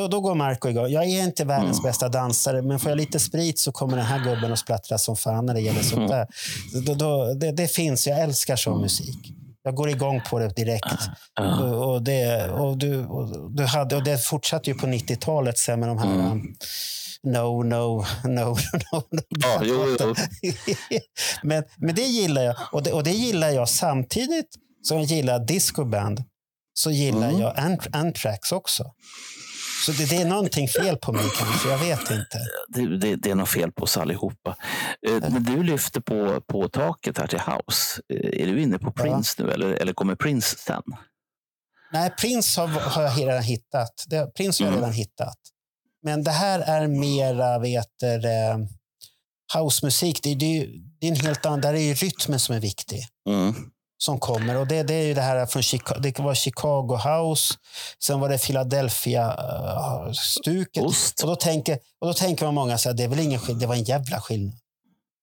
Då, då går Marco igång. Jag är inte världens Mm. bästa dansare, men får jag lite sprit så kommer den här gubben att splattra som fan när det gäller sånt där. Då, då, det, det finns. Jag älskar sån Mm. musik. Jag går igång på det direkt. Ja. Och, och, det, och, du, och, du hade, och det fortsatte ju på 90-talet sen med de här Mm. um, No, no, no, no, no. Ja, jo, jo. men, men det gillar jag. Och det, och det gillar jag samtidigt som jag gillar discoband. Så gillar Mm. jag Ant- Anthrax också. Så det, det är någonting fel på mig kanske. Jag vet inte. Det, det, det är något fel på oss allihopa. Eh, När du lyfter på, på taket här till House, eh, är du inne på Ja. Prince nu eller, eller kommer Prince sen? Nej, Prince har, har jag redan hittat. Det, Prince har jag Mm. redan hittat. Men det här är mera, vet du, eh, housemusik. Det, det, det är en helt annan, där är ju rytmen som är viktig. Mm. Som kommer. Och det, det är ju det här från Chicago, det var Chicago House. Sen var det Philadelphia-stuket. Ost. och, då tänker, och då tänker man många så här, det är väl ingen skillnad. Det var en jävla skillnad.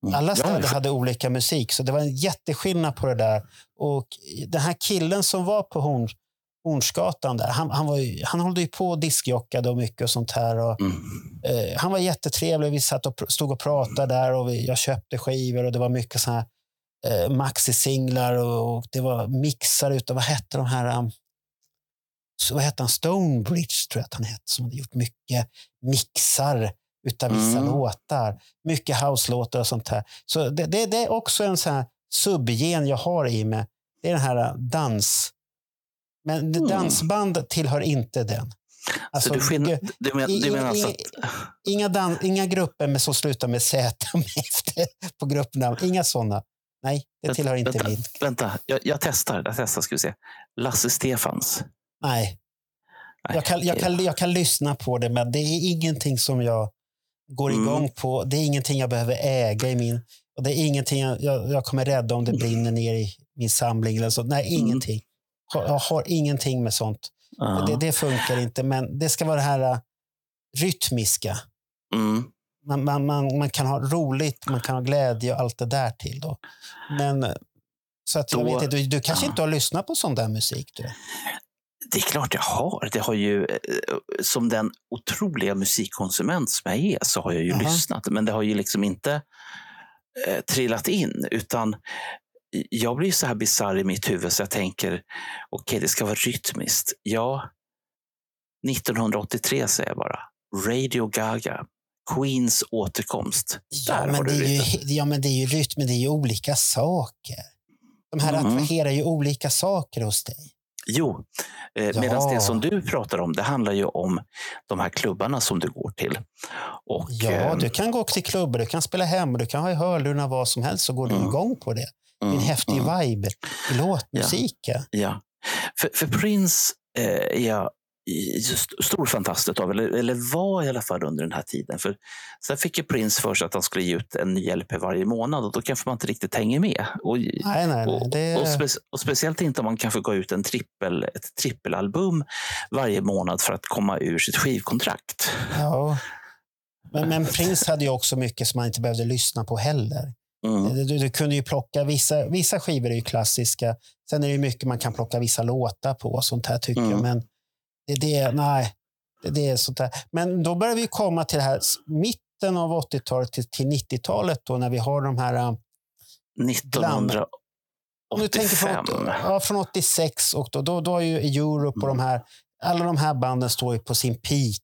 Mm. Alla städer hade olika musik, så det var en jätteskillnad på det där. Och den här killen som var på Horn, Hornsgatan, där, han, han, var ju, han höll ju på och diskjockade och mycket och sånt här. Och, Mm. eh, han var jättetrevlig. Vi satt och stod och pratade där och vi, jag köpte skivor och det var mycket så här eh, maxi-singlar och, och det var mixar utav, vad hette de här, um, vad hette han, Stonebridge tror jag att han hette, som hade gjort mycket mixar utav vissa Mm. låtar. Mycket house-låtar och sånt här. Så det, det, det är också en sån här subgen jag har i mig. Det är den här uh, dans... Men Mm. dansband tillhör inte den. Alltså, så du, skinn, du, men, du menar alltså att Inga, dan- inga grupper med som slutar med Z efter på gruppnamn. Inga sådana. Nej, det tillhör inte vänta, min. Vänta, jag, jag testar. Jag testar ska vi se. Lasse Stefans. Nej. Nej, Jag kan, jag, kan, jag kan lyssna på det, men det är ingenting som jag går Mm. igång på. Det är ingenting jag behöver äga i min... Och det är ingenting jag, jag, jag kommer rädda om det brinner ner i min samling. Eller så. Nej, Mm. ingenting. Jag, har ingenting med sånt. Ja. Det, det funkar inte, men det ska vara det här äh, rytmiska. Mm. Man, man, man, man kan ha roligt, man kan ha glädje och allt det där till. Då. Men, så att jag vet inte, du, du kanske ja. inte har lyssnat på sån där musik? Du. Det är klart jag har. Det har ju, eh, som den otroliga musikkonsument som jag är så har jag ju Jaha. lyssnat. Men det har ju liksom inte eh, trillat in. Utan jag blir så här bisarr i mitt huvud så jag tänker, okej det ska vara rytmiskt. Ja, 1983 säger jag bara. Radio Gaga. Queens återkomst. Ja, Där men det du är ju, ja, men det är ju rytm, men det är ju olika saker. De här Mm. attraherar ju olika saker hos dig. Jo, eh, Ja. medan det som du pratar om, det handlar ju om de här klubbarna som du går till. Och, Ja, eh, du kan gå till klubbar, du kan spela hemma, du kan ha i hörlurarna vad som helst så går du Mm. igång på det. Det är en mm, häftig mm. vibe i låtmusiken. Ja, för, för Prince eh, är jag i- st- stor fantast av, eller, eller var i alla fall under den här tiden. För Sen fick ju Prince för sig att han skulle ge ut en ny LP varje månad och då kanske man inte riktigt hänger med. Och, Nej, nej, nej. och, Det, och, spe, och speciellt inte om man kanske går ut en trippel, ett trippelalbum varje månad för att komma ur sitt skivkontrakt. ja. men, men Prince hade ju också mycket som man inte behövde lyssna på heller. Mm. Du, du kunde ju plocka vissa, vissa skivor är ju klassiska. Sen är det mycket man kan plocka vissa låtar på och sånt här tycker Mm. jag. Men det, det, nej, det, det är sånt där. Men då börjar vi komma till här mitten av 80-talet till, till 90-talet då när vi har de här. äh, 1900, Om du tänker från, 85. ja, från 86 och då, då, då har ju Europe och de här, alla de här banden står ju på sin peak.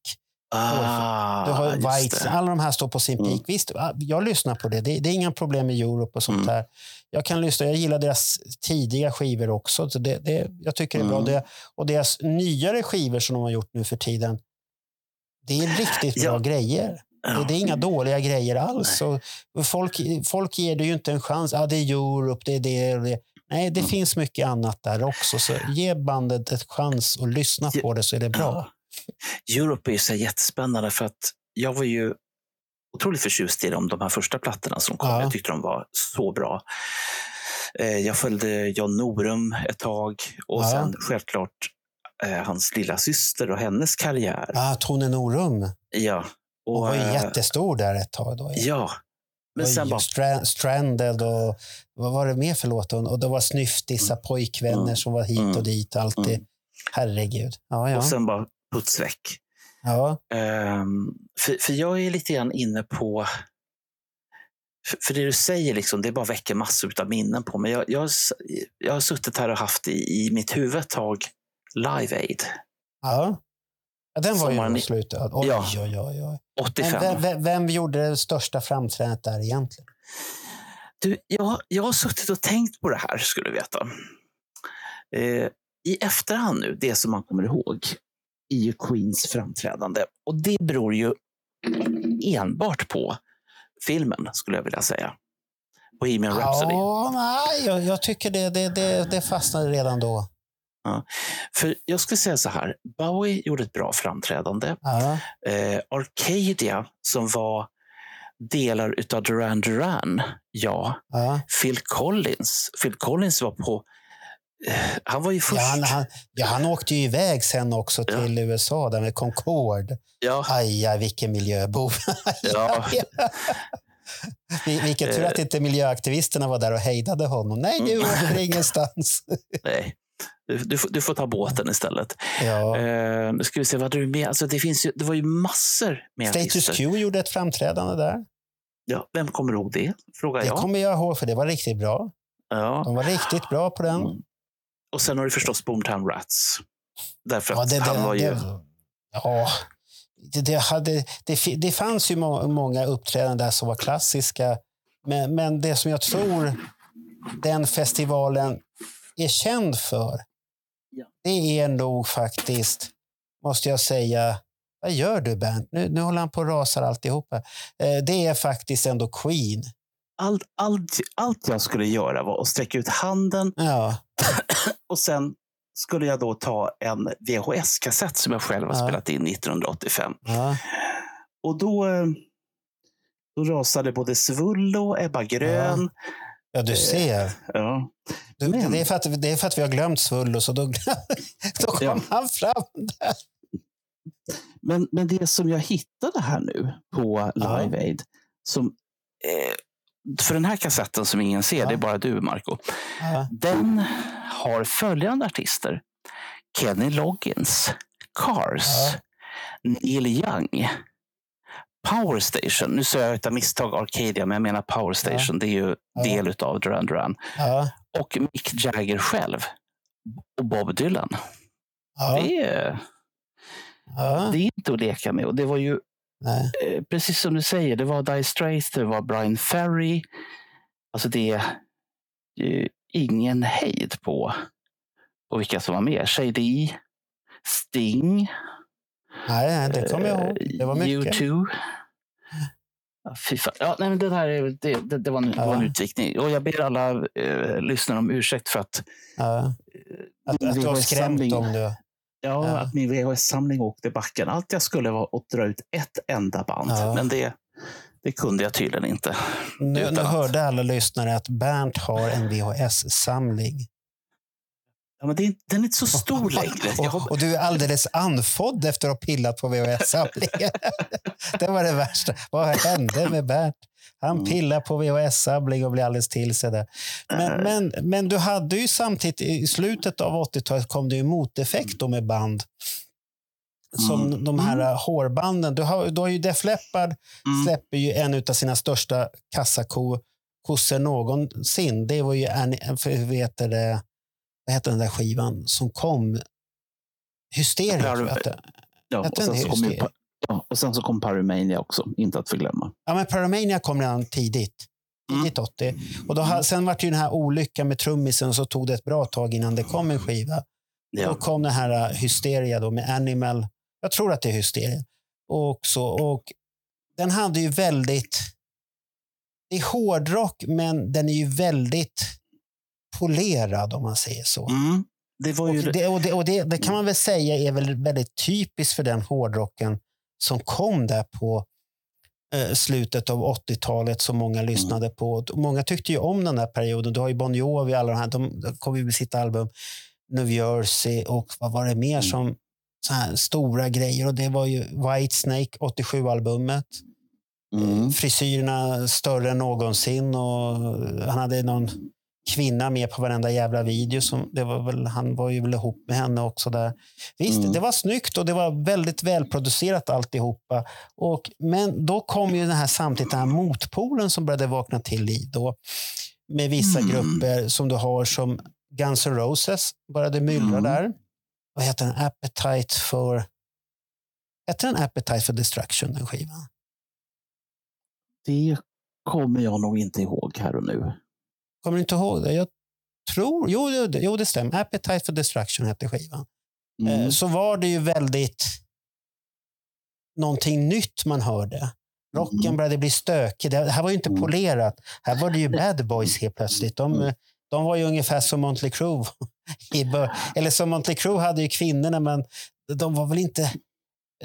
Ah, Du har Whites, det. alla de här står på sin peak. Mm. Visst, jag lyssnar på det. det. Det är inga problem med Europe och sånt Mm. där. Jag kan lyssna, jag gillar deras tidiga skivor också. Så det, det, jag tycker det är bra. Mm. Det, och deras nyare skivor som de har gjort nu för tiden. Det är riktigt bra Ja. grejer. Det, det är inga dåliga grejer alls. Och folk, folk ger det ju inte en chans. Ah, det är Europe, det är det och det. Nej, det Mm. finns mycket annat där också. Så ge bandet ett chans och lyssna på det så är det bra. Europe är ju så jättespännande för att jag var ju otroligt förtjust i dem, de här första plattorna som kom. Ja. Jag tyckte de var så bra. Eh, Jag följde John Norum ett tag och Ja. sen självklart eh, hans lilla syster och hennes karriär. Ah, Tone Norum. Ja. Hon Och, var ju eh, jättestor där ett tag. Då. Ja. Men sen bara, Stra- Stranded och vad var det mer för låt? Och det var snyftisa pojkvänner Mm. som var hit Mm. och dit. Alltid. Mm. Herregud. Ja, ja. och sen bara puts väck. ja. Ehm, för, för jag är lite grann inne på... För, för det du säger, liksom, det bara väcker massor av minnen på mig. Jag, jag, jag har suttit här och haft i, i mitt huvud ett tag Live Aid. ja. ja den var Sommaren ju slutet. Oj, Ja. oj, oj, oj. 85. Men vem, vem, vem gjorde det största framträdandet där egentligen? Du, jag, jag har suttit och tänkt på det här, skulle du veta. Eh, I efterhand nu, det som man kommer ihåg, ju Queens framträdande. Och det beror ju enbart på filmen, skulle jag vilja säga. Bohemian Rhapsody. Ja, nej, jag, jag tycker det, det, det, det fastnade redan då. För jag skulle säga så här, Bowie gjorde ett bra framträdande. Ja, Eh, Arcadia, som var delar utav Duran Duran, ja. ja. Phil Collins, Phil Collins var på... Eh, han var ju först. Ja, han, han, ja, han åkte ju iväg sen också Ja. till USA där med Concorde. ja, Aj, aj, vilken miljöbov. Ja. Vi- Vilken tur Eh. att inte miljöaktivisterna var där och hejdade honom. Nej, du Mm. åker ingenstans. nej. Du, du, får- du får ta båten istället. Ja. Eh, nu ska vi se, vad hade du med? Alltså, det, finns ju, det var ju massor med Status artister. Quo gjorde ett framträdande där. Ja, vem kommer ihåg det? Frågar Det jag. kommer jag ihåg, för det var riktigt bra. Ja. De var riktigt bra på den. Mm. Och sen har du förstås Boomtown Rats. Därför Ja, att det, det, han var ju... det, ja, det, det, hade, det, det fanns ju må, många uppträdanden där som var klassiska. Men, men det som jag tror den festivalen är känd för, Ja. det är nog faktiskt, måste jag säga, vad gör du Bernt? Nu, nu håller han på och rasar alltihopa. Eh, det är faktiskt ändå Queen. Allt, allt, allt jag skulle göra var att sträcka ut handen Ja, och sen skulle jag då ta en VHS-kassett som jag själv har Ja. spelat in 1985. ja, Och då, eh, då rasade både Svullo och Ebba Grön. ja du ser. Ja. Du, Men- det, är för att, det är för att vi har glömt Svullo, så då, då kom han fram där. Men, men det som jag hittade här nu på. Live Aid, som, eh, för den här kassetten som ingen ser, Ja. det är bara du Marco Ja. Den har följande artister. Kenny Loggins, Cars, Ja. Neil Young, Power Station. Nu sa jag utan misstag Arcadia, men jag menar Power Station. Det är ju del av Duran Duran. Och Mick Jagger själv. Och Bob Dylan. Det, är, det är inte att leka med. Och det var ju, Nej. eh, precis som du säger, det var Dire Straits, det var Brian Ferry. Alltså det är ju ingen hejd på, på vilka som var med. Shady, Sting, Nej, det kommer jag ihåg. Det var mycket. U2. Ja, fy fan. Ja, nej, men det, här är, det, det, det, var en, var en Ja. utvikning. Och jag ber alla eh, lyssnare om ursäkt för att, Ja. Att, att du har skrämt dem. Du. Ja, Ja. att min VHS-samling åkte i backen. Allt jag skulle var att dra ut ett enda band. Ja. Men det, det kunde jag tydligen inte. Nu, nu hörde alla lyssnare att Bernt har en VHS-samling. Ja, men är, den är inte så stor längre. Och, och du är alldeles andfådd efter att ha pillat på VHS-samlingen. det var det värsta. Vad hände med Bernt? Han Mm. pillar på VHS-samling och blir alldeles till sig där. Men, Eh. men, men du hade ju samtidigt, i slutet av 80-talet kom det ju moteffekt då med band. Som Mm. de här hårbanden. Du har, du har ju Def Leppard mm, släpper ju en av sina största kassako kossor någonsin, det var ju, för vet det, vad heter den där skivan som kom? Hysteria, tror jag att det Ja, och, sen så kom ju, ja, och sen så kom Pyromania också, inte att förglömma. Ja, men Paramania kom redan tidigt. Tidigt 80. Och då, ha- sen var det ju den här olyckan med trummisen och så tog det ett bra tag innan det kom en skiva. Då Ja. kom den här uh, Hysteria då med Animal. Jag tror att det är Hysteria. Och, så, och den hade ju väldigt... Det är hårdrock, men den är ju väldigt polerad om man säger så. Mm. Det var Och, ju... det, och, det, och det, det kan man väl säga är väl väldigt typiskt för den hårdrocken som kom där på eh, slutet av 80-talet som många lyssnade på. Många tyckte ju om den här perioden. Du har ju Bon Jovi, alla de här, de, kom ju med sitt album New Jersey och vad var det mer som så här stora grejer. Och det var ju Whitesnake, 87-albumet. Mm. Frisyrerna större än någonsin och han hade någon kvinna med på varenda jävla video. Som, det var väl, han var ju väl ihop med henne också där. Visst, Mm. det var snyggt och det var väldigt välproducerat alltihopa. Och, men då kom ju den här samtidigt den här motpolen som började vakna till liv då. Med vissa Mm. grupper som du har som Guns N' Roses började myllra Mm. där. Vad heter den? Appetite for... Heter den Appetite for Destruction, den skivan? Det kommer jag nog inte ihåg här och nu. Kommer du inte ihåg det? Jag tror... Jo, det, jo det stämmer. Appetite for Destruction hette skivan. Mm. Eh, Så var det ju väldigt någonting nytt man hörde. Rocken Mm. började bli stökig. Det här var ju inte Mm. polerat. Här var det ju bad boys helt plötsligt. De, Mm. de var ju ungefär som Motley Crue. Eller som Motley Crue hade ju kvinnorna, men de var väl inte...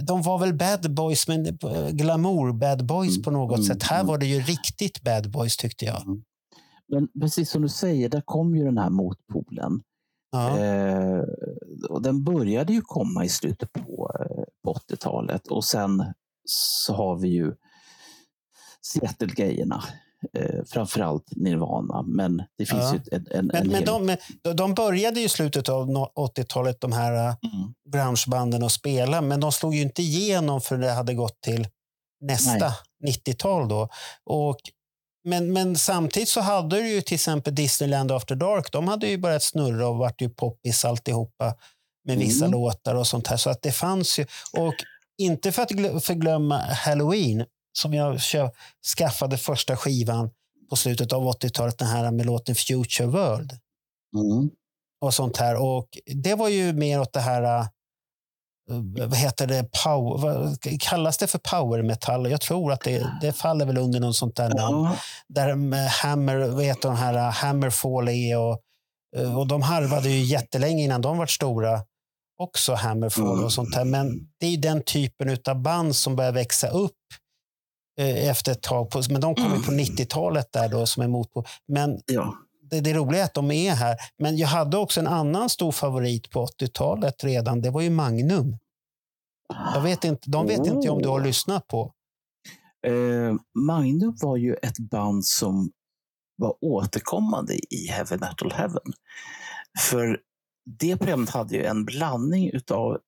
De var väl bad boys, men eh, glamour bad boys på något sätt. Här var det ju riktigt bad boys tyckte jag. Men precis som du säger, där kom ju den här motpolen. Ja. Eh, och den började ju komma i slutet på, eh, på 80-talet och sen så har vi ju Seattle-grejerna. Eh, framförallt Nirvana, men det finns Ja. ju en, en, Men, en men, hel... de, de- de började ju i slutet av no- 80-talet, de här eh, Mm. grungebanden att spela, men de slog ju inte igenom för det hade gått till nästa 90-tal då. Och, men, men samtidigt så hade du ju till exempel Disneyland After Dark. De hade ju börjat snurra och vart ju poppis alltihopa med vissa Mm. låtar och sånt här. Så att det fanns ju. Och inte för att glö- förglömma Halloween som jag skaffade första skivan på slutet av 80-talet, den här med låten Future World Mm. och sånt här. Och det var ju mer åt det här, vad heter det, power, vad kallas det för power metal? Jag tror att det, det faller väl under något sånt där namn. Ja, Där med Hammer, vad heter de här, eh, Hammerfall är och, eh, och de harvade ju jättelänge innan de var stora. Också Hammerfall Mm. och sånt där. Men det är den typen av band som börjar växa upp eh, efter ett tag. På, men de kom ju på 90-talet där då som är motpol. Men ja. Det, det roliga är att de är här. Men jag hade också en annan stor favorit på 80-talet redan. Det var ju Magnum. Jag vet inte, de vet inte om du har Oh. lyssnat på. Eh, Magnum var ju ett band som var återkommande i Heavy Metal Heaven. För det programmet hade ju en blandning utav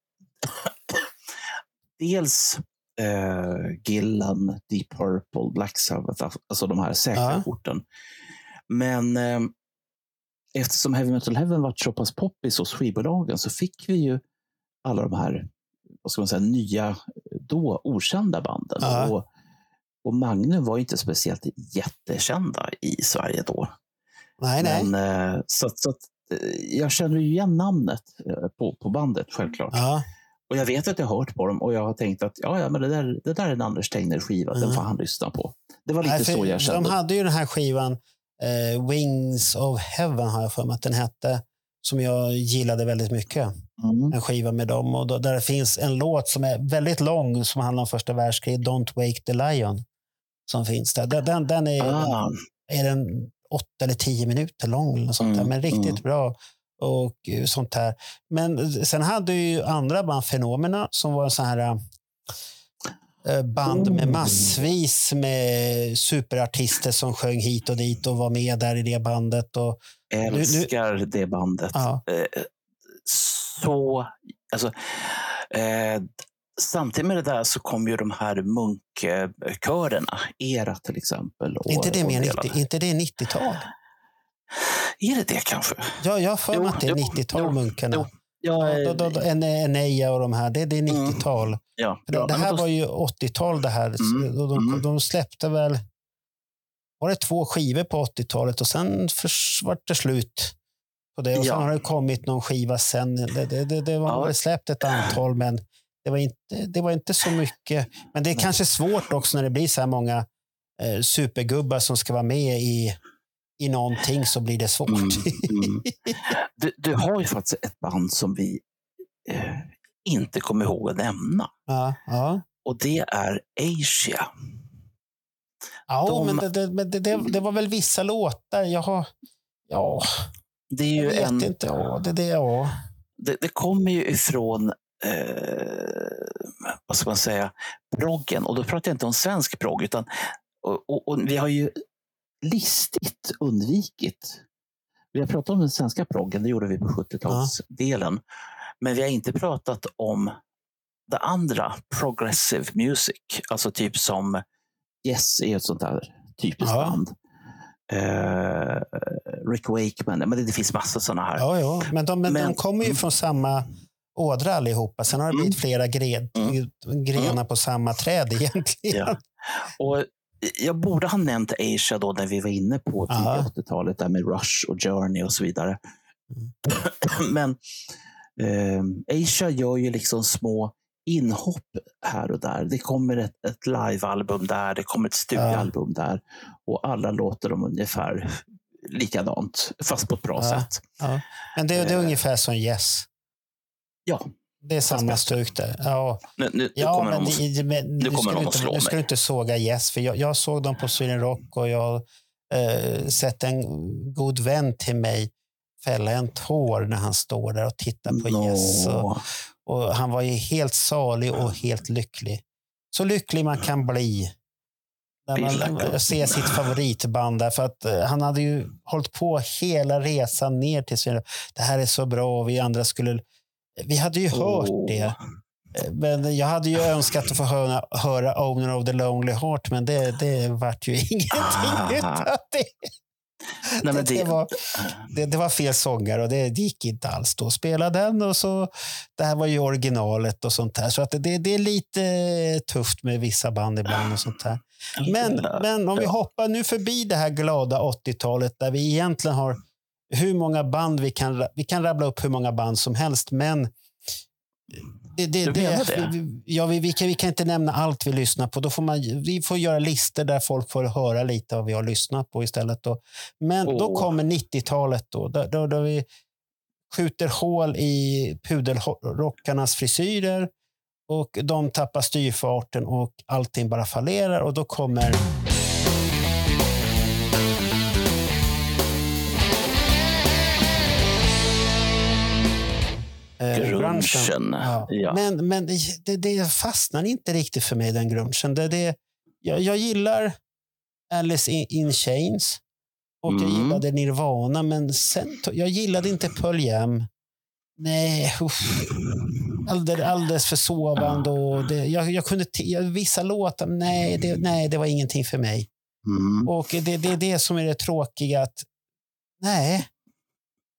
dels eh, Gillan, Deep Purple, Black Sabbath, alltså de här säkra Ja. korten. Men eh, eftersom Heavy Metal Heaven var så pass poppis hos skivbolagen så fick vi ju alla de här vad ska man säga, nya, då okända banden. Ja. Och, och Magnum var ju inte speciellt jättekända i Sverige då. Nej, nej. Men, eh, så, så att, eh, jag känner ju igen namnet eh, på, på bandet, självklart. Ja, Och jag vet att jag har hört på dem och jag har tänkt att ja, ja, men det, där, det där är en Anders Tegnér-skiva, den Mm. får han lyssna på. Det var lite nej, så jag kände. de hade ju den här skivan eh, Wings of Heaven har jag för mig att den hette. Som jag gillade väldigt mycket. Mm. En skiva med dem. Och då, där det finns en låt som är väldigt lång som handlar om första världskriget. Don't Wake the Lion. Som finns där. Den, den, den är, Ah, är den åtta eller tio minuter lång. Eller sånt där, Mm, men riktigt mm. bra. Och eh, sånt här. Men sen hade ju andra band, Fenomena, som var så här eh, band med massvis med superartister som sjöng hit och dit och var med där i det bandet. Och, älskar det bandet. ja, Eh, så, alltså, eh, samtidigt med det där så kom ju de här munkkörerna, ERA till exempel. Och, inte det mer delar. 90, inte det 90-tal? Är det det kanske? Ja, jag har för mig att det är jo, 90-tal, jo, munkarna. jo. Ja, då, då, då, en, Eneja och de här, det, det är 90-tal. ja, Det, ja, det men här var ju 80-tal det här. Mm, Och de, mm. de släppte väl var det två skivor på 80-talet och sen förs- vart det slut på det. Och Ja. sen har det kommit någon skiva sen. Det, det, det, det var Ja. släppt ett antal, men det var, inte, det var inte så mycket. Men det är Nej. kanske svårt också när det blir så här många eh, supergubbar som ska vara med i, i någonting så blir det svårt. Mm, mm. Du, du har ju faktiskt ett band som vi eh, inte kommer ihåg att nämna. ja, ja. Och det är Asia. ja De- men, det, det, det, det, var väl vissa låtar. Jag har, ja, Det är jag ju vet en, inte. Ja, det, det, ja. det, det kommer ju ifrån, eh, vad ska man säga, proggen. Och då pratar jag inte om svensk progg, utan och, och, och vi har ju listigt undvikit. Vi har pratat om den svenska proggen, det gjorde vi på 70-talsdelen. Men vi har inte pratat om det andra, progressive music. Alltså typ som Yes är ett sånt där typiskt Ja. band. Eh, Rick Wakeman, men det, det finns massor sådana här. Ja, ja. Men, de, men, de Men- kommer ju från samma ådra allihopa. Sen har det blivit flera gren, Mm. grenar på samma träd egentligen. Ja. Och jag borde ha nämnt Asia då när vi var inne på Ja. tidiga 80-talet, där med Rush och Journey och så vidare. Mm. Men eh, Asia gör ju liksom små inhopp här och där. Det kommer ett, ett livealbum där, det kommer ett studioalbum där och alla låter dem ungefär likadant, fast på ett bra Ja. sätt. Ja. Men det, det är Eh. ungefär som Yes. Ja, Det är samma stuk där. Ja, nu, nu, ja kommer men, de att- men nu kommer de att inte, slå nu ska mig. du inte såga Yes. För jag, jag såg dem på Sweden Rock och jag har eh, sett en god vän till mig fälla en tår när han står där och tittar på Yes. Och. Och han var ju helt salig och helt lycklig. Så lycklig man kan bli. När man ser sitt favoritband där. För att eh, han hade ju hållit på hela resan ner till Sverige. Det här är så bra och vi andra skulle... Vi hade ju hört Åh. det. Eh, Men jag hade ju önskat att få höra, höra Owner of the Lonely Heart, men det, det vart ju ingenting utav det. Nej, men det, det, var, det, det var fel sångare och det, det gick inte alls då. Spela den och så, det här var ju originalet och sånt där. Så att det, det är lite tufft med vissa band ibland och sånt där. Men, men om vi hoppar nu förbi det här glada 80-talet där vi egentligen har hur många band vi kan, vi kan rabbla upp hur många band som helst, men det, det, Du menar det? Vi, ja, vi, vi, kan, vi kan inte nämna allt vi lyssnar på. Då får man, vi får göra listor där folk får höra lite vad vi har lyssnat på istället. Då. Men då Åh. kommer 90-talet då, då, då, då vi skjuter hål i pudelrockarnas frisyrer och de tappar styrfarten och allting bara fallerar och då kommer eh, Grungen, Ja. ja. Men, men det, det fastnar inte riktigt för mig, den grungen. Det, det, jag, jag gillar Alice in, in Chains och jag Mm. gillade Nirvana, men sen, jag gillade inte Pearl Jam. Nej, uff. Alldeles, alldeles för sovande. Och det, jag, jag kunde jag, vissa låtar, nej det, nej, det var ingenting för mig. Mm. Och det, det är det som är det tråkiga. att Nej,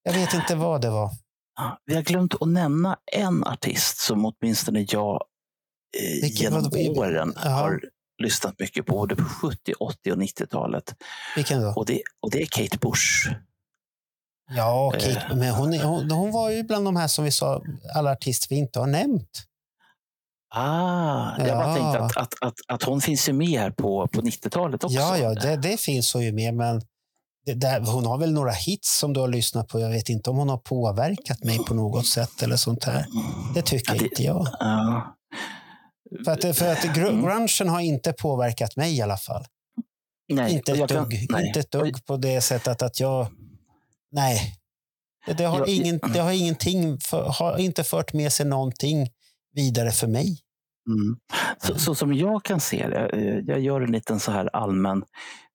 jag vet inte vad det var. Ja, Vi har glömt att nämna en artist som åtminstone jag eh, genom vad- åren Jaha. har lyssnat mycket på, både på 70, 80 och 90-talet. Vilken då? Och det, och det är Kate Bush. Ja, Eh. Kate, men hon, hon, hon var ju bland de här som vi sa, alla artister vi inte har nämnt. Ah, jag bara Ja. tänkte att, att, att, att hon finns ju med här på, på 90-talet också. Ja, ja, det, det finns hon ju med, men där, hon har väl några hits som du har lyssnat på. Jag vet inte om hon har påverkat mig på något sätt eller sånt här. Det tycker Ja, det- inte jag. Ja. För att, för att gr- Mm. grungen har inte påverkat mig i alla fall. Nej, inte, ett kan- dugg, nej. inte ett dugg på det sättet att jag... Nej. Det, det, har, Jag- ingen, det har ingenting för, har inte fört med sig någonting vidare för mig. Mm. Så, så som jag kan se det, eh, jag gör en liten så här allmän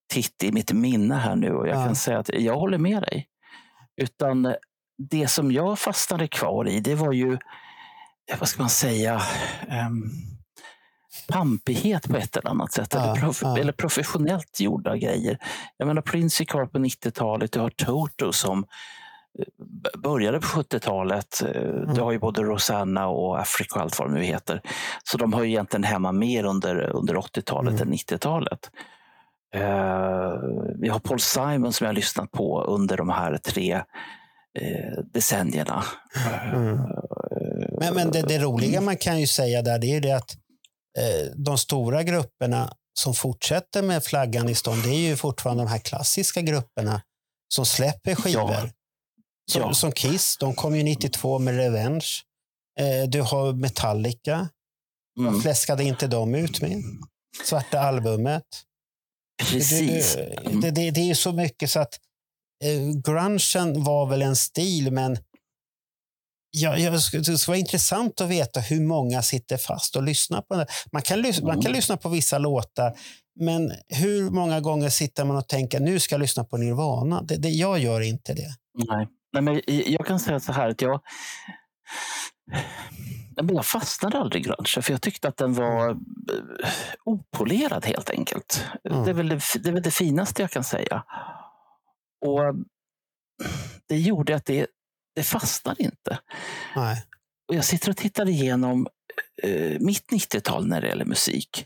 titt i mitt minne här nu och jag Ja. kan säga att jag håller med dig. Utan det som jag fastnade kvar i, det var ju vad ska man säga, um, pampighet på ett eller annat sätt. Ja, eller, prof ja. eller professionellt gjorda grejer. Jag menar Prince gick kvar på 90-talet, du har Toto som eh, började på 70-talet. Eh, Mm. Du har ju både Rosanna och Africa och allt vad de nu heter. Så de har ju egentligen hemma mer under, under 80-talet Mm. än 90-talet. Eh, vi har Paul Simon som jag har lyssnat på under de här tre eh, decennierna. Mm. Men, men det, det roliga man kan ju säga där, det är ju det att eh, de stora grupperna som fortsätter med flaggan i stånd, det är ju fortfarande de här klassiska grupperna som släpper skivor. Ja. Som, Ja. som Kiss, de kom ju 92 med Revenge. Du har Metallica, Mm, vad fläskade inte de ut med? Svarta albumet. Precis. Det, det, det, det, är så mycket så att eh, grungen var väl en stil, men Ja, sk- det skulle vara intressant att veta hur många sitter fast och lyssnar på det. Man kan, lys- man kan Mm. lyssna på vissa låtar, men hur många gånger sitter man och tänker nu ska jag lyssna på Nirvana? Det, det, jag gör inte det. Nej. Nej, men jag kan säga så här att jag, men jag fastnade aldrig i grunge, för jag tyckte att den var eh, opolerad helt enkelt. Mm. Det, är väl det, det är väl det finaste jag kan säga. Och Det gjorde att det, det fastnade inte. Nej. Och jag sitter och tittar igenom eh, mitt 90-tal när det gäller musik.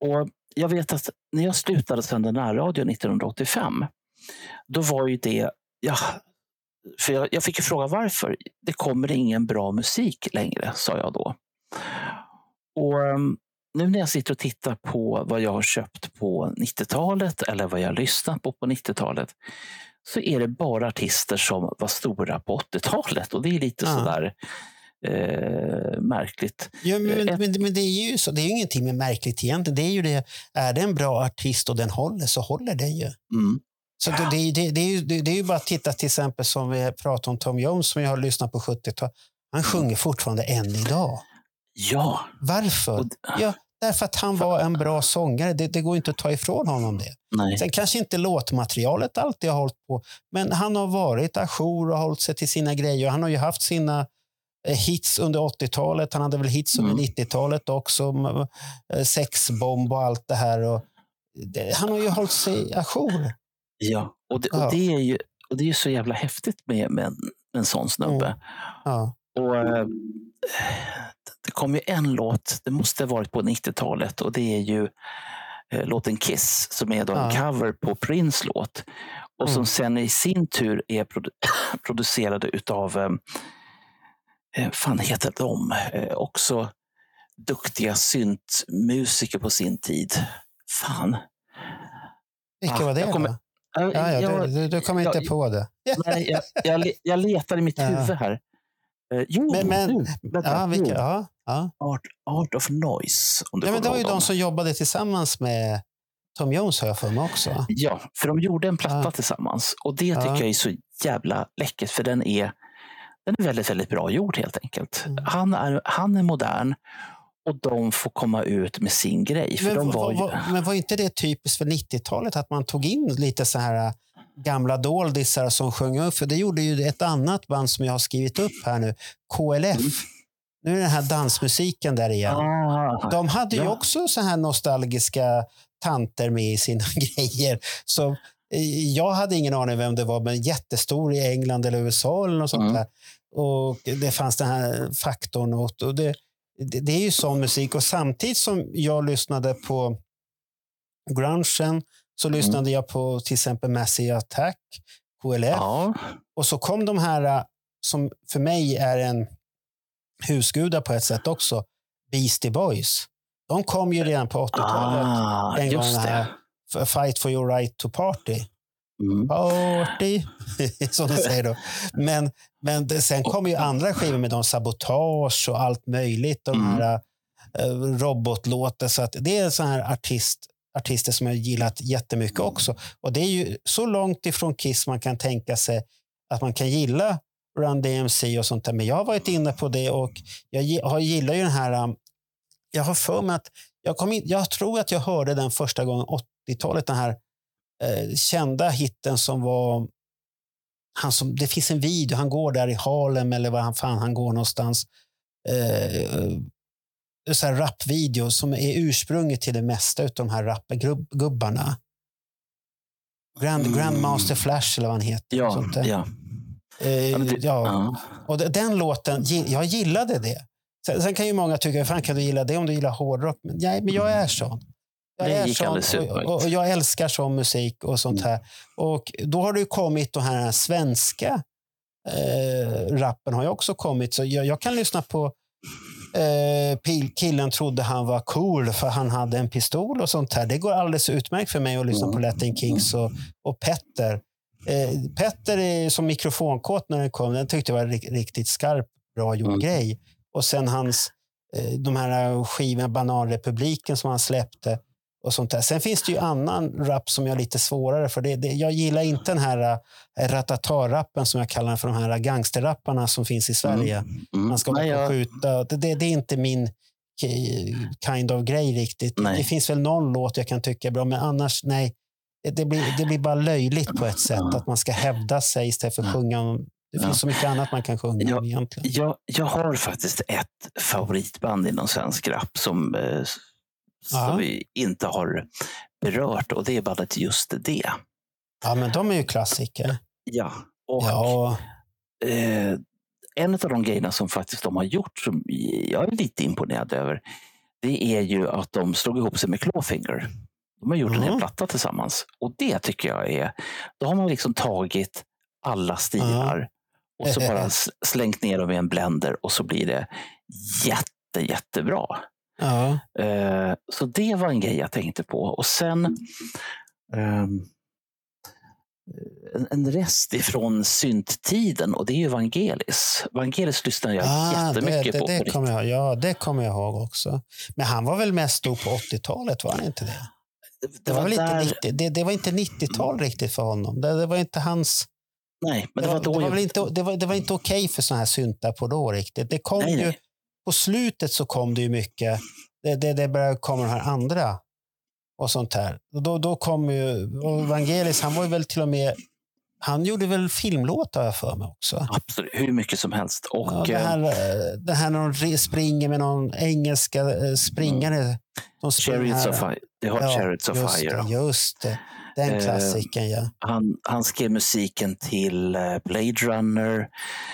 Och jag vet att när jag slutade sända närradio 1985, då var ju det... Ja, för jag, jag fick ju fråga varför. Det kommer ingen bra musik längre, sa jag då. Och um, nu när jag sitter och tittar på vad jag har köpt på 90-talet eller vad jag har lyssnat på på 90-talet så är det bara artister som var stora på 80-talet och det är lite Ja. sådär eh, märkligt. Ja, men, Ett- men, men det är ju så. Det är ju ingenting med märkligt egentligen. Det är ju det. Är det en bra artist och den håller så håller den ju. Mm. Så det, det, det, är ju, det, är ju bara att titta till exempel som vi pratade om Tom Jones som jag har lyssnat på 70-talet. Han sjunger fortfarande än idag. Ja, Varför? Ja, därför att han var en bra sångare. Det, det går inte att ta ifrån honom det. nej. Sen kanske inte låtmaterialet alltid har hållit på, men han har varit ajour och hållit sig till sina grejer. Han har ju haft sina eh, hits under 80-talet. Han hade väl hits under Mm. 90-talet också. eh, Sexbomb och allt det här. Och det, han har ju hållit sig ajour. Ja, och det, och det är ju och det är ju så jävla häftigt med, med, en, med en sån snubbe. Mm. Ja. Och, eh, det kom ju en låt, det måste ha varit på 90-talet och det är ju eh, låten Kiss som är då en Ja. cover på Prince låt. Och som Mm. sen i sin tur är produ producerade utav, eh, fan heter de, eh, också duktiga syntmusiker på sin tid. Fan. Vilka Ah, var det jag kommer- då? Ja, Ja, ja, jag- du, du, du kommer inte jag- på det. Nej, jag, jag, le- jag letar i mitt Ja. huvud här. Eh, jo, Men- men- nu. Vänta, Ja, vilka, ja, ja. Art, Art of Noise. Om du ja, men det var ju de som jobbade tillsammans med Tom Jones har jag för mig också. Ja, för de gjorde en platta Ja. tillsammans. Och det Ja. tycker jag är så jävla läckert, för den är, den är väldigt, väldigt bra gjord helt enkelt. Mm. Han, är, han är modern och de får komma ut med sin grej. Men, de var ju, var, men var inte det typiskt för 90-talet att man tog in lite så här äh, gamla doldisar som sjöng upp? För det gjorde ju ett annat band som jag har skrivit upp här nu, KLF. Mm. Nu är den här dansmusiken där igen. ah, De hade ju Ja. också så här nostalgiska tanter med i sina grejer. Så eh, jag hade ingen aning vem det var, men jättestor i England eller USA eller något sånt Mm. där. Och det fanns den här faktorn. Och det, det, det är ju sån musik. Och samtidigt som jag lyssnade på grungen så lyssnade jag på till exempel Massive Attack, KLF. ja, Och så kom de här äh, som för mig är en husgudar på ett sätt också, Beastie Boys. De kom ju redan på 80-talet. ah, en gång här. Fight for your right to party. Mm. Party, som de säger då. Men, men det, sen kommer ju andra skivor med de sabotage och allt möjligt. De Mm. här uh, robotlåtar. Så att det är sån här artist, artister som jag gillat jättemycket också. Och det är ju så långt ifrån Kiss man kan tänka sig att man kan gilla Run DMC och sånt där. Men jag har varit inne på det och jag gillar ju den här... um, Jag har för mig att jag, kom in, jag tror att jag hörde den första gången 80-talet, den här eh, kända hitten som var... Han som, det finns en video, han går där i Harlem eller var han fan han går någonstans. eh, så här rapvideo som är ursprunget till det mesta av de här rapgubbarna. Grand, Mm. Grandmaster Flash eller vad han heter. Ja, sånt där. ja. Eh, Ja, det- ja. ja. Och de- den låten, jag gillade det. Sen, sen kan ju många tycka, fan kan du gilla det om du gillar hårdrock? Men, nej, men jag är sån. Jag Det gick alldeles och, utmärkt. och, och jag älskar sån musik och sånt här. Och då har det ju kommit den här svenska eh, rappen har ju också kommit. Så jag, jag kan lyssna på eh, killen trodde han var cool för han hade en pistol och sånt här. Det går alldeles utmärkt för mig att lyssna på Latin Kings och, och Petter. Eh, Petter är som mikrofonkåt när den kom. Den tyckte jag var ri- riktigt skarp, bra gjord Mm. grej. Och sen hans, eh, de här skivorna, Bananrepubliken som han släppte. Och sånt där. Sen finns det ju annan rap som jag är lite svårare för. Det, det, jag gillar inte den här äh, ratata-rappen som jag kallar den för de här gangsterrapparna som finns i Sverige. Mm. Man ska Nej, jag, skjuta. Det, det, det är inte min ki- kind of grej riktigt. Nej. Det finns väl någon låt jag kan tycka är bra, men annars nej. Det, det, blir, det blir bara löjligt på ett sätt att man ska hävda sig istället för att sjunga om det finns Ja. så mycket annat man kan sjunga Ja. om egentligen. jag, jag har faktiskt ett favoritband inom svensk rap som, Ja. som vi inte har berört och det är bandet Just det. Ja, men de är ju klassiker. Ja, och Ja, eh, en av de grejerna som faktiskt de har gjort som jag är lite imponerad över, det är ju att de slog ihop sig med Clawfinger. De har gjort en hel Mhm. platta tillsammans och det tycker jag är, då har man liksom tagit alla stilar och så bara slängt ner dem i en blender och så blir det jätte, jättebra. Ja. Eh, Så det var en grej jag tänkte på. Och sen ehm, en, rest ifrån synttiden och det är ju Vangelis. Vangelis lyssnar jag Ah, jättemycket det, det, på det kommer jag, ja, det kommer jag ihåg också. Men han var väl mest stor på 80-talet, var han inte det? riktigt. Det var, där- inte 90, det, det var inte 90-tal riktigt för honom. Det, det var inte hans... Nej, men Det det, var, då det var, jag... inte, det var, det var inte okej för såna här syntar på då riktigt. Det kom Nej, ju, nej. På slutet så kom det ju mycket, det, det, det började komma de här andra och sånt här. Och då, då kom ju, Vangelis, han var ju väl till och med, han gjorde väl filmlåtar jag för mig också. Absolut, hur mycket som helst. Och, Ja, det, här, eh, det här när de springer med någon engelska eh, springare. De springer Chariots of Fire. Det har Chariots of just Fire. Det, just det. Den Eh, klassiken, ja. Han, han skrev musiken till eh, Blade Runner.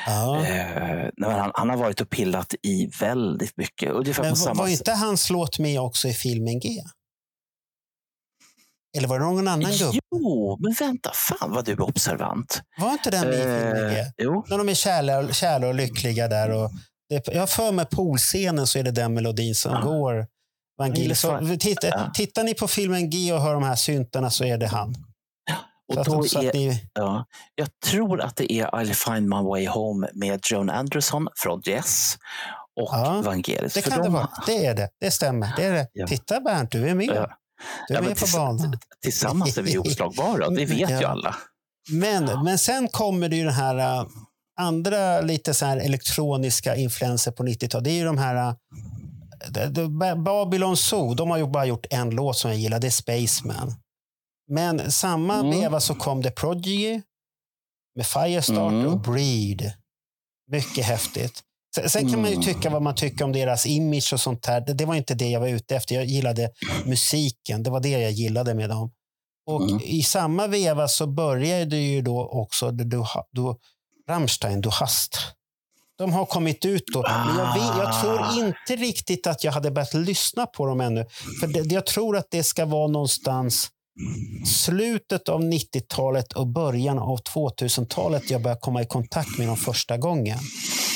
ja. Eh, han, han har varit och pillat i väldigt mycket. Ungefär Men på var, samma var inte hans låt med också i filmen G? Eller var det någon annan gubbe? Jo, men vänta. Fan vad du är observant. Var inte den med i filmen G? Eh, jo, När de är kära, kära och lyckliga där. Och det, jag har för mig poolscenen så är det den melodin som Ja. går. Vangelis. Så, titta, Ja. Tittar ni på filmen G och hör de här syntarna så är det han. och att, då är, ni, ja, jag tror att det är I'll find my way home med Joan Anderson från Yes och Ja, Vangelis. det För kan de- det vara. Det är det. Det stämmer. Det är det. Ja. Titta Bernt, du är med. Ja. Du är med på banan. Tillsammans är vi oslagbara, det vet ju Ja. alla. Men, men sen kommer det ju den här äh, andra lite så här elektroniska influenser på 90-talet. Det är ju de här Babylon Zoo, de har ju bara gjort en låt som jag gillar, det är Spaceman. Men samma Mm. veva så kom The Prodigy med Firestarter Mm. och Breed. Mycket häftigt. Sen, kan man ju Mm. tycka vad man tycker om deras image och sånt här. Det, var inte det jag var ute efter. Jag gillade musiken. Det var det jag gillade med dem. Och Mm. i samma veva så började ju då också du, du, Rammstein, Du hast. De har kommit ut då. Men jag, vet, jag tror Ah. inte riktigt att jag hade börjat lyssna på dem ännu. För det, jag tror att det ska vara någonstans slutet av 90-talet och början av 2000-talet jag började komma i kontakt med dem första gången.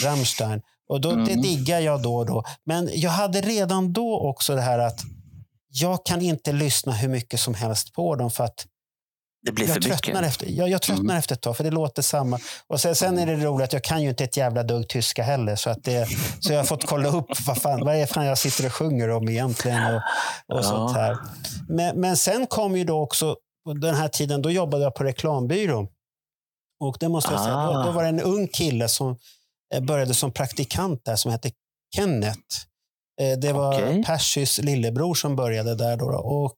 Rammstein. Och då, Det Mm. diggar jag då och då. Men jag hade redan då också det här att jag kan inte lyssna hur mycket som helst på dem för att Det blir för jag tröttnar, mycket. efter, jag, jag tröttnar efter ett tag för det låter samma. Och sen, sen är det roligt att jag kan ju inte ett jävla dugg tyska heller. Så, att det, så jag har fått kolla upp vad, fan, vad är fan jag sitter och sjunger om egentligen. Och, och Ja. sånt här. Men, men sen kom ju då också, den här tiden, då jobbade jag på reklambyrå. Och det måste jag säga, då, Ah. då var det en ung kille som eh, började som praktikant där som hette Kenneth. Eh, Det var Okej. Percys lillebror som började där. Då. och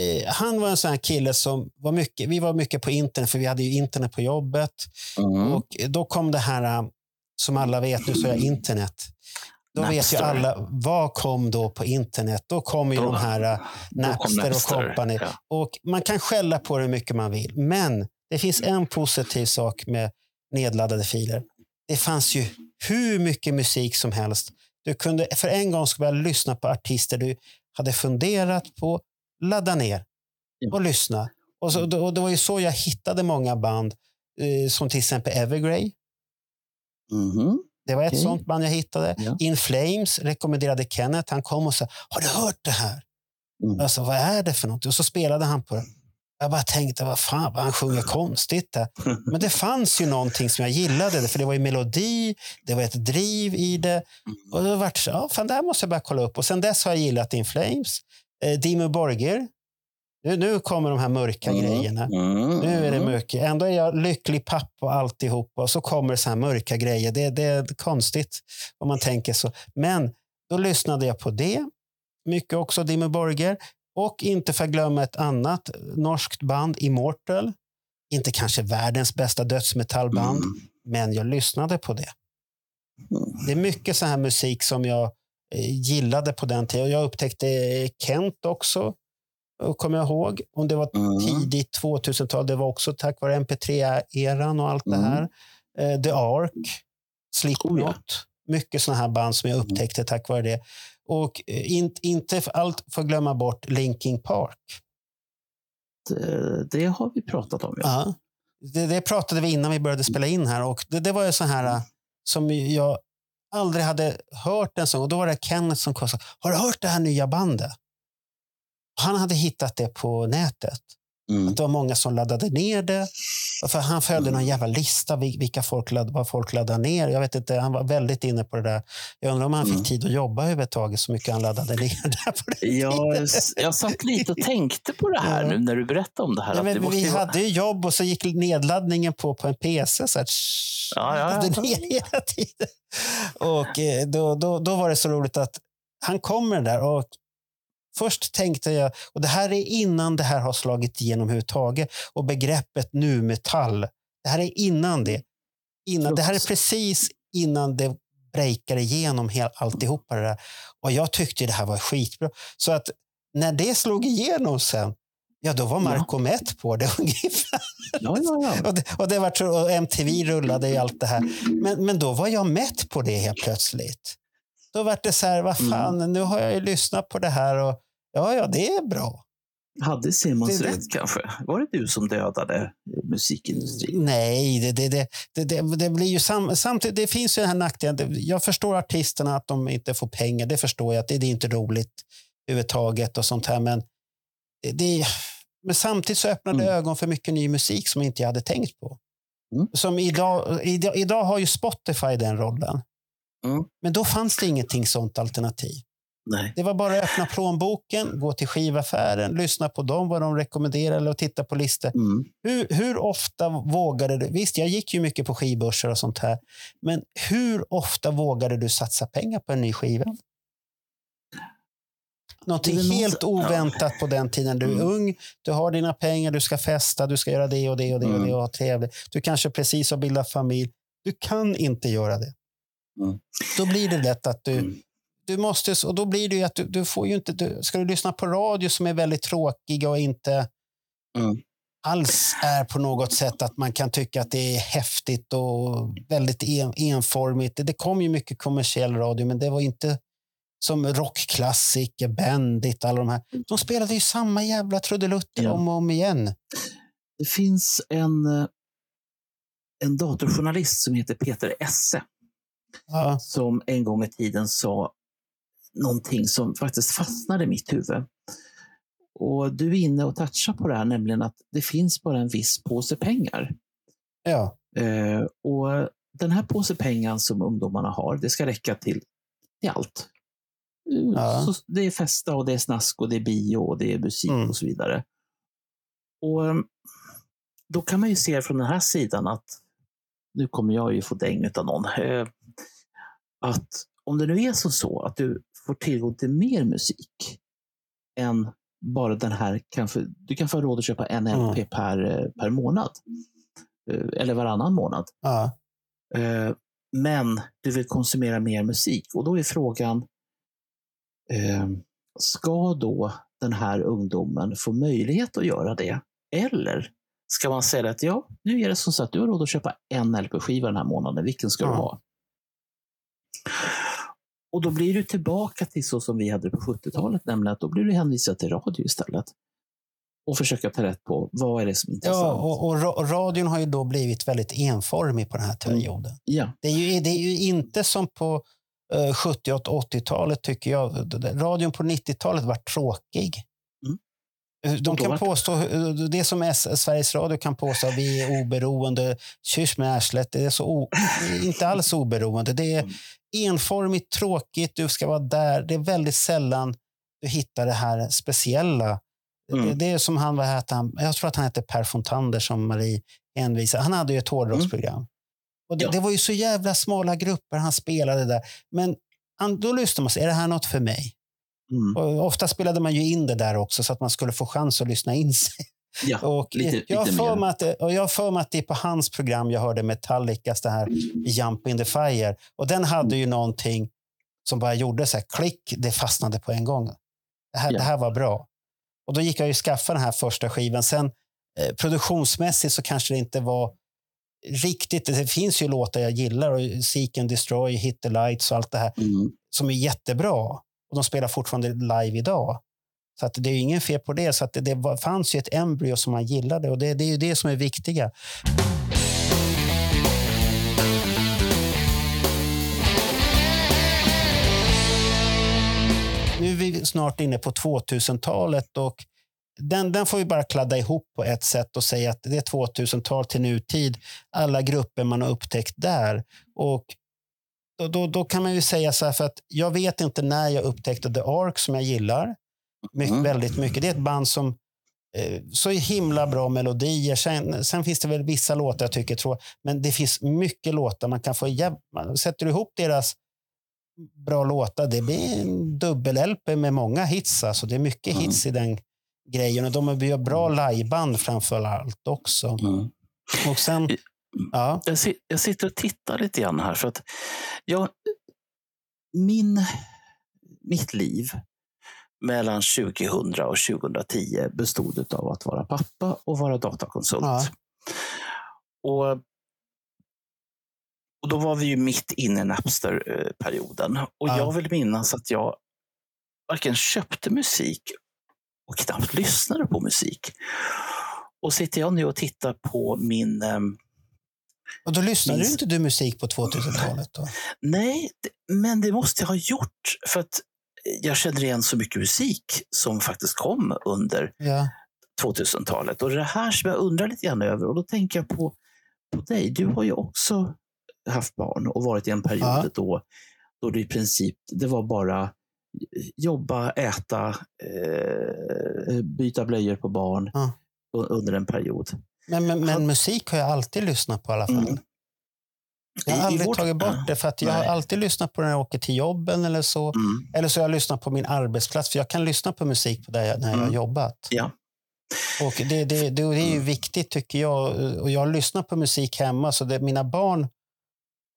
eh, han var en sån här kille som var mycket, vi var mycket på internet, för vi hade ju internet på jobbet. Mm. Och då kom det här, eh, som alla vet nu så är internet. Då vet ju Napster. alla, vad kom då på internet? Då kommer ju Då- de här äh, Då kom Napster och Napster, company. Ja. Och man kan skälla på det hur mycket man vill. Men det finns en positiv sak med nedladdade filer. Det fanns ju hur mycket musik som helst. Du kunde för en gång skulle lyssna på artister du hade funderat på, ladda ner och lyssna. Och, så, och det var ju så jag hittade många band, eh, som till exempel Evergrey. Mhm. Det var ett Okej. sånt band jag hittade. Ja. In Flames rekommenderade Kenneth. Han kom och sa, har du hört det här? Mm. Alltså, vad är det för något? Och så spelade han på det. Jag bara tänkte, vad fan, vad han sjunger konstigt där. Men det fanns ju någonting som jag gillade, för det var ju melodi, det var ett driv i det. Och då vart det så, ja, fan, det här måste jag bara kolla upp. Och sen dess har jag gillat In Flames. Eh, Dimmu Borgir. Nu, nu kommer de här mörka Mm. grejerna. Mm. Nu är det mörkt. Ändå är jag lycklig pappa och alltihopa. Och så kommer så här mörka grejer. Det, det är konstigt om man tänker så. Men då lyssnade jag på det. Mycket också Dimmu Borgir. Och inte för att glömma ett annat norskt band, Immortal. Inte kanske världens bästa dödsmetallband, Mm. men jag lyssnade på det. Mm. Det är mycket så här musik som jag gillade på den tiden. Jag upptäckte eh, Kent också, och kommer jag ihåg. Om det var Mm. tidigt 2000-tal. Det var också tack vare MP3-eran och allt det Mm. här. Eh, The Ark, Slipknot. Oh ja. Mycket sådana här band som jag Mm. upptäckte tack vare det. Och eh, in, inte för allt för att glömma bort Linkin Park. Det, det har vi pratat om. Ja. Ja. Det, det pratade vi innan vi började spela in här. Och det, det var ju så här äh, som jag aldrig hade hört en sång. Och då var det Kenneth som kom och sa, har du hört det här nya bandet? Han hade hittat det på nätet. Mm. Att det var många som laddade ner det. För han följde någon jävla lista vil- vilka folk ladd, vad folk laddade ner. Jag vet inte, han var väldigt inne på det där. Jag undrar om han fick Mm. tid att jobba överhuvudtaget så mycket han laddade ner där på tiden. jag, jag satt lite och tänkte på det här Ja. nu när du berättade om det här. Ja, det men vi vara- hade ju jobb och så gick nedladdningen på, på en PC. Så här, tsch, Ja, ja, ja. ner hela tiden. Och eh, då, då, då var det så roligt att han kommer där och först tänkte jag, och det här är innan det här har slagit igenom överhuvudtaget, och begreppet nu-metall, det här är innan det. Innan, det här är precis innan det breakar igenom hel, alltihopa det där. Och jag tyckte det här var skitbra. Så att när det slog igenom sen, ja då var Marco mätt på det ungefär. Ja, ja, ja. Och, det, och, det var, och MTV rullade i allt det här. Men, men då var jag mätt på det helt plötsligt. Då var det så här, vad fan, nu har jag ju lyssnat på det här och ja, ja, det är bra. Hade Simons Det- rätt kanske? Var det du som dödade musikindustrin? Nej, det, det, det, det, det, blir ju sam, samtidigt, det finns ju den här nackdelen. Jag förstår artisterna att de inte får pengar. Det förstår jag, att det, det är inte roligt överhuvudtaget och sånt här. Men, det, men samtidigt så öppnar det Mm. ögon för mycket ny musik som inte jag hade tänkt på. Mm. Som idag, idag, idag har ju Spotify den rollen. Mm. Men då fanns det ingenting sånt alternativ. Nej. Det var bara att öppna plånboken, gå till skivaffären, lyssna på dem, vad de rekommenderar eller titta på listor. Mm. Hur, hur ofta vågade du? Visst, jag gick ju mycket på skivbörser och sånt här. Men hur ofta vågade du satsa pengar på en ny skiva? Någonting är något- helt oväntat på den tiden. Du är Mm. ung, du har dina pengar, du ska festa, du ska göra det och det och det och, Mm. det och ha trevligt. Du kanske precis har bildat familj. Du kan inte göra det. Mm. Då blir det lätt att du, Mm. du måste, och då blir det ju att du, du får ju inte, du, ska du lyssna på radio som är väldigt tråkiga och inte Mm. alls är på något sätt att man kan tycka att det är häftigt och väldigt en, enformigt. Det, kom ju mycket kommersiell radio, men det var inte som rockklassiker, Bandit, alla de här. De spelade ju samma jävla trudelutter Ja. om och om igen. Det finns en, eh, en datorjournalist som heter Peter Esse Ja, som en gång i tiden sa någonting som faktiskt fastnade i mitt huvud. Och du är inne och touchar på det här, nämligen att det finns bara en viss påse pengar. ja, Eh, och den här påse pengar som ungdomarna har, det ska räcka till, till allt. Eh, Ja. Så det är festa och det är snask och det är bio och det är musik Mm. och så vidare. Och eh, Då kan man ju se från den här sidan att, nu kommer jag ju få däng av någon, eh, att om det nu är så, så att du får tillgång till mer musik än bara den här, kanske, du kan få råd att köpa en Mm. LP per, eh, per månad. Eh, Eller varannan månad. Eh, men du vill konsumera mer musik. Och då är frågan, ska då den här ungdomen få möjlighet att göra det? Eller ska man säga att ja, nu är det som så att du har råd att köpa en LP-skiva den här månaden. Vilken ska Ja. du ha? Och då blir du tillbaka till så som vi hade det på 70-talet, nämligen att då blir du hänvisad till radio istället. Och försöka ta rätt på vad är det som är intressant. Ja, och, och ra- radion har ju då blivit väldigt enformig på den här perioden. ja. Det, är ju, det är ju inte som på eh, 70 och 80-talet, tycker jag. Radion på 90-talet var tråkig. Mm. Eh, De kan påstå, eh, det som Sveriges Radio kan påstå, att vi är oberoende, kyss med arslet, det är så o, inte alls oberoende. Det är Mm. Enformigt, tråkigt, du ska vara där. Det är väldigt sällan du hittar det här speciella. Mm. Det, det är som han, vad heter han, jag tror att han hette Per Fontander som Marie hänvisar. Han hade ju ett hårdrocksprogram. Och det, Ja. det var ju så jävla smala grupper han spelade där. Men han, då lyssnade man sig, är det här något för mig? Mm. Ofta spelade man ju in det där också så att man skulle få chans att lyssna in sig. Ja. Och Lite- jag, har att, och jag för mig att det är på hans program jag hörde Metallicas det här Jump in the fire. Och den hade ju någonting som bara gjorde så här klick, det fastnade på en gång. Det här, Ja. det här var bra. Och då gick jag ju skaffa den här första skivan. Sen eh, produktionsmässigt så kanske det inte var riktigt. Det finns ju låtar jag gillar och Seek and Destroy, Hit the Lights och allt det här Mm. som är jättebra. Och de spelar fortfarande live idag. Så att det är ingen fel på det. Så att det, det fanns ju ett embryo som man gillade och det, det är ju det som är viktiga. Nu är vi snart inne på 2000-talet och den, den får vi bara kladda ihop på ett sätt och säga att det är 2000-tal till nutid. Alla grupper man har upptäckt där. Och då, då, då kan man ju säga så här, för att jag vet inte när jag upptäckte The Ark som jag gillar mycket, Mm. väldigt mycket. Det är ett band som eh, så himla bra melodier. Sen, sen finns det väl vissa låtar jag tycker, tror, men det finns mycket låtar man kan få. jäv- man- Sätter du ihop deras bra låtar, det blir en dubbel-LP med många hits. Alltså, det är mycket Mm. hits i den grejen och de gör bra liveband framför allt också. Mm. Och sen, ja, Jag, jag sitter och tittar lite grann här för att jag, min, mitt liv mellan 2000 och 2010 bestod av att vara pappa och vara datakonsult. Ja. Och, och då var vi ju mitt inne i Napster-perioden. Och Ja. jag vill minnas att jag varken köpte musik och knappt lyssnade på musik. Och sitter jag nu och tittar på min ehm, och då lyssnade Minns- inte du musik på 2000-talet? Då? Nej, men det måste jag ha gjort. För att jag känner igen så mycket musik som faktiskt kom under Ja. 2000-talet. Och det är det här som jag undrar lite grann över. Och då tänker jag på, på dig. Du har ju också haft barn och varit i en period Ja. då, då det i princip det var bara jobba, äta, eh, byta blöjor på barn Ja. under en period. Men, men, men musik har jag alltid lyssnat på i alla fall. Mm. Jag har aldrig vårt- tagit bort det för att jag har alltid lyssnat på när jag åker till jobben eller så. Mm. Eller så har jag lyssnat på min arbetsplats för jag kan lyssna på musik på där jag, när jag har Mm. jobbat. Ja. Och det, det, det, det är ju viktigt tycker jag. Och jag lyssnat på musik hemma så det, mina barn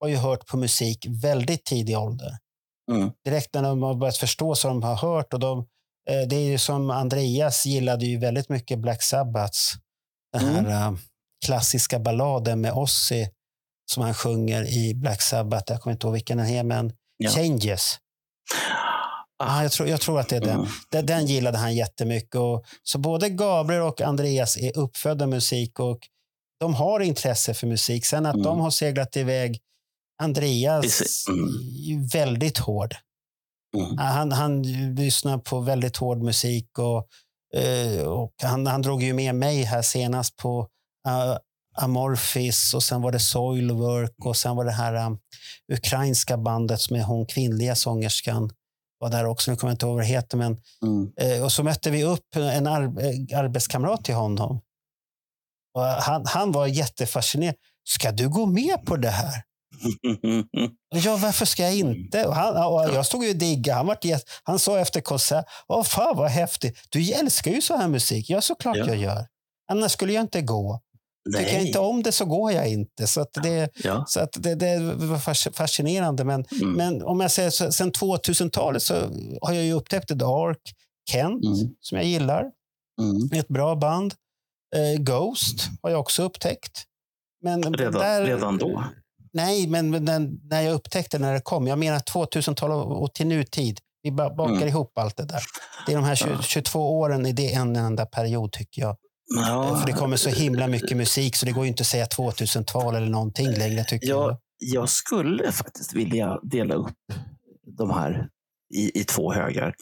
har ju hört på musik väldigt tidig ålder. Mm. Direkt när de har börjat förstå så de har hört. Och de, eh, det är ju som Andreas gillade ju väldigt mycket Black Sabbaths. Den här Mm. eh, klassiska balladen med Ozzy som han sjunger i Black Sabbath. Jag kommer inte ihåg vilken den är, men Ja. Changes. Ah. Jag, tror, jag tror att det är den. Mm. Den, den gillade han jättemycket. Och, så både Gabriel och Andreas är uppfödda musik och de har intresse för musik. Sen att Mm. de har seglat iväg. Andreas. Mm. är väldigt hård. Mm. Han, han lyssnar på väldigt hård musik och, eh, och han, han drog ju med mig här senast på uh, Amorphis och sen var det Soilwork och sen var det här um, ukrainska bandet som är hon kvinnliga sångerskan var där också. Nu kommer jag inte ihåg vad det heter. Men, Mm. eh, och så mötte vi upp en ar eh, arbetskamrat till honom. Och han, han var jättefascinerad. Ska du gå med på det här? Ja, varför ska jag inte? Och han, och jag stod ju och diggade. Han, han sa efter konsert, Åh, fan vad häftigt. Du älskar ju så här musik. Ja, såklart Ja. jag gör. Annars skulle jag inte gå. Tycker jag inte om det så går jag inte. Så att det, Ja. så att det, det var fas- fascinerande. Men, Mm. men om jag säger så, sen 2000-talet så har jag ju upptäckt The Dark, Kent, Mm. som jag gillar. Mm. Ett bra band. Eh, Ghost har jag också upptäckt. Men Redan, där, redan då? Nej, men när, när jag upptäckte när det kom. Jag menar 2000-tal och till nutid. Vi ba- bakar Mm. ihop allt det där. Det är de här 20, Ja. 22 åren, är det en enda period tycker jag. Ja, För det kommer så himla mycket musik så det går ju inte att säga 2000-tal eller någonting längre tycker jag. jag, jag skulle faktiskt vilja dela upp de här i, i två högar.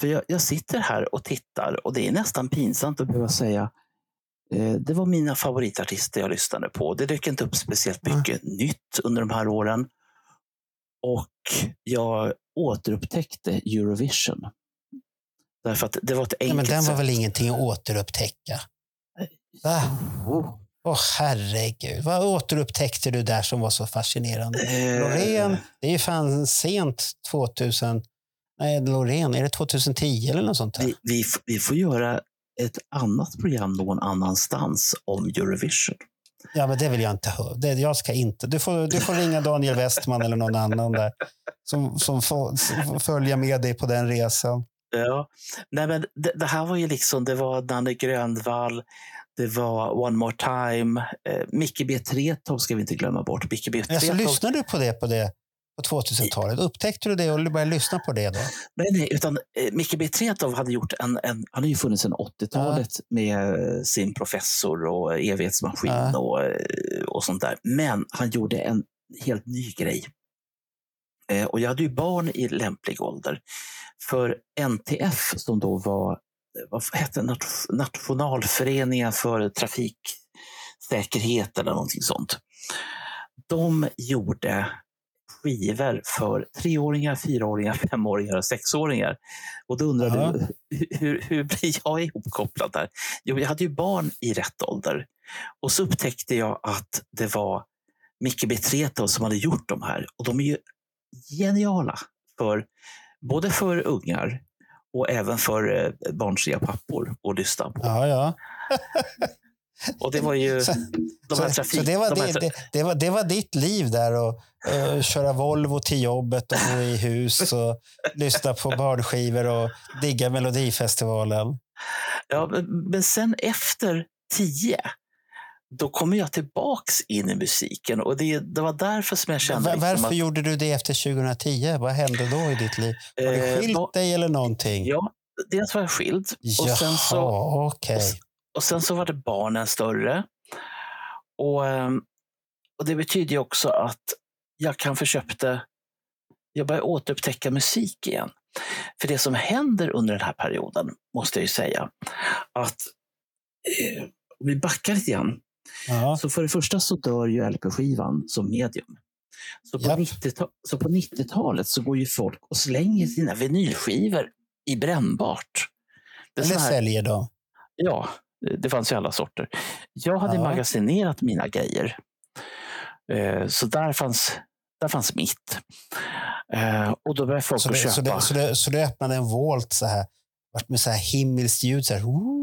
För jag, jag sitter här och tittar och det är nästan pinsamt att behöva säga eh, det var mina favoritartister jag lyssnade på. Det dök inte upp speciellt mycket nytt under de här åren. Och jag återupptäckte Eurovision. Därför att det var ett Ja, enkelt men den var sätt. väl ingenting att återupptäcka? Va? Oh. Åh herregud, vad återupptäckte du där som var så fascinerande? Eh, Loreen, det är ju fan sent 2000. Nej, Loreen, är det 2010 eller något sånt vi, vi, vi får göra ett annat program någon annanstans om Eurovision. Ja, men det vill jag inte höra. Det, jag ska inte. Du får, du får ringa Daniel Westman eller någon annan där som, som får, som får följa med dig på den resan. Ja. Nej, men det, det här var ju liksom, det var Nanne Grönvall, det var One More Time, eh, Micke B. Tretow ska vi inte glömma bort. Micke B. Alltså, lyssnade du på det på, det på 2000-talet? Upptäckte du det och började lyssna på det då? nej, nej, utan eh, Micke B. Tretow hade gjort en, en, han har ju funnits sedan 80-talet med eh, sin professor och evighetsmaskin Ja. och, eh, och sånt där. Men han gjorde en helt ny grej. Eh, Och jag hade ju barn i lämplig ålder. För NTF, som då var vad hette Nationalföreningen för trafiksäkerhet eller någonting sånt. De gjorde skivor för treåringar, fyraåringar, femåringar och sexåringar. Och då undrar du, hur, hur blir jag ihopkopplad där? Jo, jag hade ju barn i rätt ålder. Och så upptäckte jag att det var Micke B. Tretow som hade gjort de här. Och de är ju geniala, för, både för ungar och även för eh, barnsliga pappor att lyssna på. Ja, ja. Och det var ju Så, de här trafik... så det, var de här det, det, var, det var ditt liv där och eh, köra Volvo till jobbet och bo i hus och lyssna på barnskivor och digga Melodifestivalen. Ja, men sen efter tio, då kommer jag tillbaks in i musiken. Och det, det var därför som jag kände... Va- liksom Varför att, gjorde du det efter 2010? Vad hände då i ditt liv? Har du eh, skilt då- dig eller någonting? Ja, dels var jag skild. Och Jaha, sen så, okej. och sen så var det barnen större. Och, ehm, och det betyder också att jag kan försökte, jag börjar återupptäcka musik igen. För det som händer under den här perioden, måste jag ju säga, att eh, om vi backar lite grann, Ja. så för det första så dör ju LP-skivan som medium. Så på Japp. 90-ta- så på 90-talet så går ju folk och slänger sina vinylskivor i brännbart. Det Eller här- säljer dem. Ja, det fanns ju alla sorter. Jag hade Ja. magasinerat mina grejer. Eh, Så där fanns, där fanns mitt. Eh, Och då började folk Så du, köpa. så, du öppnade en Volt så här, vart med så här himmelskt ljud. Så här, "Ooh."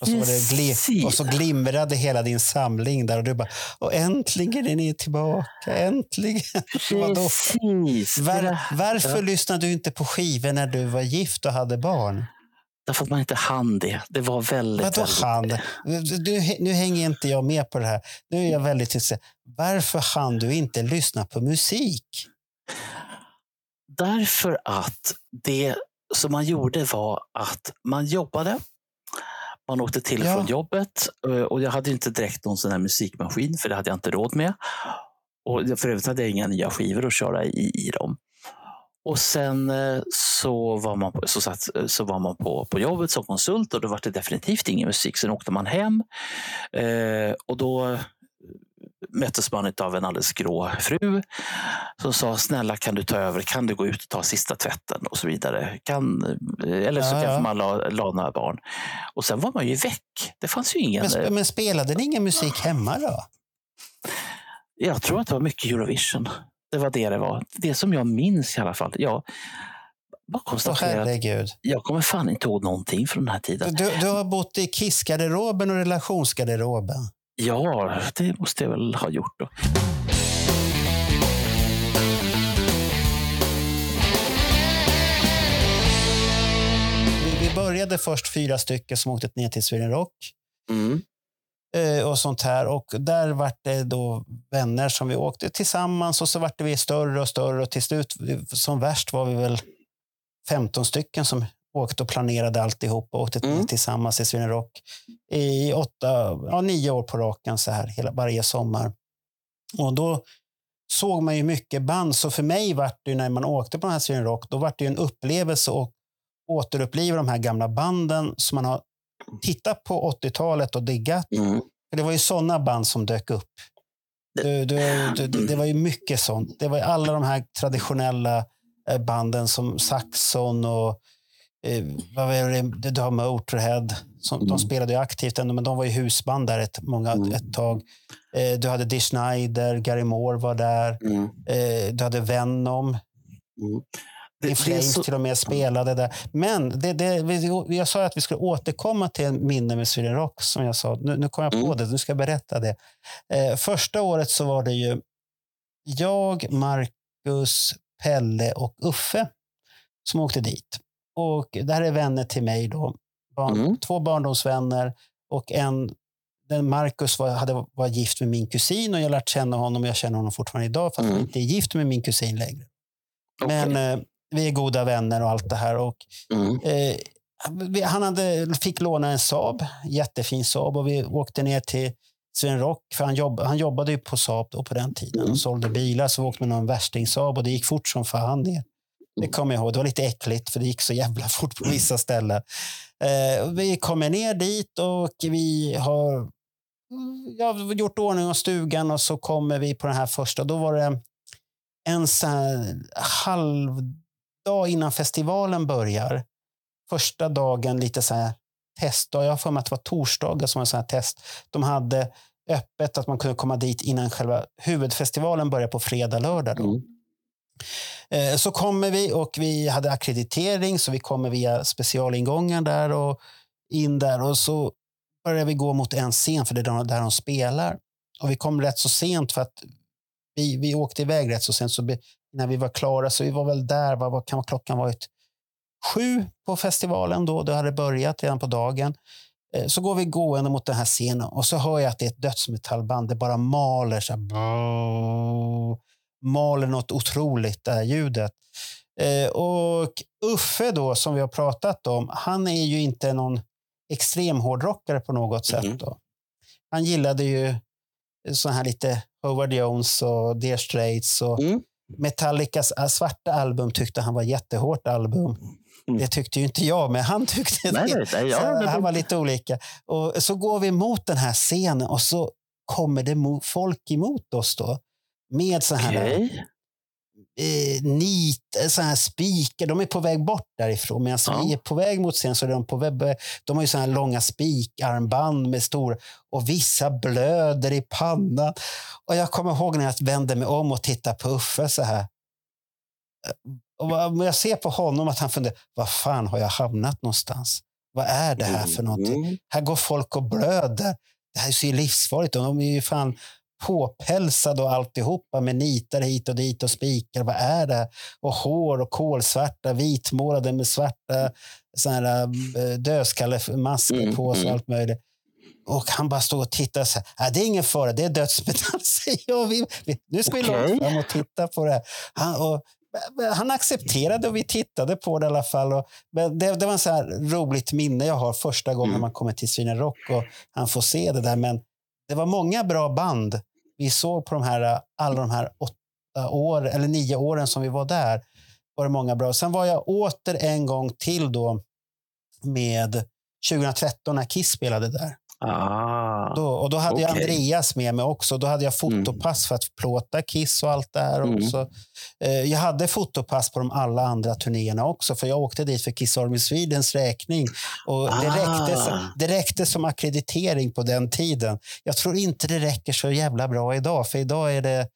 Och, så var det gli, Precis. och så glimrade hela din samling där och du bara, och äntligen är ni tillbaka, äntligen. Precis. Var, varför Ja. lyssnade du inte på skivor när du var gift och hade barn? Därför att man inte hann det. Det var väldigt... Vadå väldigt... han? Du, nu hänger inte jag med på det här. Nu är jag väldigt intresserad. Varför hann du inte lyssna på musik? Därför att det som man gjorde var att man jobbade. Man åkte till och Ja. från jobbet eh, och jag hade inte direkt någon sån här musikmaskin för det hade jag inte råd med. Och för övrigt hade jag inga nya skivor att köra i, i dem. Och sen eh, så var man, på, så satt, så var man på, på jobbet som konsult och då var det definitivt ingen musik. Sen åkte man hem eh, och då möttes man av en alldeles grå fru som sa snälla kan du ta över, kan du gå ut och ta sista tvätten och så vidare. Kan, eller så Ja, kanske ja. man la, la några barn. Och sen var man ju väck. Det fanns ju ingen... Men, men spelade ni ingen musik hemma då? Jag tror att det var mycket Eurovision. Det var det det var. Det som jag minns i alla fall. Ja, Bara att jag kommer fan inte ihåg någonting från den här tiden. Du, du har bott i kissgarderoben och relationsgarderoben. Ja, det måste jag väl ha gjort då. Vi, började först fyra stycken som åkte ner till Sweden Rock. Mm. eh, och sånt här. Och där vart det då vänner som vi åkte tillsammans och så vart vi större och större och till slut, som värst var vi väl 15 stycken som åkte och planerade alltihop och åkte Mm. tillsammans till Sweden Rock i åtta, ja, nio år på raken så här hela, varje sommar. Och då såg man ju mycket band, så för mig var det ju när man åkte på den här Sweden Rock, då var det ju en upplevelse att återuppliva de här gamla banden som man har tittat på 80-talet och diggat. Mm. För det var ju sådana band som dök upp. Du, du, du, det- var ju mycket sånt. Det var alla de här traditionella eh, banden som Saxon och eh, vad var det, du har Motörhead. Som, Mm. De spelade ju aktivt ändå, men de var ju husband där ett, många, Mm. ett tag. Eh, du hade Dee Snider, Gary Moore var där. Mm. Eh, du hade Venom. Mm. Det, Flames så, till och med spelade där. Men det, det, vi- jag sa att vi skulle återkomma till en minne med Sweden Rock. Som jag sa. Nu, nu kom jag på Mm. det, nu ska jag berätta det. Eh, första året så var det ju jag, Marcus, Pelle och Uffe som åkte dit. Och det här är vänner till mig då. Barn, Mm. Två barndomsvänner och en den Marcus var, hade, var gift med min kusin och jag har lärt känna honom och jag känner honom fortfarande idag fast han Mm. inte är gift med min kusin längre. okej. Men eh, vi är goda vänner och allt det här. Och, mm. eh, vi- han hade, fick låna en Saab, jättefin Saab och vi åkte ner till Sven Rock, för han, jobb, han jobbade ju på Saab då på den tiden Mm. och sålde bilar. Så vi åkte med någon värsting Saab och det gick fort som fan ner. Det kommer jag ihåg. Det var lite äckligt för det gick så jävla fort på vissa ställen. Eh, och vi kommer ner dit och vi har mm, ja, vi har gjort ordning av stugan och så kommer vi på den här första. Då var det en så halvdag innan festivalen börjar. Första dagen lite så här testdag. Jag har för mig att det var torsdagar som var en sån här test. De hade öppet att man kunde komma dit innan själva huvudfestivalen börjar på fredag, lördag. Då. Mm. Eh, så kommer vi och vi hade akkreditering så vi kommer via specialingången där och in där och så börjar vi gå mot en scen för det är där- de spelar. Och vi kom rätt så sent för att vi, vi åkte iväg rätt så sent så be- när vi var klara så vi var väl där, vad, vad kan klockan varit? Sju på festivalen då, det hade börjat redan på dagen. Eh, så går vi gående mot den här scenen och så hör jag att det är ett dödsmetallband. Det bara maler så här, maler något otroligt, det här ljudet. Eh, och Uffe då, som vi har pratat om, han är ju inte någon extrem hårdrockare på något sätt. Mhm. Då. Han gillade ju så här lite Howard Jones och Dear Straits och Mm. Metallicas äh, svarta album tyckte han var jättehårt album. Mm. Det tyckte ju inte jag, men han tyckte Nej, det. nej, nej, ja, Så det- han var lite olika. Och så går vi mot den här scenen och så kommer det folk emot oss då. Med så här Okej. eh, nit, eh, så här spikar. De är på väg bort därifrån. Medan Ja. vi är på väg mot scenen så är de på väg. De har ju så här långa spikarmband med stora och vissa blöder i pannan. Och jag kommer ihåg när jag vände mig om och tittade på Uffe så här. Och vad- jag ser på honom att han funderar, vad fan har jag hamnat någonstans? Vad är det här för någonting? Mm. Här går folk och blöder. Det här ser ju livsfarligt. De är ju fan påpälsade och alltihopa med nitar hit och dit och spikar. Vad är det? Och hår och kolsvarta, vitmålade med svarta såna här, eh, dödskallemasker Mm, på sig och mm. allt möjligt. Och han bara står och tittar så här. "Nej, det är ingen fara, det är dödsmetall, säger jag. Vi, vi, nu ska vi Okej. långt fram och titta på det här. Han, och, han accepterade och vi tittade på det i alla fall. Och, det, det var en så här roligt minne jag har första gången Mm. man kommer till Sweden Rock och han får se det där. Men det var många bra band vi såg på de här, alla de här åtta år, eller nio åren som vi var där. Var det många bra. Sen var jag åter en gång till då med 2013 när Kiss spelade där. Ah. Då, och då hade jag okej. Andreas med mig också. Då hade jag fotopass för att plåta Kiss och allt det här Mm. också. Eh, jag hade fotopass på de alla andra turnéerna också, för jag åkte dit för Kiss Army Swedens räkning. Och det, Ah. räckte, som- det räckte som akkreditering på den tiden. Jag tror inte det räcker så jävla bra idag, för idag är det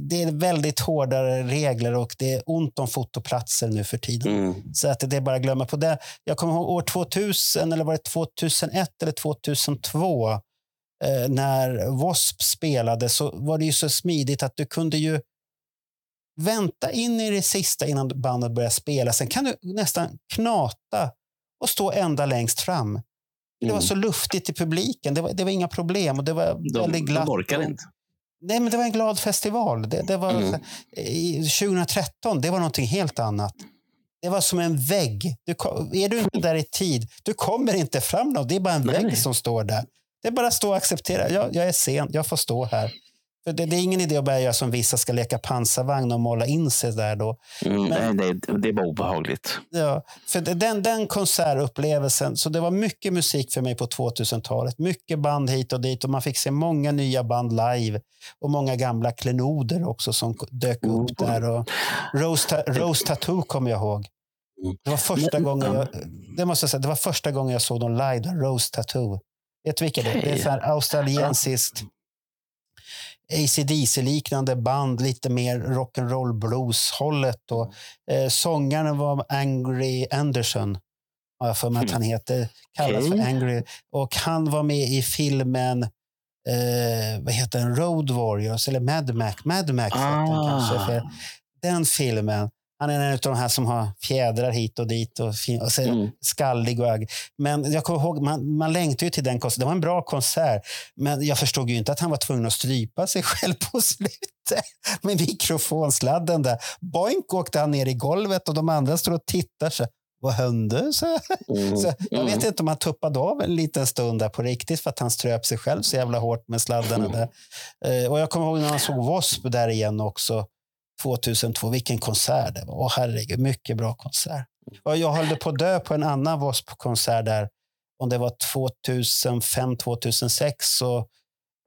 det är väldigt hårdare regler och det är ont om fotoplatser nu för tiden. Mm. Så att det är bara att glömma på det. Jag kommer ihåg år 2000, eller var det 2001 eller 2002, eh, när W.A.S.P. spelade så var det ju så smidigt att du kunde ju vänta in i det sista innan bandet började spela. Sen kan du nästan knata och stå ända längst fram. Det var Mm. så luftigt i publiken. Det var, det var inga problem. Och det var De, väldigt glatt. de orkar och- inte. Nej, men det var en glad festival. Det, det var, Mm. i 2013, det var någonting helt annat. Det var som en vägg. Du, är du inte där i tid, du kommer inte fram något. Det är bara en Nej, vägg nej. som står där. Det är bara att stå och acceptera. Jag, jag är sen, jag får stå här. För det, det är ingen idé att börja göra som vissa ska leka pansarvagn och måla in sig där då. Mm, Men- nej, det, det var obehagligt. Ja, för den, den konsertupplevelsen, så det var mycket musik för mig på 2000-talet. Mycket band hit och dit och man fick se många nya band live och många gamla klenoder också som dök upp Mm. där. Och Rose, Ta- Rose Tattoo kommer jag ihåg. Mm. Det var första gången jag, det måste jag säga, det var första gången jag såg dem live, Rose Tattoo. Vet du vilka det är? Det är australiensiskt ACDC-liknande band, lite mer rock'n'roll blues-hållet. Och, eh, sångaren var Angry Anderson, har jag för mig att han heter. Kallas Okej. för Angry. Och han var med i filmen eh, vad heter den? Road Warriors, eller Mad Max. Mad Max heter den kanske. Ah. För den filmen, han är en av de här som har fjädrar hit och dit och, och ser Mm. skallig och agg. Men jag kommer ihåg, man, man längtade ju till den konserten. Det var en bra konsert. Men jag förstod ju inte att han var tvungen att strypa sig själv på slutet. Med mikrofonsladden där. Boink åkte han ner i golvet och de andra står och tittar. Så, vad hände? Så, Mm. så, jag Mm. vet inte om han tuppade av en liten stund där på riktigt för att han ströp sig själv så jävla hårt med sladdarna där. Eh, och jag kommer ihåg när han såg W.A.S.P. där igen också. 2002. Vilken konsert det var. Åh, herregud, mycket bra konsert. Och jag höll på att dö på en annan W.A.S.P.-konsert där. Om det var 2005, 2006. Så,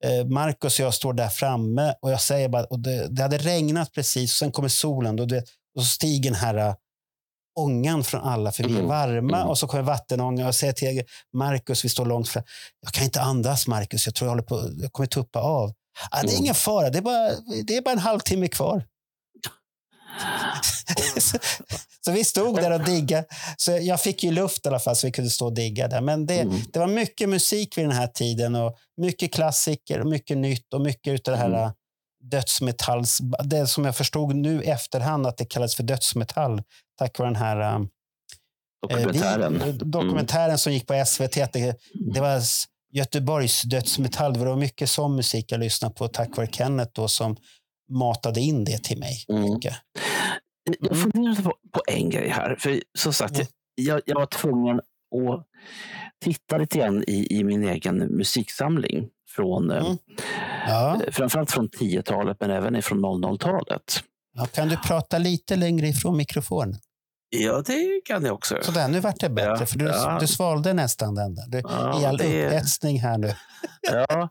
eh, Marcus och jag står där framme och jag säger bara, och det, det hade regnat precis och sen kommer solen och, det, och så stiger den här eh, ångan från alla, för vi är Mm. varma Mm. och så kommer vattenånga och jag säger till Marcus, vi står långt fram, jag kan inte andas Marcus, jag tror jag, håller på, jag kommer tuppa av. Ah, det är Mm. ingen fara, det är, bara, det är bara en halvtimme kvar. så, så vi stod där och diggade. Så jag fick ju luft i alla fall så vi kunde stå och digga där. Men det, Mm. det var mycket musik vid den här tiden och mycket klassiker och mycket nytt och mycket av det här Mm. mm. dödsmetalls... Det som jag förstod nu efterhand att det kallas för dödsmetall tack vare den här eh, Dokumentären. vi- dokumentären som gick på SVT. Det, det var Göteborgs dödsmetall. Det var mycket sån musik jag lyssnade på tack vare Kenneth då, som matade in det till mig. Mm. Mycket. Jag funderade på, på en grej här. För som sagt, Mm. jag, jag var tvungen att titta lite grann i, i min egen musiksamling. Från, eh, Mm. Ja. eh, Framförallt från 10-talet men även från 00-talet. Ja, kan du prata lite längre ifrån mikrofonen? Ja, det kan jag också. Sådär, nu vart det bättre. Ja, för du, ja. du svalde nästan den där. Du, Ja, I all det- upphetsning här nu. Ja.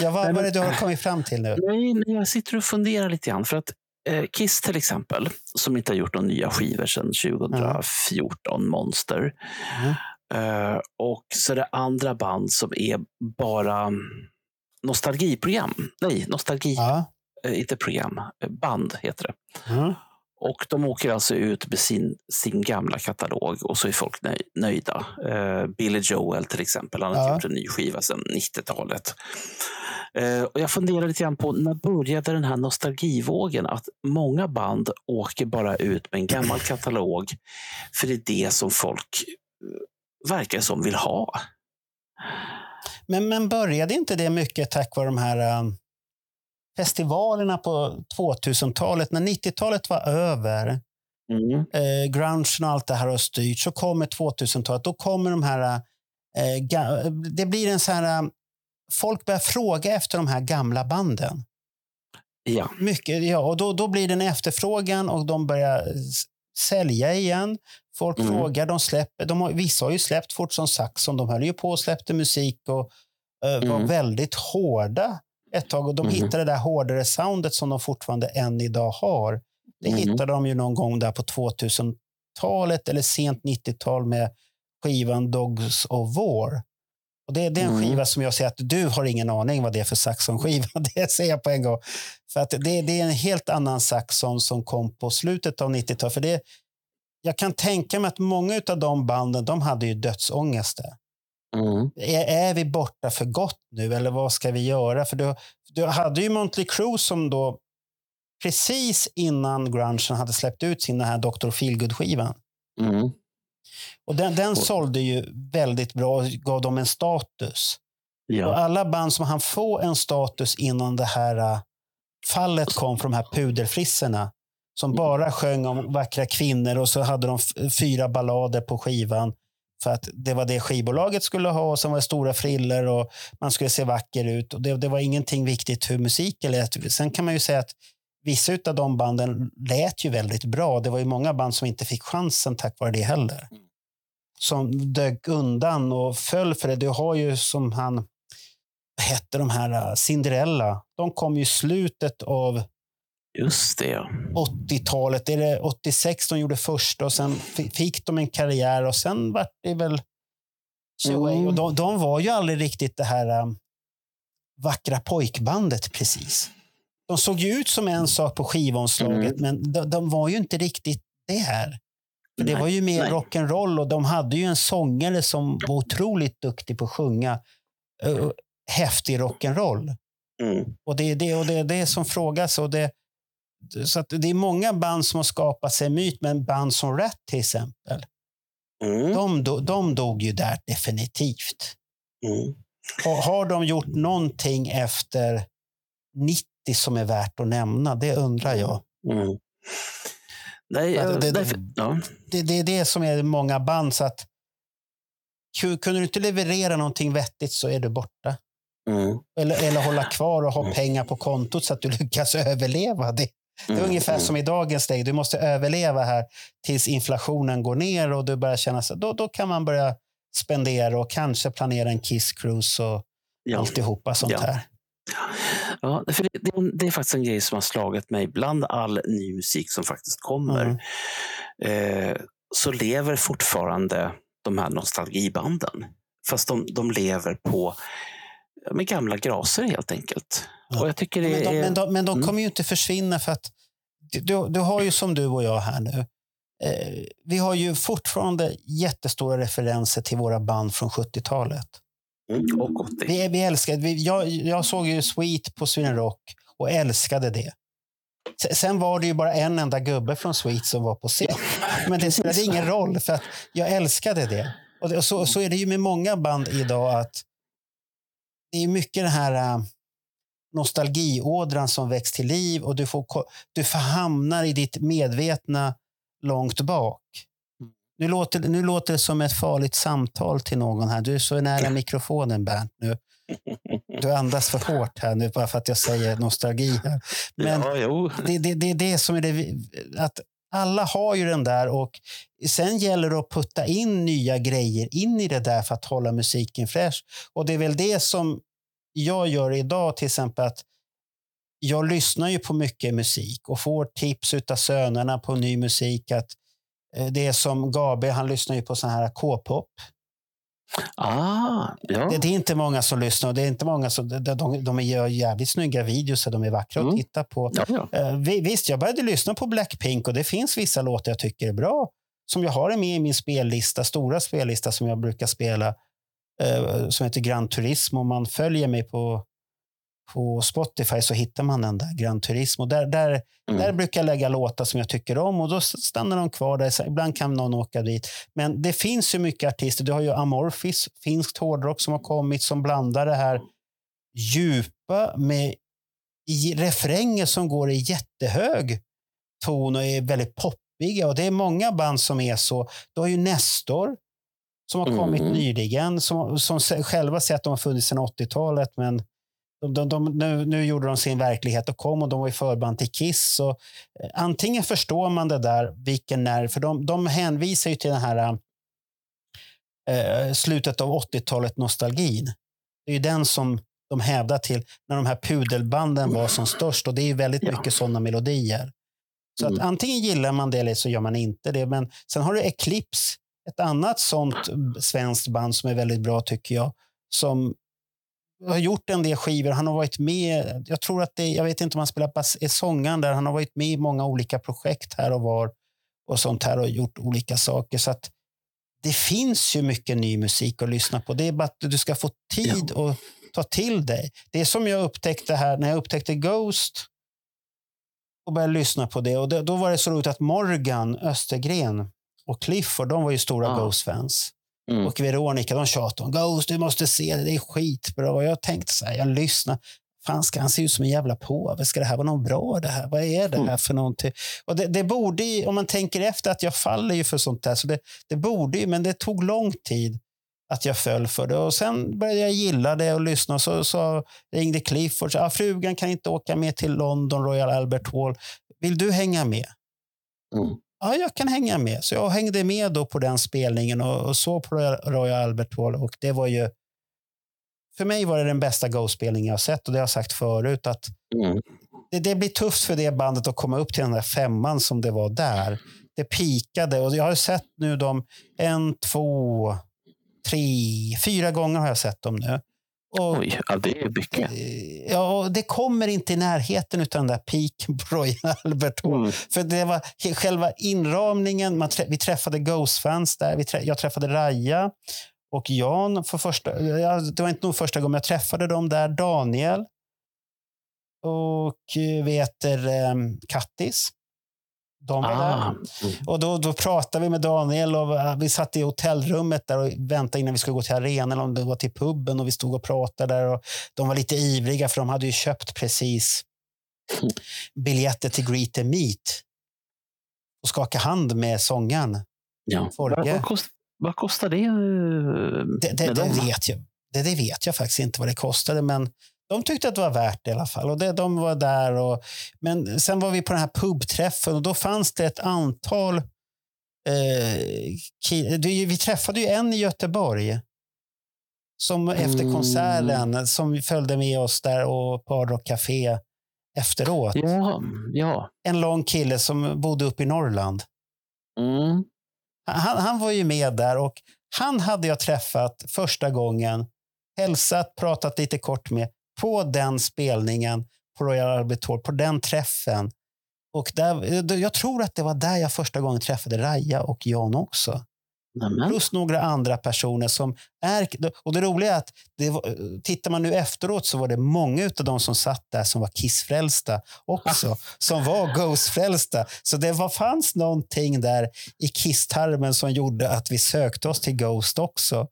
Ja, vad Nej, var men- det du har kommit fram till nu? Nej, men jag sitter och funderar lite grann. För att eh, Kiss till exempel, som inte har gjort några nya skivor sedan 2014, Monster. Mm. Eh, och så är det andra band som är bara nostalgiprogram. Nej, nostalgi, Ja. eh, inte program. eh, Band heter det. Mm. Och de åker alltså ut med sin, sin gamla katalog och så är folk nöj, nöjda. Eh, Billy Joel till exempel, han har Ja. gjort en ny skiva sedan 90-talet. Eh, och jag funderar lite grann på när började den här nostalgivågen? Att många band åker bara ut med en gammal katalog för det är det som folk eh, verkar som vill ha. Men, men började inte det mycket tack vare de här um, festivalerna på 2000-talet? När 90-talet var över, Mm. eh, grungen och allt det här har styrt, så kommer 2000-talet. Då kommer de här... Eh, det blir en så här... um, folk börjar fråga efter de här gamla banden. Ja. Mycket, ja, och då, då blir det en efterfrågan och de börjar sälja igen. Folk Mm. frågar, de släpper. De har, vissa har ju släppt fort som Saxon. De höll ju på och släppte musik och eh, var Mm. väldigt hårda ett tag. Och de Mhm. hittade det där hårdare soundet som de fortfarande än idag har. Det Mhm. hittade de ju någon gång där på 2000-talet eller sent 90-tal med skivan Dogs of War. Och det, det är en Mm. skiva som jag säger att du har ingen aning vad det är för Saxon-skiva. Det säger jag på en gång. För att det, det är en helt annan Saxon som kom på slutet av 90-talet. För det, jag kan tänka mig att många av de banden de hade ju dödsångest där. Mm. Är, är vi borta för gott nu eller vad ska vi göra? För du, du hade ju Motley Crue som då precis innan grungen hade släppt ut sin den här Dr. Feelgood-skivan. Mm. Och den, den Och- sålde ju väldigt bra och gav dem en status. Och Ja. alla band som han få en status innan det här äh, fallet kom från de här puderfrissorna som bara sjöng om vackra kvinnor och så hade de fyra ballader på skivan för att det var det skivbolaget skulle ha och sen var det stora friller och man skulle se vacker ut. Och det, det var ingenting viktigt hur musiken lät. Sen kan man ju säga att vissa av de banden lät ju väldigt bra. Det var ju många band som inte fick chansen tack vare det heller. Som dök undan och föll för det. Du har ju som han, hette de här, Cinderella. De kom ju i slutet av Just det, ja. 80-talet. Är det 86 de gjorde första och sen fi- fick de en karriär och sen vart det väl. Mm. Och de, de var ju aldrig riktigt det här um, vackra pojkbandet precis. De såg ju ut som en sak på skivomslaget, men de, de var ju inte riktigt det här. För det var ju mer rock'n'roll och de hade ju en sångare som var otroligt duktig på att sjunga uh, häftig rock'n'roll. Mm. Och det är det, och det, är det som frågas. Och det, så det är många band som har skapat sig myt, men band som Rat till exempel, Mm. de, do- de dog ju där definitivt. Mm. Har, har de gjort någonting efter 90 som är värt att nämna? Det undrar jag. Mm. Nej, Ja, jag- det- det- därför, ja. Det, det är det som är många band. Så att, ku- kunde du inte leverera någonting vettigt så är du borta. Mm. Eller, eller hålla kvar och ha pengar på kontot så att du lyckas överleva. Det, Det är Mm. ungefär Mm. som i dagens läge. Du måste överleva här tills inflationen går ner och du börjar känna sig, då, då kan man börja spendera och kanske planera en Kiss Cruise och Ja. alltihopa sånt Ja. här. Ja, för det, det, det är faktiskt en grej som har slagit mig bland all ny musik som faktiskt kommer. Mm. Eh, så lever fortfarande de här nostalgibanden. Fast de, de lever på med gamla graser helt enkelt. Ja. Och jag tycker det Men de, är... men de, men de Mm. kommer ju inte försvinna för att du, du har ju som du och jag här nu. Eh, vi har ju fortfarande jättestora referenser till våra band från 70-talet. Mm, och 80. Vi, vi älskar, vi, jag, jag såg ju Sweet på Sweden Rock och älskade det. Se- Sen var det ju bara en enda gubbe från Sweet som var på scen. Men det spelade ingen roll för att jag älskade det. Och, det, och så, så är det ju med många band idag att det är mycket den här äh, nostalgiådran som väcks till liv och du, får, du hamnar i ditt medvetna långt bak. Nu låter, nu låter det som ett farligt samtal till någon här. Du är så nära mikrofonen Bernt nu. Du andas för hårt här nu bara för att jag säger nostalgi. Här. Men ja, det, det, det är det som är det. Att alla har ju den där och sen gäller det att putta in nya grejer in i det där för att hålla musiken fräsch. Och det är väl det som jag gör idag till exempel att jag lyssnar ju på mycket musik och får tips av sönerna på ny musik. Att eh, det är som Gabe, han lyssnar ju på sån här K-pop. Ah, ja. Det, det är inte många som lyssnar och det är inte många som, de, de, de gör jävligt snygga videos och de är vackra att Mm. titta på. ja, ja. Eh, vi- visst, jag började lyssna på Blackpink och det finns vissa låtar jag tycker är bra. Som jag har med i min spellista, stora spellista som jag brukar spela. Eh, som heter Gran Turismo. Om man följer mig på, på Spotify så hittar man den där, Gran Turismo. Där, där, Mm. där brukar jag lägga låtar som jag tycker om och då stannar de kvar där. Så ibland kan någon åka dit. Men det finns ju mycket artister. Du har ju Amorphis, finskt hårdrock som har kommit som blandar det här djupa med i refränger som går i jättehög ton och är väldigt poppiga. Och det är många band som är så. Du har ju Nestor som har kommit Mm. nyligen, som, som själva säger att de har funnits sedan 80-talet, men de, de, de, nu, nu gjorde de sin verklighet och kom och de var i förband till Kiss. Så, eh, antingen förstår man det där, vilken nerv, för de, de hänvisar ju till den här eh, slutet av 80-talet nostalgin. Det är ju den som de hävdar till när de här pudelbanden var som störst och det är väldigt Ja. mycket sådana melodier. Så att Mm. antingen gillar man det eller så gör man inte det. Men sen har du Eclipse, ett annat sånt svenskt band som är väldigt bra tycker jag. som har gjort en del skivor. Han har varit med. Jag tror att det, jag vet inte om han spelar bas, är sångaren där. Han har varit med i många olika projekt här och var och sånt här och gjort olika saker. Så att det finns ju mycket ny musik att lyssna på. Det är bara att du ska få tid ja. att ta till dig. Det är som jag upptäckte här när jag upptäckte Ghost och började lyssna på det. Och det, Då var det så roligt att Morgan Östergren och Clifford, de var ju stora ja. Ghost-fans. Mm. Och Veronica, de tjatade om Ghost, du måste se det, det är skitbra. Och jag tänkte så här, jag lyssnar. Fan, ska han se ut som en jävla påve? Ska det här vara något bra? det här? Vad är det här mm. för någonting? Och det, det borde, om man tänker efter, att jag faller ju för sånt där. Så det, det borde ju, men det tog lång tid att jag föll för det. Och Sen började jag gilla det och lyssna. Så, så ringde Clifford. Så, ah, frugan kan inte åka med till London, Royal Albert Hall. Vill du hänga med? Mm. Ja, jag kan hänga med. Så jag hängde med då på den spelningen och, och såg på Royal Albert Hall. Och det var ju... För mig var det den bästa Go-spelningen jag sett och det har jag sagt förut. att mm. det, det, blir tufft för det bandet att komma upp till den där femman som det var där. Det pikade och jag har sett nu dem en, två, tre, fyra gånger har jag sett dem nu. Och, Oj, ja, det är mycket. Ja, det kommer inte i närheten av den där peak på Royal Albert Hall. Mm. För det var själva inramningen. Man vi träffade Ghost-fans där. Vi trä, jag träffade Raja och Jan för första... Det var inte nog första gången jag träffade dem där. Daniel och eh, vet um, Kattis. De var ah. där. Och då, då pratade vi med Daniel och eh, vi satt i hotellrummet där och väntade innan vi skulle gå till arenan eller om det var till puben och vi stod och pratade där. Och de var lite ivriga för de hade ju köpt precis biljetter till Greet the Meet och skaka hand med sångaren. Ja. Vad, vad, kost, vad kostar det? Eh, det, det, det vet jag. Det, det vet jag faktiskt inte vad det kostade, men de tyckte att det var värt det i alla fall. Och det, de var där. Och, men sen var vi på den här pubträffen och då fanns det ett antal... Eh, vi träffade ju en i Göteborg som efter mm. konserten som följde med oss där och på Hard Café efteråt. Ja, ja. En lång kille som bodde uppe i Norrland. Mm. Han, han var ju med där och han hade jag träffat första gången, hälsat, pratat lite kort med på den spelningen på Royal Albert Hall, på den träffen. Och där, jag tror att det var där jag första gången träffade Raja och Jan också. Nämen. Plus några andra personer som är... Och det roliga är att det var, tittar man nu efteråt så var det många av de som satt där som var Kiss-frälsta också. som var Ghost-frälsta. Så det var, fanns någonting där i Kiss-tarmen som gjorde att vi sökte oss till Ghost också.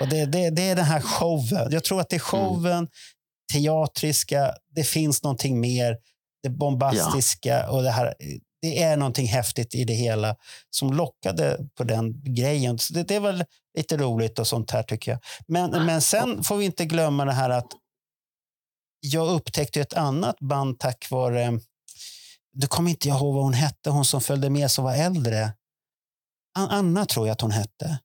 Och det, det, det är den här showen. Jag tror att det är showen, mm teatriska, det finns någonting mer, det bombastiska ja. och det här. Det är någonting häftigt i det hela som lockade på den grejen. Så det, det är väl lite roligt och sånt här tycker jag. Men, men sen får vi inte glömma det här att jag upptäckte ett annat band tack vare, du kommer inte ihåg vad hon hette, hon som följde med som var äldre. Anna tror jag att hon hette.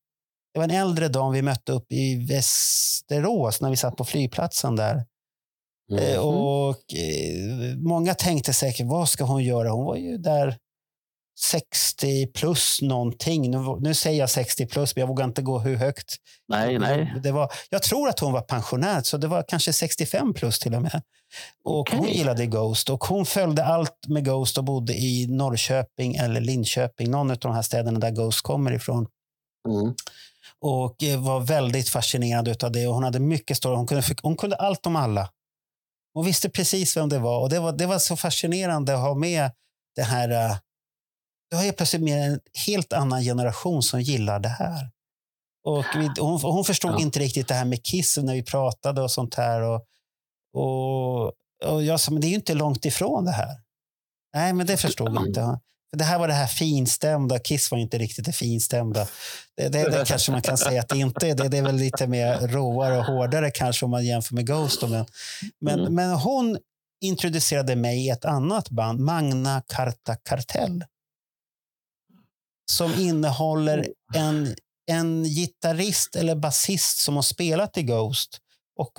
Det var en äldre dam vi mötte upp i Västerås när vi satt på flygplatsen där. Mm. Och eh, Många tänkte säkert, vad ska hon göra? Hon var ju där 60 plus någonting. Nu, nu säger jag 60 plus, men jag vågar inte gå hur högt. Nej, nej. Det var, jag tror att hon var pensionär, så det var kanske 65 plus till och med. Och okay. Hon gillade Ghost och hon följde allt med Ghost och bodde i Norrköping eller Linköping, någon av de här städerna där Ghost kommer ifrån. Mm. Och var väldigt fascinerad av det. Och hon hade mycket story. Hon kunde, hon kunde allt om alla. Hon visste precis vem det var och det var, det var så fascinerande att ha med det här. Uh, du har plötsligt med en helt annan generation som gillar det här. Och vi, hon, hon förstod ja. inte riktigt det här med Kiss när vi pratade och sånt här. Och, och, och jag sa, men det är ju inte långt ifrån det här. Nej, men det förstod mm. inte. Det här var det här finstämda. Kiss var inte riktigt det finstämda. Det, det, det kanske man kan säga att det inte är. Det, det är väl lite mer råare och hårdare kanske om man jämför med Ghost. Men, men, mm. men hon introducerade mig i ett annat band, Magna Carta Kartell. Som innehåller en, en gitarrist eller basist som har spelat i Ghost och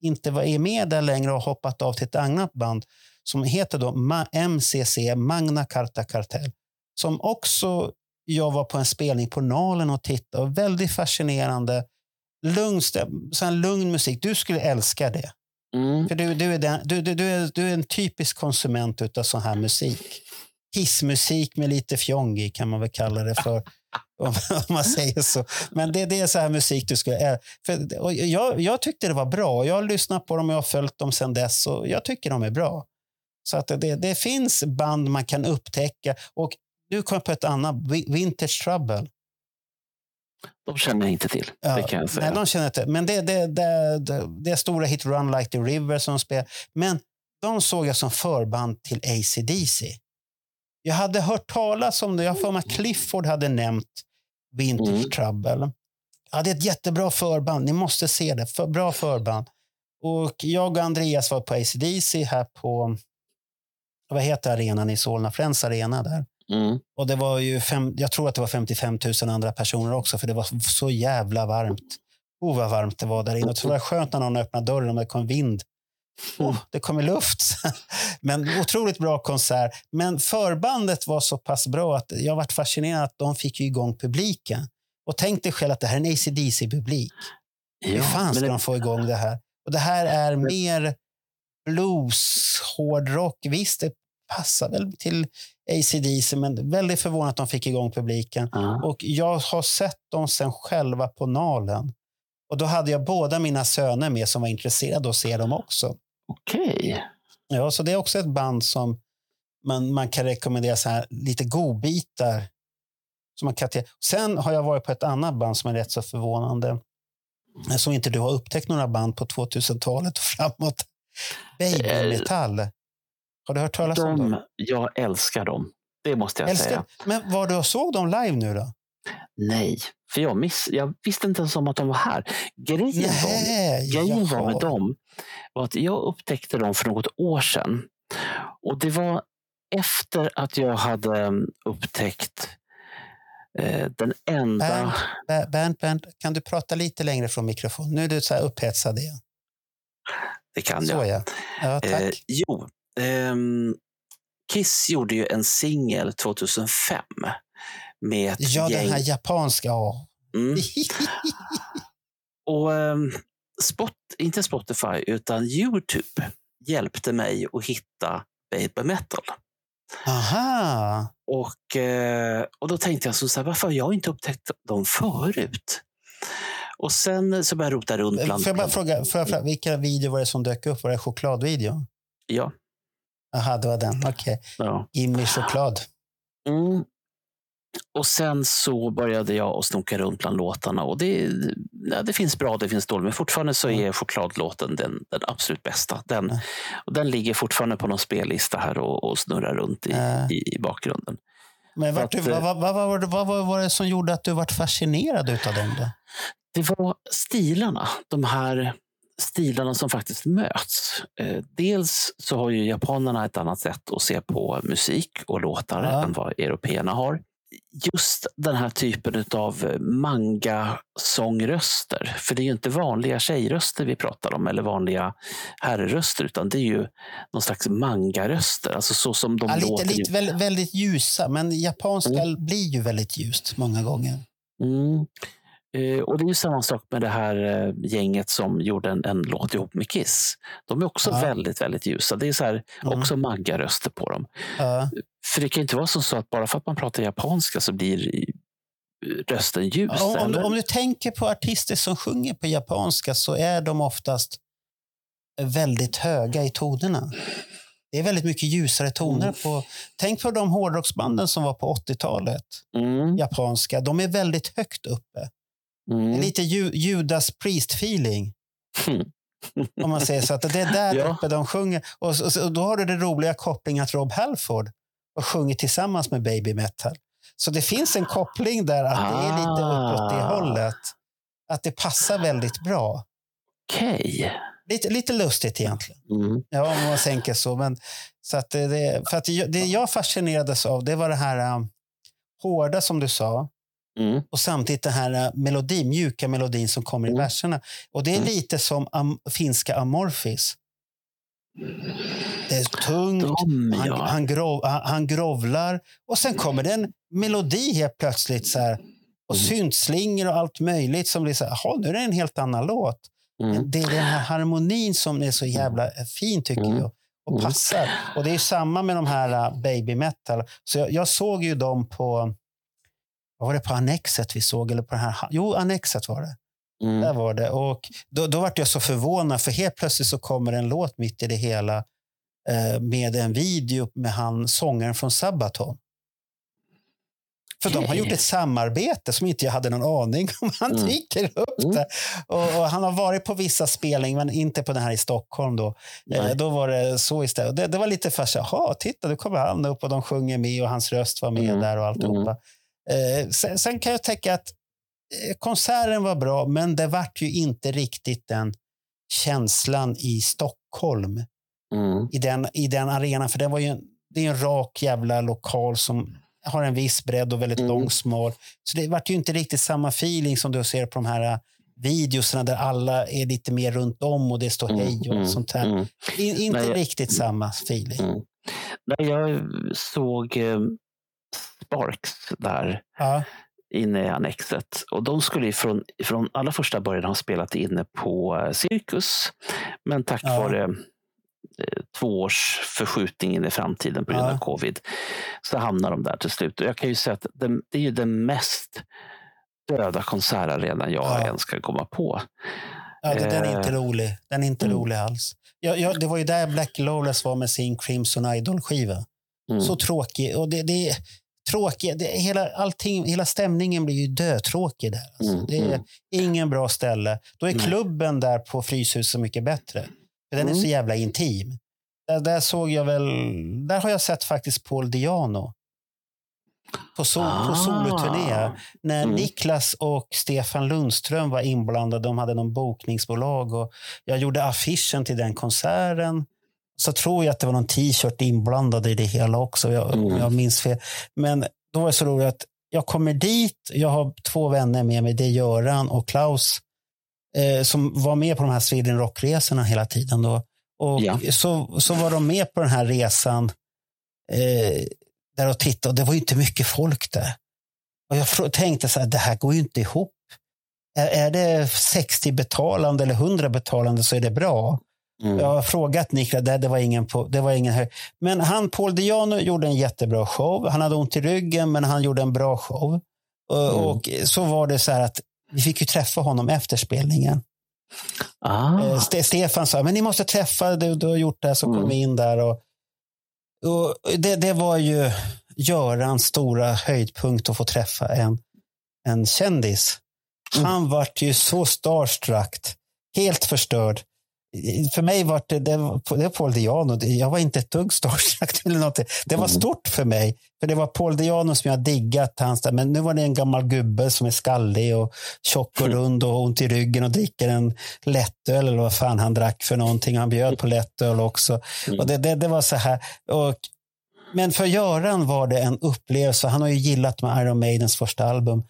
inte är med där längre och hoppat av till ett annat band som heter då MCC, Magna Carta Kartell. Som också jag var på en spelning på Nalen och tittade. Väldigt fascinerande. lugn, sån lugn musik. Du skulle älska det. Mm. För du, du, är, den, du, du, du, är, du är en typisk konsument av sån här musik. Hissmusik med lite fjong i kan man väl kalla det för. om, man säger så. Men det, det är så här musik du skulle... För, och jag, jag tyckte det var bra. Jag har lyssnat på dem och jag har följt dem sedan dess. Och jag tycker de är bra. Så att det, det finns band man kan upptäcka. Och nu kom jag på ett annat. Vi- Vintage Trouble. De känner jag inte till, det kan jag säga. Nej, de känner inte. Men det, det, det, det, det är stora hit Run Like the River som de spelar. Men de såg jag som förband till AC/DC. Jag hade hört talas om det. Jag har för mig att Clifford hade nämnt Vintage Mm. Trouble. Ja, det är ett jättebra förband. Ni måste se det. För, bra förband. Och jag och Andreas var på AC/DC här på vad heter arenan i Solna? Friends Arena där. Mm. Och det var ju fem, jag tror att det var 55 000 andra personer också, för det var så jävla varmt. Oh, vad varmt det var där inne. Och så var det skönt när någon öppnade dörren och det kom vind. Oh, det kom i luft. Men otroligt bra konsert. Men förbandet var så pass bra att jag varit fascinerad att de fick ju igång publiken. Och tänk dig själv att det här är en AC/DC-publik. Hur Ja, fan men ska det- de få igång det här? Och det här är mer blues, hårdrock. Visst, det passar väl till AC/DC, men väldigt förvånad att de fick igång publiken. Ja. Och jag har sett dem sen själva på Nalen. Och då hade jag båda mina söner med som var intresserade att se dem också. Okej. Ja, så det är också ett band som man, man kan rekommendera så här, lite godbitar. Som man kan Sen har jag varit på ett annat band som är rätt så förvånande. Som inte du har upptäckt några band på 2000-talet och framåt. Baby Eh, Metall. Har du hört talas om dem? De, jag älskar dem. Det måste jag säga. Älskar. Men var du såg dem live nu då? Nej, för jag, miss, jag visste inte ens om att de var här. Grejen, var, Nej, grejen var med dem var att jag upptäckte dem för något år sedan. Och det var efter att jag hade mm, upptäckt eh, den enda... Bernt, Ber- Bernt, Bernt, kan du prata lite längre från mikrofonen? Nu är du så här upphetsad igen. Det kan Så jag. ja. Ja, tack. Eh, jo, ehm, Kiss gjorde ju en singel 2005 med ett ja, gäng. den här japanska. Ja. Mm. Och ehm, Spot, inte Spotify, utan Youtube hjälpte mig att hitta Baby Metal. Aha. Och, eh, och då tänkte jag så här, varför har jag inte upptäckt dem förut? Och sen så började jag rota runt bland... Får jag bara fråga, får jag fråga vilka video var det som dök upp? Var det chokladvideon? Ja. Jaha, det var den. Okej. ja. Gimme choklad. Mm. Och sen så började jag att snoka runt bland låtarna. Och det, ja, det finns bra, det finns dåligt. Men fortfarande så är chokladlåten den, den absolut bästa. Den, Mm. och den ligger fortfarande på någon spellista här och, och snurrar runt i, Äh. i, i bakgrunden. Men vart För du, att, vad, vad, vad, var vad var- var det som gjorde att du vart fascinerad utav dem? Då? Det var stilarna. De här stilarna som faktiskt möts. Eh, dels så har ju japanerna ett annat sätt att se på musik och låtar Ja. än vad européerna har. Just den här typen av manga-sångröster. För det är ju inte vanliga tjejröster vi pratar om eller vanliga herrröster utan det är ju någon slags manga-röster. Alltså så som de Ja, lite, låter. lite, väldigt, väldigt ljusa, men japanska blir ju väldigt ljust många gånger. Mm. Eh, och det är ju samma sak med det här eh, gänget som gjorde en, en låt ihop med Kiss. De är också Ja. väldigt, väldigt ljusa. Det är så här, Mm. också maggaröster på dem. Ja. För det kan inte vara som så att bara för att man pratar japanska så blir eh, rösten ljus. Om, om, du, om du tänker på artister som sjunger på japanska så är de oftast väldigt höga i tonerna. Det är väldigt mycket ljusare toner. Mm. på. Tänk på de hårdrocksbanden som var på 80-talet. Mm, Japanska. De är väldigt högt uppe. Mm. lite Ju- Judas Priest-feeling. Mm. Om man säger så. Att det är där Ja. uppe de sjunger. Och, så, och då har du den roliga kopplingen att Rob Halford har sjungit tillsammans med Baby Metal. Så det finns en koppling där att det är lite uppåt det Ah. hållet. Att det passar väldigt bra. Okej. Lite, lite lustigt egentligen. Mm. Ja, om man tänker så. Men, så att det, för att det, det jag fascinerades av det var det här um, hårda som du sa. Mm. Och samtidigt den här uh, melodin, mjuka melodin som kommer i Mm. verserna. Och det är Mm. lite som am, finska Amorphis. Det är tungt, De, han, ja. han, grov, han, han grovlar och sen kommer det en melodi helt plötsligt. Så här, Och Mm. syntslingor och allt möjligt som blir så här, nu är det en helt annan låt. Mm. Det är den här harmonin som är så jävla fin tycker Mm. jag. Och Mm. passar. Och det är samma med de här uh, baby metal. Så jag, jag såg ju dem på, var det på Annexet vi såg? Eller på den här, jo, Annexet var det. Mm. Där var det. Och då, då var jag så förvånad, för helt plötsligt så kommer en låt mitt i det hela eh, med en video med han, sångaren från Sabaton. För de har gjort ett samarbete som inte jag hade någon aning om. Han Mm. dyker upp Mm. där. Och, och han har varit på vissa spelningar, men inte på den här i Stockholm. Då, eh, då var det så istället. Det, det var lite fast, jaha, titta, nu kommer han upp och de sjunger med och hans röst var med Mm. där och alltihopa. Eh, sen, sen kan jag tänka att eh, konserten var bra, men det vart ju inte riktigt den känslan i Stockholm, Mm. i den, i den arenan. För det var ju en, det är en rak jävla lokal som har en viss bredd och väldigt Mm. lång, smal. Så det vart ju inte riktigt samma feeling som du ser på de här eh, videorna där alla är lite mer runt om och det står Mm. hej och Mm. sånt här. Mm. In, inte Nej, riktigt samma feeling. Mm. Nej, jag såg Sparks där Ja, inne i Annexet. Och de skulle ju från, från allra första början ha spelat inne på eh, Cirkus. Men tack Ja. vare eh, två års förskjutning in i framtiden på grund Ja. av covid så hamnar de där till slut. Och jag kan ju säga att det, det är ju den mest döda konsertarenan jag Ja. ens kan komma på. ja det, den är inte Eh, rolig. Den är inte mm. rolig alls. Ja, ja, det var ju där Black Lawless var med sin Crimson Idol-skiva. Mm. Så tråkig. Och det, det är tråkig. Det, hela, allting, hela stämningen blir ju dötråkig där. Alltså. Mm, Det är mm. ingen bra ställe. Då är klubben där på Fryshuset mycket bättre. För den är Mm. så jävla intim. Där, där såg jag väl, där har jag sett faktiskt Paul Diano. På, sol, på soloturné. När Mm. Niklas och Stefan Lundström var inblandade, de hade någon bokningsbolag och jag gjorde affischen till den konserten. Så tror jag att det var någon t-shirt inblandad i det hela också, jag, Mm. jag minns fel. Men då var det så roligt att jag kommer dit, jag har två vänner med mig, det är Göran och Klaus, eh, som var med på de här Sweden Rock-resorna hela tiden. Då. Och Ja. så, så var de med på den här resan eh, där och tittade och det var ju inte mycket folk där. Och jag tänkte så här, det här går ju inte ihop. Är, är det 60 betalande eller 100 betalande så är det bra. Mm. Jag har frågat Niklas, det, det var ingen, på, det var ingen hög. Men han, Paul Diano, gjorde en jättebra show. Han hade ont i ryggen, men han gjorde en bra show. Och, Mm. och så var det så här att vi fick ju träffa honom efter spelningen. Ah. Eh, Ste- Stefan sa, men ni måste träffa, du, du har gjort det här, så kom Mm. in där. Och, och det, det var ju Görans stora höjdpunkt att få träffa en, en kändis. Mm. Han vart ju så starstruck, helt förstörd. För mig var det, det, var- Paul Diano. Jag var inte ett dugg starstruck. Eller något. Det var Mm. stort för mig. För det var Paul Diano som jag diggat. Hans, men nu var det en gammal gubbe som är skallig och tjock och Mm. rund och ont i ryggen och dricker en lättöl eller vad fan han drack för någonting. Han bjöd på lättöl också. Mm. Och det, det, det var så här. Och, men för Göran var det en upplevelse. Han har ju gillat med Iron Maidens första album.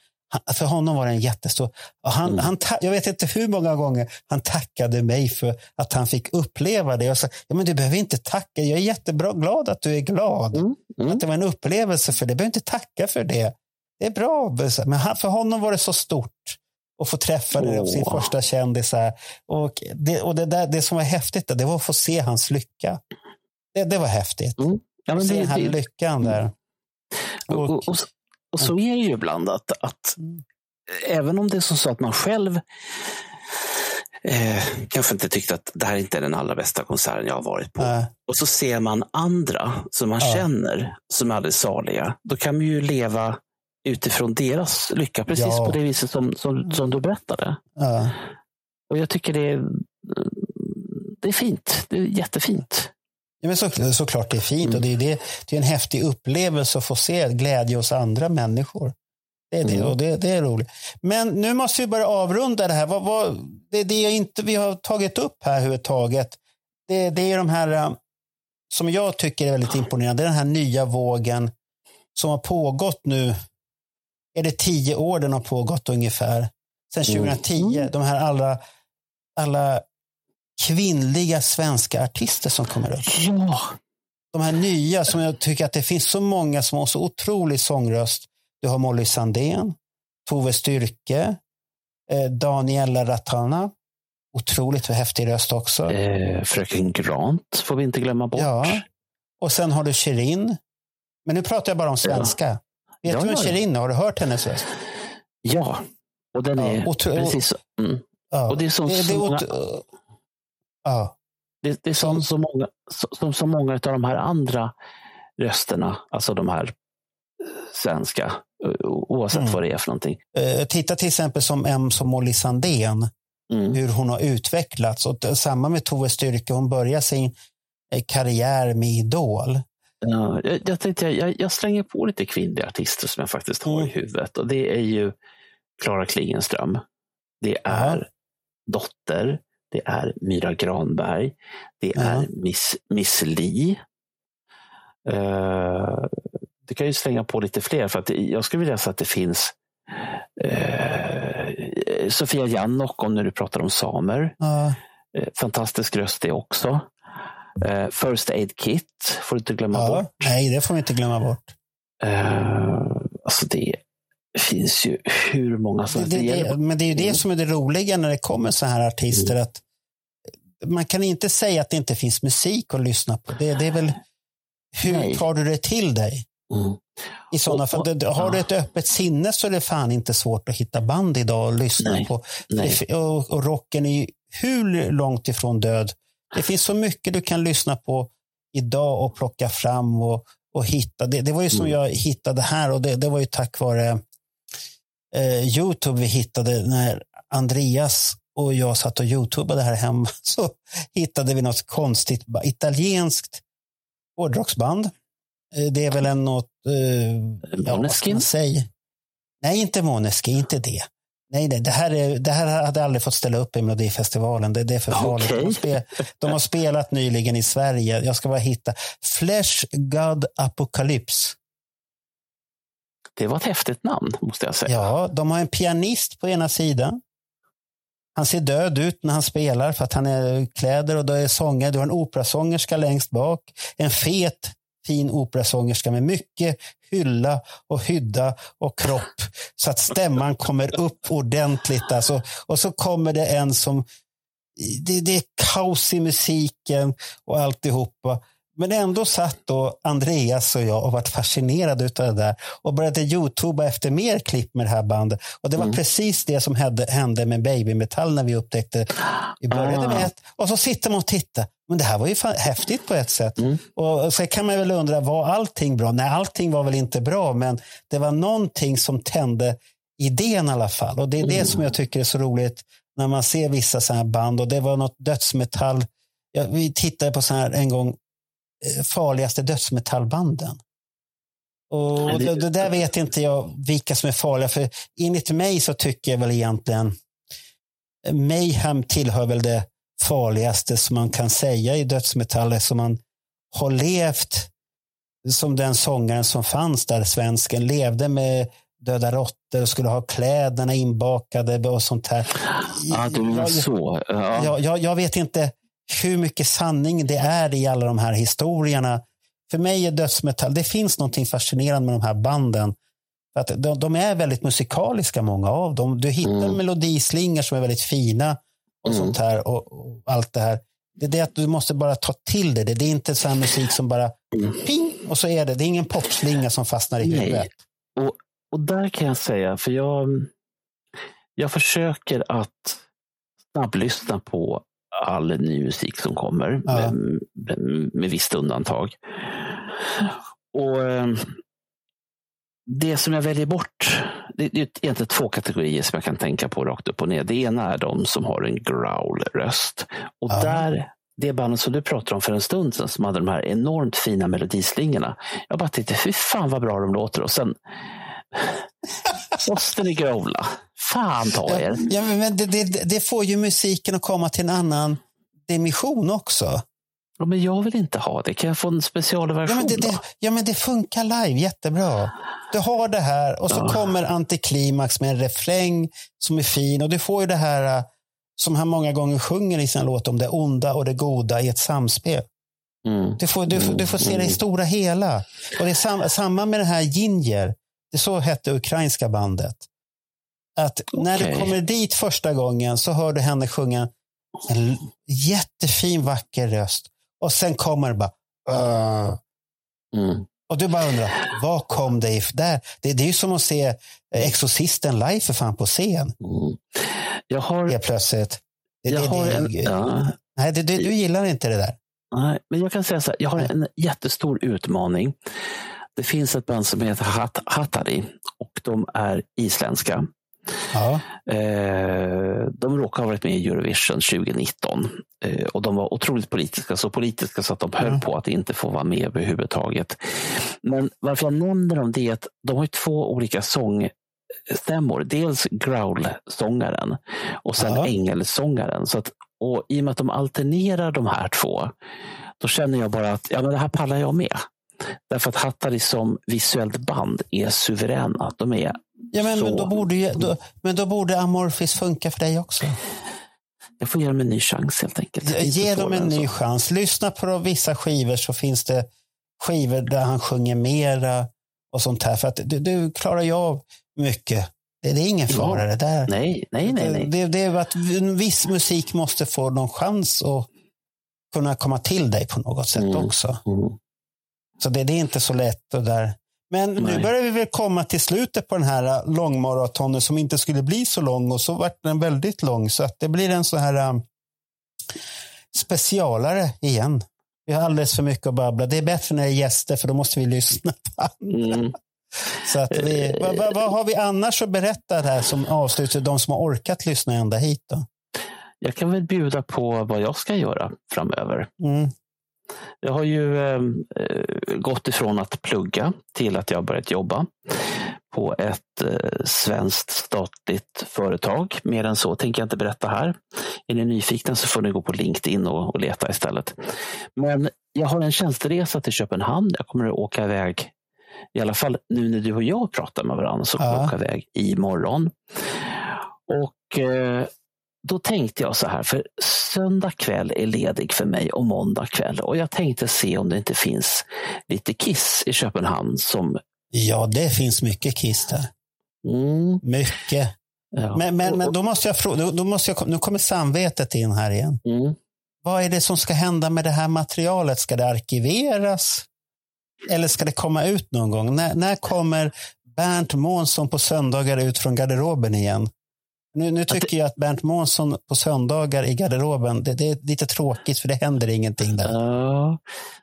För honom var det en jättestor... Han, Mm. han, jag vet inte hur många gånger han tackade mig för att han fick uppleva det. Jag sa, ja, men du behöver inte tacka. Jag är jättebra glad att du är glad. Mm. Mm. Att det var en upplevelse för det. Du behöver inte tacka för det. Det är bra. Men han, för honom var det så stort att få träffa det, sin första kändis. Och, det, och det, där, det som var häftigt, det var att få se hans lycka. Det, det var häftigt. Mm. Ja, se den här lyckan där. och, och, och, och så är det ju ibland att, att Mm. även om det är som så att man själv eh, kanske inte tyckte att det här inte är den allra bästa konserten jag har varit på. Äh, Och så ser man andra som man Ja. känner som är alldeles saliga. Då kan man ju leva utifrån deras lycka, precis Ja. på det viset som, som, som du berättade. äh. Och jag tycker det är, det är fint. Det är jättefint. Ja, men så, såklart det är fint Mm. och det är, det, det är en häftig upplevelse att få se glädje hos andra människor. Det är det Mm. och det, det är roligt. Men nu måste vi börja avrunda det här. Vad, vad, det, det är inte vi har tagit upp här överhuvudtaget. Det, det är de här eh, som jag tycker är väldigt imponerande. Det är den här nya vågen som har pågått nu. Är det tio år den har pågått ungefär? Sedan Mm. 2010. De här alla, alla kvinnliga svenska artister som kommer upp Ja, de här nya som jag tycker att det finns så många som har så otrolig sångröst. Du har Molly Sandén, Tove Styrke, eh, Daniela Ratana. Otroligt häftig röst också. Eh, Fröken Grant får vi inte glömma bort. Ja. Och sen har du Shirin. Men nu pratar jag bara om svenska. Vet Ja, du vem ja, ja. Shirin är? Har du hört hennes röst? Ja, och den Ja, är otro- precis mm. Ja. Och det är som det, det, många- ja. Det, det är som så många, som så många av de här andra rösterna, alltså de här eh, svenska, eh, oavsett Mm. vad det är för någonting. Eh, Titta till exempel som M som Molly Sandén. Mm. hur hon har utvecklats. Och samma med Tove Styrke, hon börjar sin eh, karriär med Idol. Ja, jag, jag tänkte jag, jag, slänger på lite kvinnliga artister som jag faktiskt har Mm. i huvudet. Och det är ju Klara Klingenström. Det är Dotter. Det är Myra Granberg. Det Ja. är Miss, Miss Li. Uh, du kan ju slänga på lite fler. för att Jag skulle vilja säga att det finns eh, Sofia Jannok, om när du pratar om samer. Ja, Eh, fantastisk röst det också. First Aid Kit får du inte glömma ja. bort. Nej, det får vi inte glömma bort. Alltså det finns ju hur många som helst. men det är ju det Mm. som är det roliga när det kommer så här artister. att Man kan inte säga att det inte finns musik att lyssna på. Det, det är väl, hur Nej. tar du det till dig? Mm. I sådana Och- fall, och- det- har du ett öppet sinne så är det fan inte svårt att hitta band idag och lyssna Nej, på. nej. Och, och rocken är ju hur långt ifrån död. Det finns så mycket du kan lyssna på idag och plocka fram och, och hitta. Det, det var ju som Mm. jag hittade här och det, det var ju tack vare eh, Youtube vi hittade när Andreas och jag satt och Youtubade här hemma så hittade vi något konstigt italienskt hårdrocksband. Eh, Det är väl en något... Eh, ja, vad ska Måneskin? man säga? Nej, inte Måneskin, inte det. Nej, nej det, här är, det här hade aldrig fått ställa upp i Melodifestivalen. Det, det är för farligt. Okej. De, spel, de har spelat nyligen i Sverige. Jag ska bara hitta. Flesh God Apocalypse. Det var ett häftigt namn, måste jag säga. Ja, de har en pianist på ena sidan. Han ser död ut när han spelar för att han är kläder och då är sånger. Du har en operasångerska längst bak. En fet, fin operasångerska med mycket hylla och hydda och kropp så att stämman kommer upp ordentligt. Alltså. Och så kommer det en som... Det, det är kaos i musiken och alltihopa. Men ändå satt då Andreas och jag och varit fascinerade av det där och började youtuba efter mer klipp med det här bandet. Och det var Mm. precis det som hände, med Baby Metal när vi upptäckte. Vi började Ah. med ett och så sitter man och tittar. Men det här var ju fan häftigt på ett sätt. Mm. Och så kan man väl undra, var allting bra? Nej, allting var väl inte bra, men det var någonting som tände idén i alla fall. Och det är det Mm. som jag tycker är så roligt när man ser vissa sådana här band. Och det var något dödsmetall. Ja, vi tittade på så här en gång, farligaste dödsmetallbanden. Och det- det, det där vet inte jag vilka som är farliga. För enligt mig så tycker jag väl egentligen Mayhem tillhör väl det farligaste som man kan säga i dödsmetall som man har levt som den sångaren som fanns där, svensken, levde med döda råttor och skulle ha kläderna inbakade och sånt här. Ja, menar Jag- så. Ja. jag, jag, jag vet inte hur mycket sanning det är i alla de här historierna. För mig är dödsmetall, det finns någonting fascinerande med de här banden. För att de, de är väldigt musikaliska, många av dem. Du hittar Mm. melodislingor som är väldigt fina och Mm. sånt här. Och, och allt det här. Det är det att du måste bara ta till det. Det det är inte så här musik som bara Mm. ping och så är det. Det är ingen popslinga som fastnar i huvudet. Och, och där kan jag säga, för jag, jag försöker att snabblyssna på all ny musik som kommer, Ja. med, med, med visst undantag. Och eh, Det som jag väljer bort, det det är egentligen två kategorier som jag kan tänka på rakt upp och ner. Det ena är de som har en growl-röst. Och Ja. där, det bandet som du pratade om för en stund sedan, som hade de här enormt fina melodislingorna. Jag bara tänkte, fy fan vad bra de låter. Och sen måste ni growla. Fan ta Ja, er. ja, men det, det, det får ju musiken att komma till en annan dimension också. Ja, men jag vill inte ha det. Kan jag få en Ja specialversion men, det, det, ja, men det funkar live jättebra. Du har det här och så Ja. kommer antiklimax med en refräng som är fin. Och du får ju det här äh, som han många gånger sjunger i sina låtar om det onda och det goda i ett samspel. Mm. Du får, du, du får se det i Mm. stora hela. Och det är sam, samma med det här Ginger. Det så hette ukrainska bandet. att när du kommer dit första gången så hör du henne sjunga en jättefin, vacker röst. Och sen kommer det bara... "Åh." Mm. Och du bara undrar, vad kom det if där? Det, det är ju som att se Exorcisten live för fan på scen. Mm. Jag har, Helt plötsligt. Det, jag det, har en, ja, nej, det, du gillar inte det där. nej, men jag kan säga så här, jag har en jättestor utmaning. Det finns ett band som heter Hat- Hattari och de är isländska. Ja. Eh, de råkar ha varit med i Eurovision 2019 eh, och de var otroligt politiska, så politiska så att de höll Mm. på att inte få vara med överhuvudtaget. Men varför jag nämner dem det är att de har två olika sångstämmor. Dels growl-sångaren och sen Ja. ängelsångaren. Så att, och I och med att de alternerar de här två, då känner jag bara att ja, men det här pallar jag med. Därför att Hattari som visuellt band är suveräna. De är Ja, men, men, Så- då borde ju, då, men då borde Amorphis funka för dig också. jag får ge dem en ny chans helt enkelt. Ge dem en så. ny chans. Lyssna på vissa skivor så finns det skivor där han sjunger mera och sånt här. För att du, du klarar ju av mycket. Det, det är ingen Ja. fara det där. Nej, nej, nej. nej. Det, det är att viss musik måste få någon chans att kunna komma till dig på något sätt Mm. också. Mm. Så det, det är inte så lätt. Och där. Men nu Nej. börjar vi väl komma till slutet på den här långmaratonen som inte skulle bli så lång och så vart den väldigt lång. Så att det blir en så här um, specialare igen. Vi har alldeles för mycket att babbla. Det är bättre när det är gäster för då måste vi lyssna på andra. Mm. Så att vi, vad, vad, vad har vi annars att berätta här som avslutar de som har orkat lyssna ända hit? Då? Jag kan väl bjuda på vad jag ska göra framöver. Mm. Jag har ju eh, eh, gått ifrån att plugga till att jag börjat jobba på ett eh, svenskt statligt företag. Mer än så tänker jag inte berätta här. Är ni nyfikna så får ni gå på LinkedIn och, och leta istället. Men jag har en tjänsteresa till Köpenhamn. Jag kommer att åka iväg, i alla fall nu när du och jag pratar med varandra, så kommer Ja. jag åka iväg imorgon. Och eh, då tänkte jag så här, för söndag kväll är ledig för mig och måndag kväll. Och jag tänkte se om det inte finns lite Kiss i Köpenhamn som... Ja, det finns mycket Kiss där. Mm, Mycket. ja. Men, men, men då måste jag fråga, då, då måste jag, nu kommer samvetet in här igen. Mm. Vad är det som ska hända med det här materialet? Ska det arkiveras? Eller ska det komma ut någon gång? När, när kommer Bernt Månsson på söndagar ut från garderoben igen? Nu, nu tycker jag att Bernt Månsson på söndagar i garderoben, det, det är lite tråkigt för det händer ingenting där. Ja.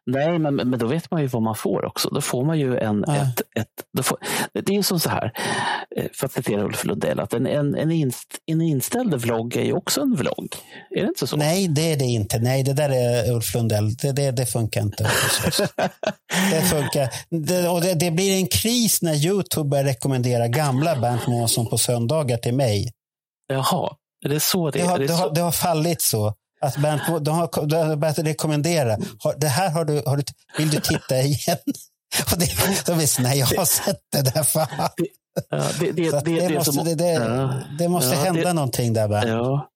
Nej, men, men då vet man ju vad man får också. Då får man ju en... Ja. Ett, ett, får, det är ju som så här, eh, för att citera Ulf Lundell, att en, en, en, inst, en inställd vlogg är ju också en vlogg. Är det inte så? Nej, det är det inte. Nej, det där är Ulf Lundell. Det, det, det funkar inte. Det funkar. Det, och det, det blir en kris när Youtube börjar rekommendera gamla Bernt Månsson på söndagar till mig. Jaha, är det så det Det är? har, Är det det har, det har fallit så. Att Bernt, de har, de har börjat rekommendera. Det här har du, har du, vill du titta igen? Och det, de så, nej, jag har sett det där. Fan. Det, måste, som, hända det- någonting där. Bernt. Ja.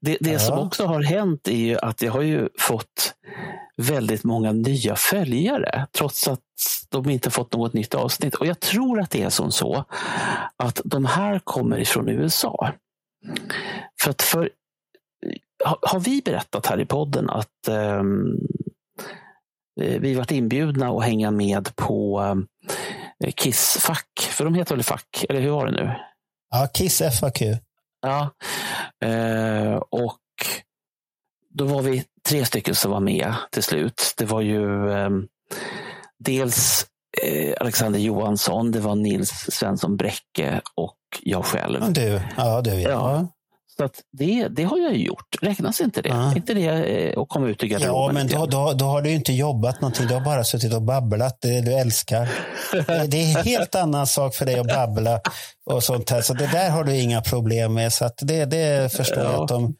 Det, det som Ja. också har hänt är ju att jag har ju fått väldigt många nya följare trots att de inte fått något nytt avsnitt. Och jag tror att det är som så att de här kommer ifrån USA. För att för, har, vi berättat här i podden att ehm, eh, vi varit inbjudna att hänga med på eh, Kiss-fack? För de heter väl fack? Eller hur var det nu? Ja, Kiss FAQ. Ja. Eh, och då var vi tre stycken som var med till slut. Det var ju eh, dels Alexander Johansson, det var Nils Svensson Bräcke och jag själv. Du, ja, du. Ja. Ja. Så att det, det har jag gjort. Räknas inte det? Ja. Inte det eh, att komma ut ur Ja, garderoben? men lite då, då, då har du inte jobbat någonting. Du har bara suttit och babblat det du älskar. Det- är en helt annan sak för dig att babbla och sånt här. Så det där har du inga problem med. Så att det, det förstår jag Ja. att de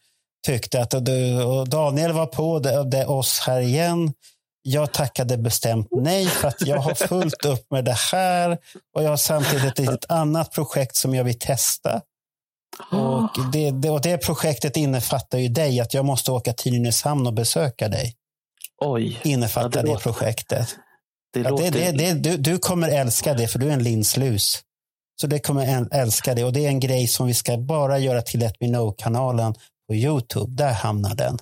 tyckte. Att du, och Daniel var på det, det, oss här igen. Jag tackade bestämt nej för att jag har fullt upp med det här. Och jag har samtidigt ett annat projekt som jag vill testa. Och det, det, och det projektet innefattar ju dig, att jag måste åka till Nynäshamn och besöka dig. Oj, Innefattar Ja, det det, projektet. det Ja, låter... det, det, du, du kommer älska det, för du är en linslus. Så det kommer äl- älska det. Och det är en grej som vi ska bara göra till Let Me Know-kanalen på YouTube. Där hamnar den.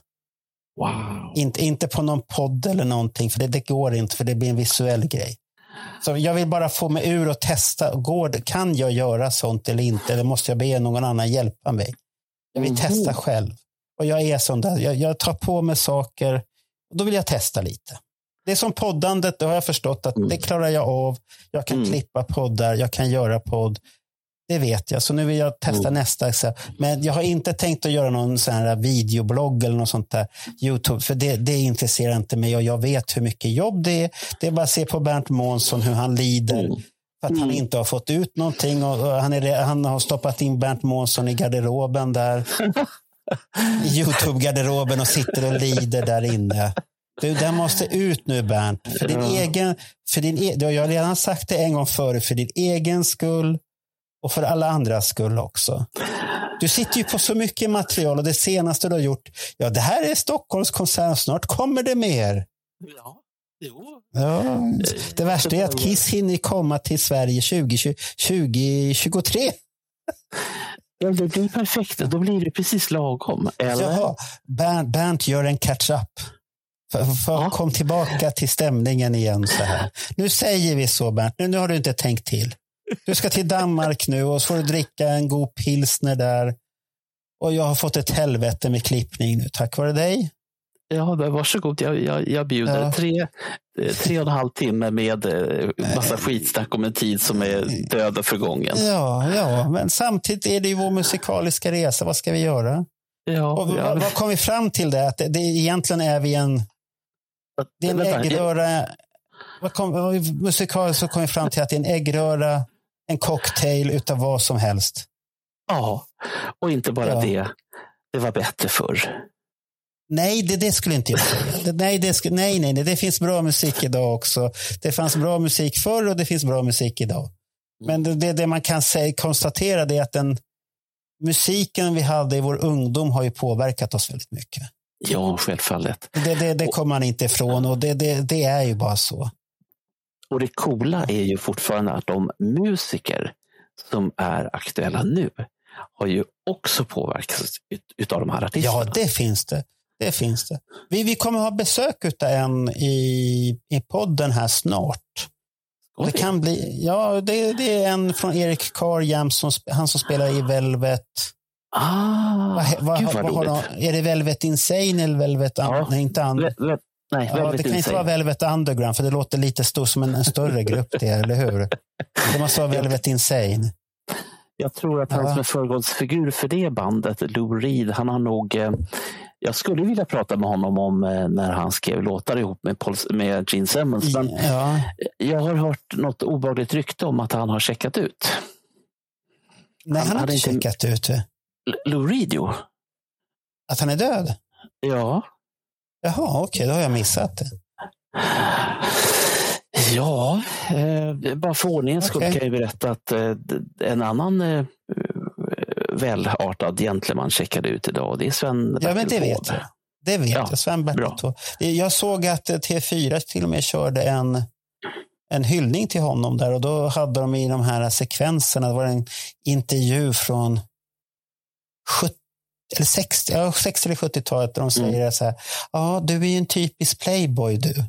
Wow. Inte, inte på någon podd eller någonting, för det, det går inte, för det blir en visuell grej. Så jag vill bara få mig ur och testa. Går det, kan jag göra sånt eller inte? Eller måste jag be någon annan hjälpa mig? Jag vill Mhm. testa själv. Och jag är sån där. Jag, jag tar på mig saker och då vill jag testa lite. Det är som poddandet, då har jag förstått att Mm. det klarar jag av. Jag kan Mm. klippa poddar, jag kan göra podd. Det vet jag, så nu vill jag testa Mm. nästa. så- Men jag har inte tänkt att göra någon sån här videoblogg eller något sånt där. Youtube, för det, det intresserar inte mig och jag vet hur mycket jobb det är. Det är bara att se på Bernt Månsson hur han lider Mm. för att han inte har fått ut någonting. Och, han, är, han har stoppat in Bernt Månsson i garderoben där. I Youtube-garderoben och sitter och lider där inne. Du, den måste ut nu Bernt. För din Ja. egen, för din, e- jag har redan sagt det en gång förut, för din egen skull och för alla andras skull också. Du sitter ju på så mycket material och det senaste du har gjort, ja det här är Stockholms konsert, snart kommer det mer. Ja, jo. Ja, det värsta är att Kiss hinner komma till Sverige 2020, 2023. Ja, det blir perfekt. Då blir det precis lagom. Eller? Jaha, Bernt, Bernt gör en catch-up. För, för Ja. Kom tillbaka till stämningen igen. så här. Nu säger vi så Bernt, nu, nu har du inte tänkt till. Du ska till Danmark nu och så får du dricka en god pilsner där. Och jag har fått ett helvete med klippning nu, tack vare dig. Ja, varsågod. Jag, jag, jag bjuder. Ja. Tre, eh, tre och en halv timme med eh, massa skitsnack om en tid som är död och förgången. Ja, ja, men samtidigt är det ju vår musikaliska resa. Vad ska vi göra? Ja, Och ja, vad, kom vi fram till det? Att det, det egentligen är vi en, det är en äggröra. Vad kom, musikaliskt så kom vi fram till att det är en äggröra, en cocktail utav vad som helst. Ja, och inte bara Ja. det. Det var bättre förr. Nej, det, det skulle inte jag säga. Nej, det nej, nej, nej, det finns bra musik idag också. Det fanns bra musik förr och det finns bra musik idag. Men det, det, det man kan säga, konstatera är att den musiken vi hade i vår ungdom har ju påverkat oss väldigt mycket. Ja, självfallet. Det, det, det kommer man inte ifrån och det, det, det är ju bara så. Och det coola är ju fortfarande att de musiker som är aktuella nu har ju också påverkats av de här artisterna. Ja, det finns det. Det finns det. Vi, vi kommer ha besök av en i, i podden här snart. Det kan bli, ja, det, det är en från Erik Carr Jam, som, han som spelar i Velvet. Ah, Vad, vad, gud vad, har roligt. de, är det Velvet Insane eller Velvet, Ja. nej inte ve- nej, ja, Det kan inte vara Velvet Underground för det låter lite stor, som en, en större grupp det, eller hur? Det måste vara Velvet Insane. Jag tror att han Ja. som är föregångsfigur för det bandet, Lou Reed, han har nog... Eh, jag skulle vilja prata med honom om eh, när han skrev låtar ihop med, Paul, med Gene Simmons. Men Ja, jag har hört något obehagligt rykte om att han har checkat ut. nej, Han han har inte checkat ut Lou Reed, jo. Att han är död? Ja. Jaha, okej, då har jag missat det. Ja, eh, bara för ordningens skull Okej. kan jag berätta att eh, en annan eh, välartad gentleman checkade ut idag och det är Sven Ja, men det vet jag. Det vet Ja, jag. Sven. Bertil. Jag såg att eh, T4 till och med körde en, en hyllning till honom där och då hade de i de här sekvenserna, det var en intervju från 70, eller 60, ja, 60 eller 70-talet där de säger Mm. så här, ja du är ju en typisk playboy du.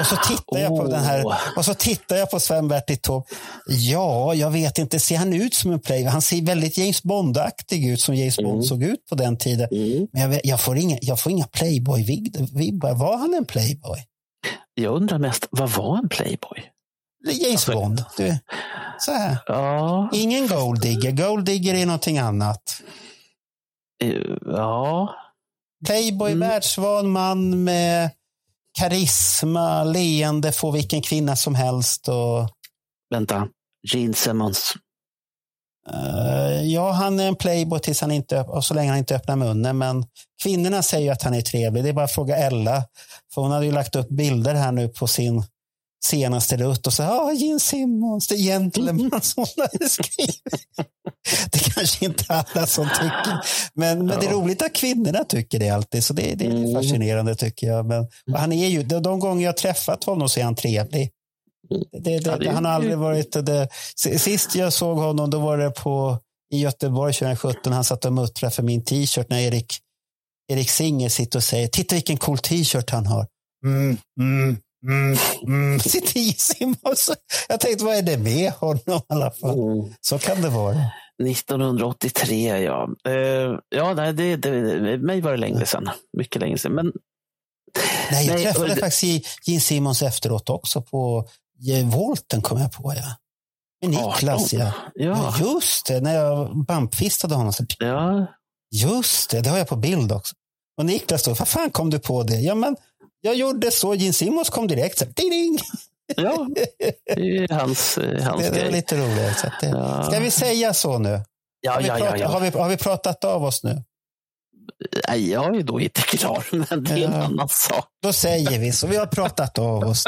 Och så tittar jag på Åh. den här och så tittar jag på Sven-Bertil Taube. Ja, jag vet inte, ser han ut som en playboy? Han ser väldigt James Bond-aktig ut som James Bond Mm. såg ut på den tiden. Mm. Men jag, vet- jag får inga, jag får inga playboy-vibbar. Var han en playboy? Jag undrar mest, vad var en playboy? James Alltså- Bond. Du, så här. Ja, Ingen golddigger. Golddigger är någonting annat. Eh, ja. Playboy, Mm. världsvan man med karisma, leende, får vilken kvinna som helst. Och, vänta. Gene Simmons. eh, ja, han är en playboy tills han inte, och så länge han inte öppnar munnen. Men kvinnorna säger att han är trevlig. Det är bara att fråga Ella. För hon hade ju lagt upp bilder här nu på sin senaste rutt och så ja, Gene Simmons, det är gentleman som hade skrivit. Det kanske inte alla som tycker. Men, men det är roligt att kvinnorna tycker det alltid. Så det, det är Mm. fascinerande tycker jag. Men, han är ju, de, gånger jag träffat honom så är han trevlig. Det, det, det- han har aldrig varit... Sist jag såg honom då var det på, i Göteborg 2017. Han satt och muttrade för min t-shirt när Erik, Erik Singer sitter och säger titta vilken cool t-shirt han har. Mm, mm, mm, mm. Sitter i sin så Jag tänkte vad är det med honom i alla fall. Mm. Så kan det vara. 1983, ja. Eh, ja, nej, det, det, mig var det längre sedan. Mycket längre sedan. Men Nej, jag Nej, träffade och faktiskt Gene Simmons efteråt också på Volten kom jag på. Ja. Med Niklas, 18. ja. ja, ja. Just det, när jag bampfistade honom. Så, ja, just det, det har jag på bild också. Och Niklas då, vad fan kom du på det? Ja, men jag gjorde så, Gene Simmons kom direkt. Så, ding, ding. ja, det är hans, eh, hans Det, det var grej. lite roligt. Så det, Ja. Ska vi säga så nu? Ja, Har vi, ja, pratat, ja. Har, vi, har vi pratat av oss nu? Nej, jag är då inte klar, men det är en annan sak. Då säger vi så. Vi har pratat av oss.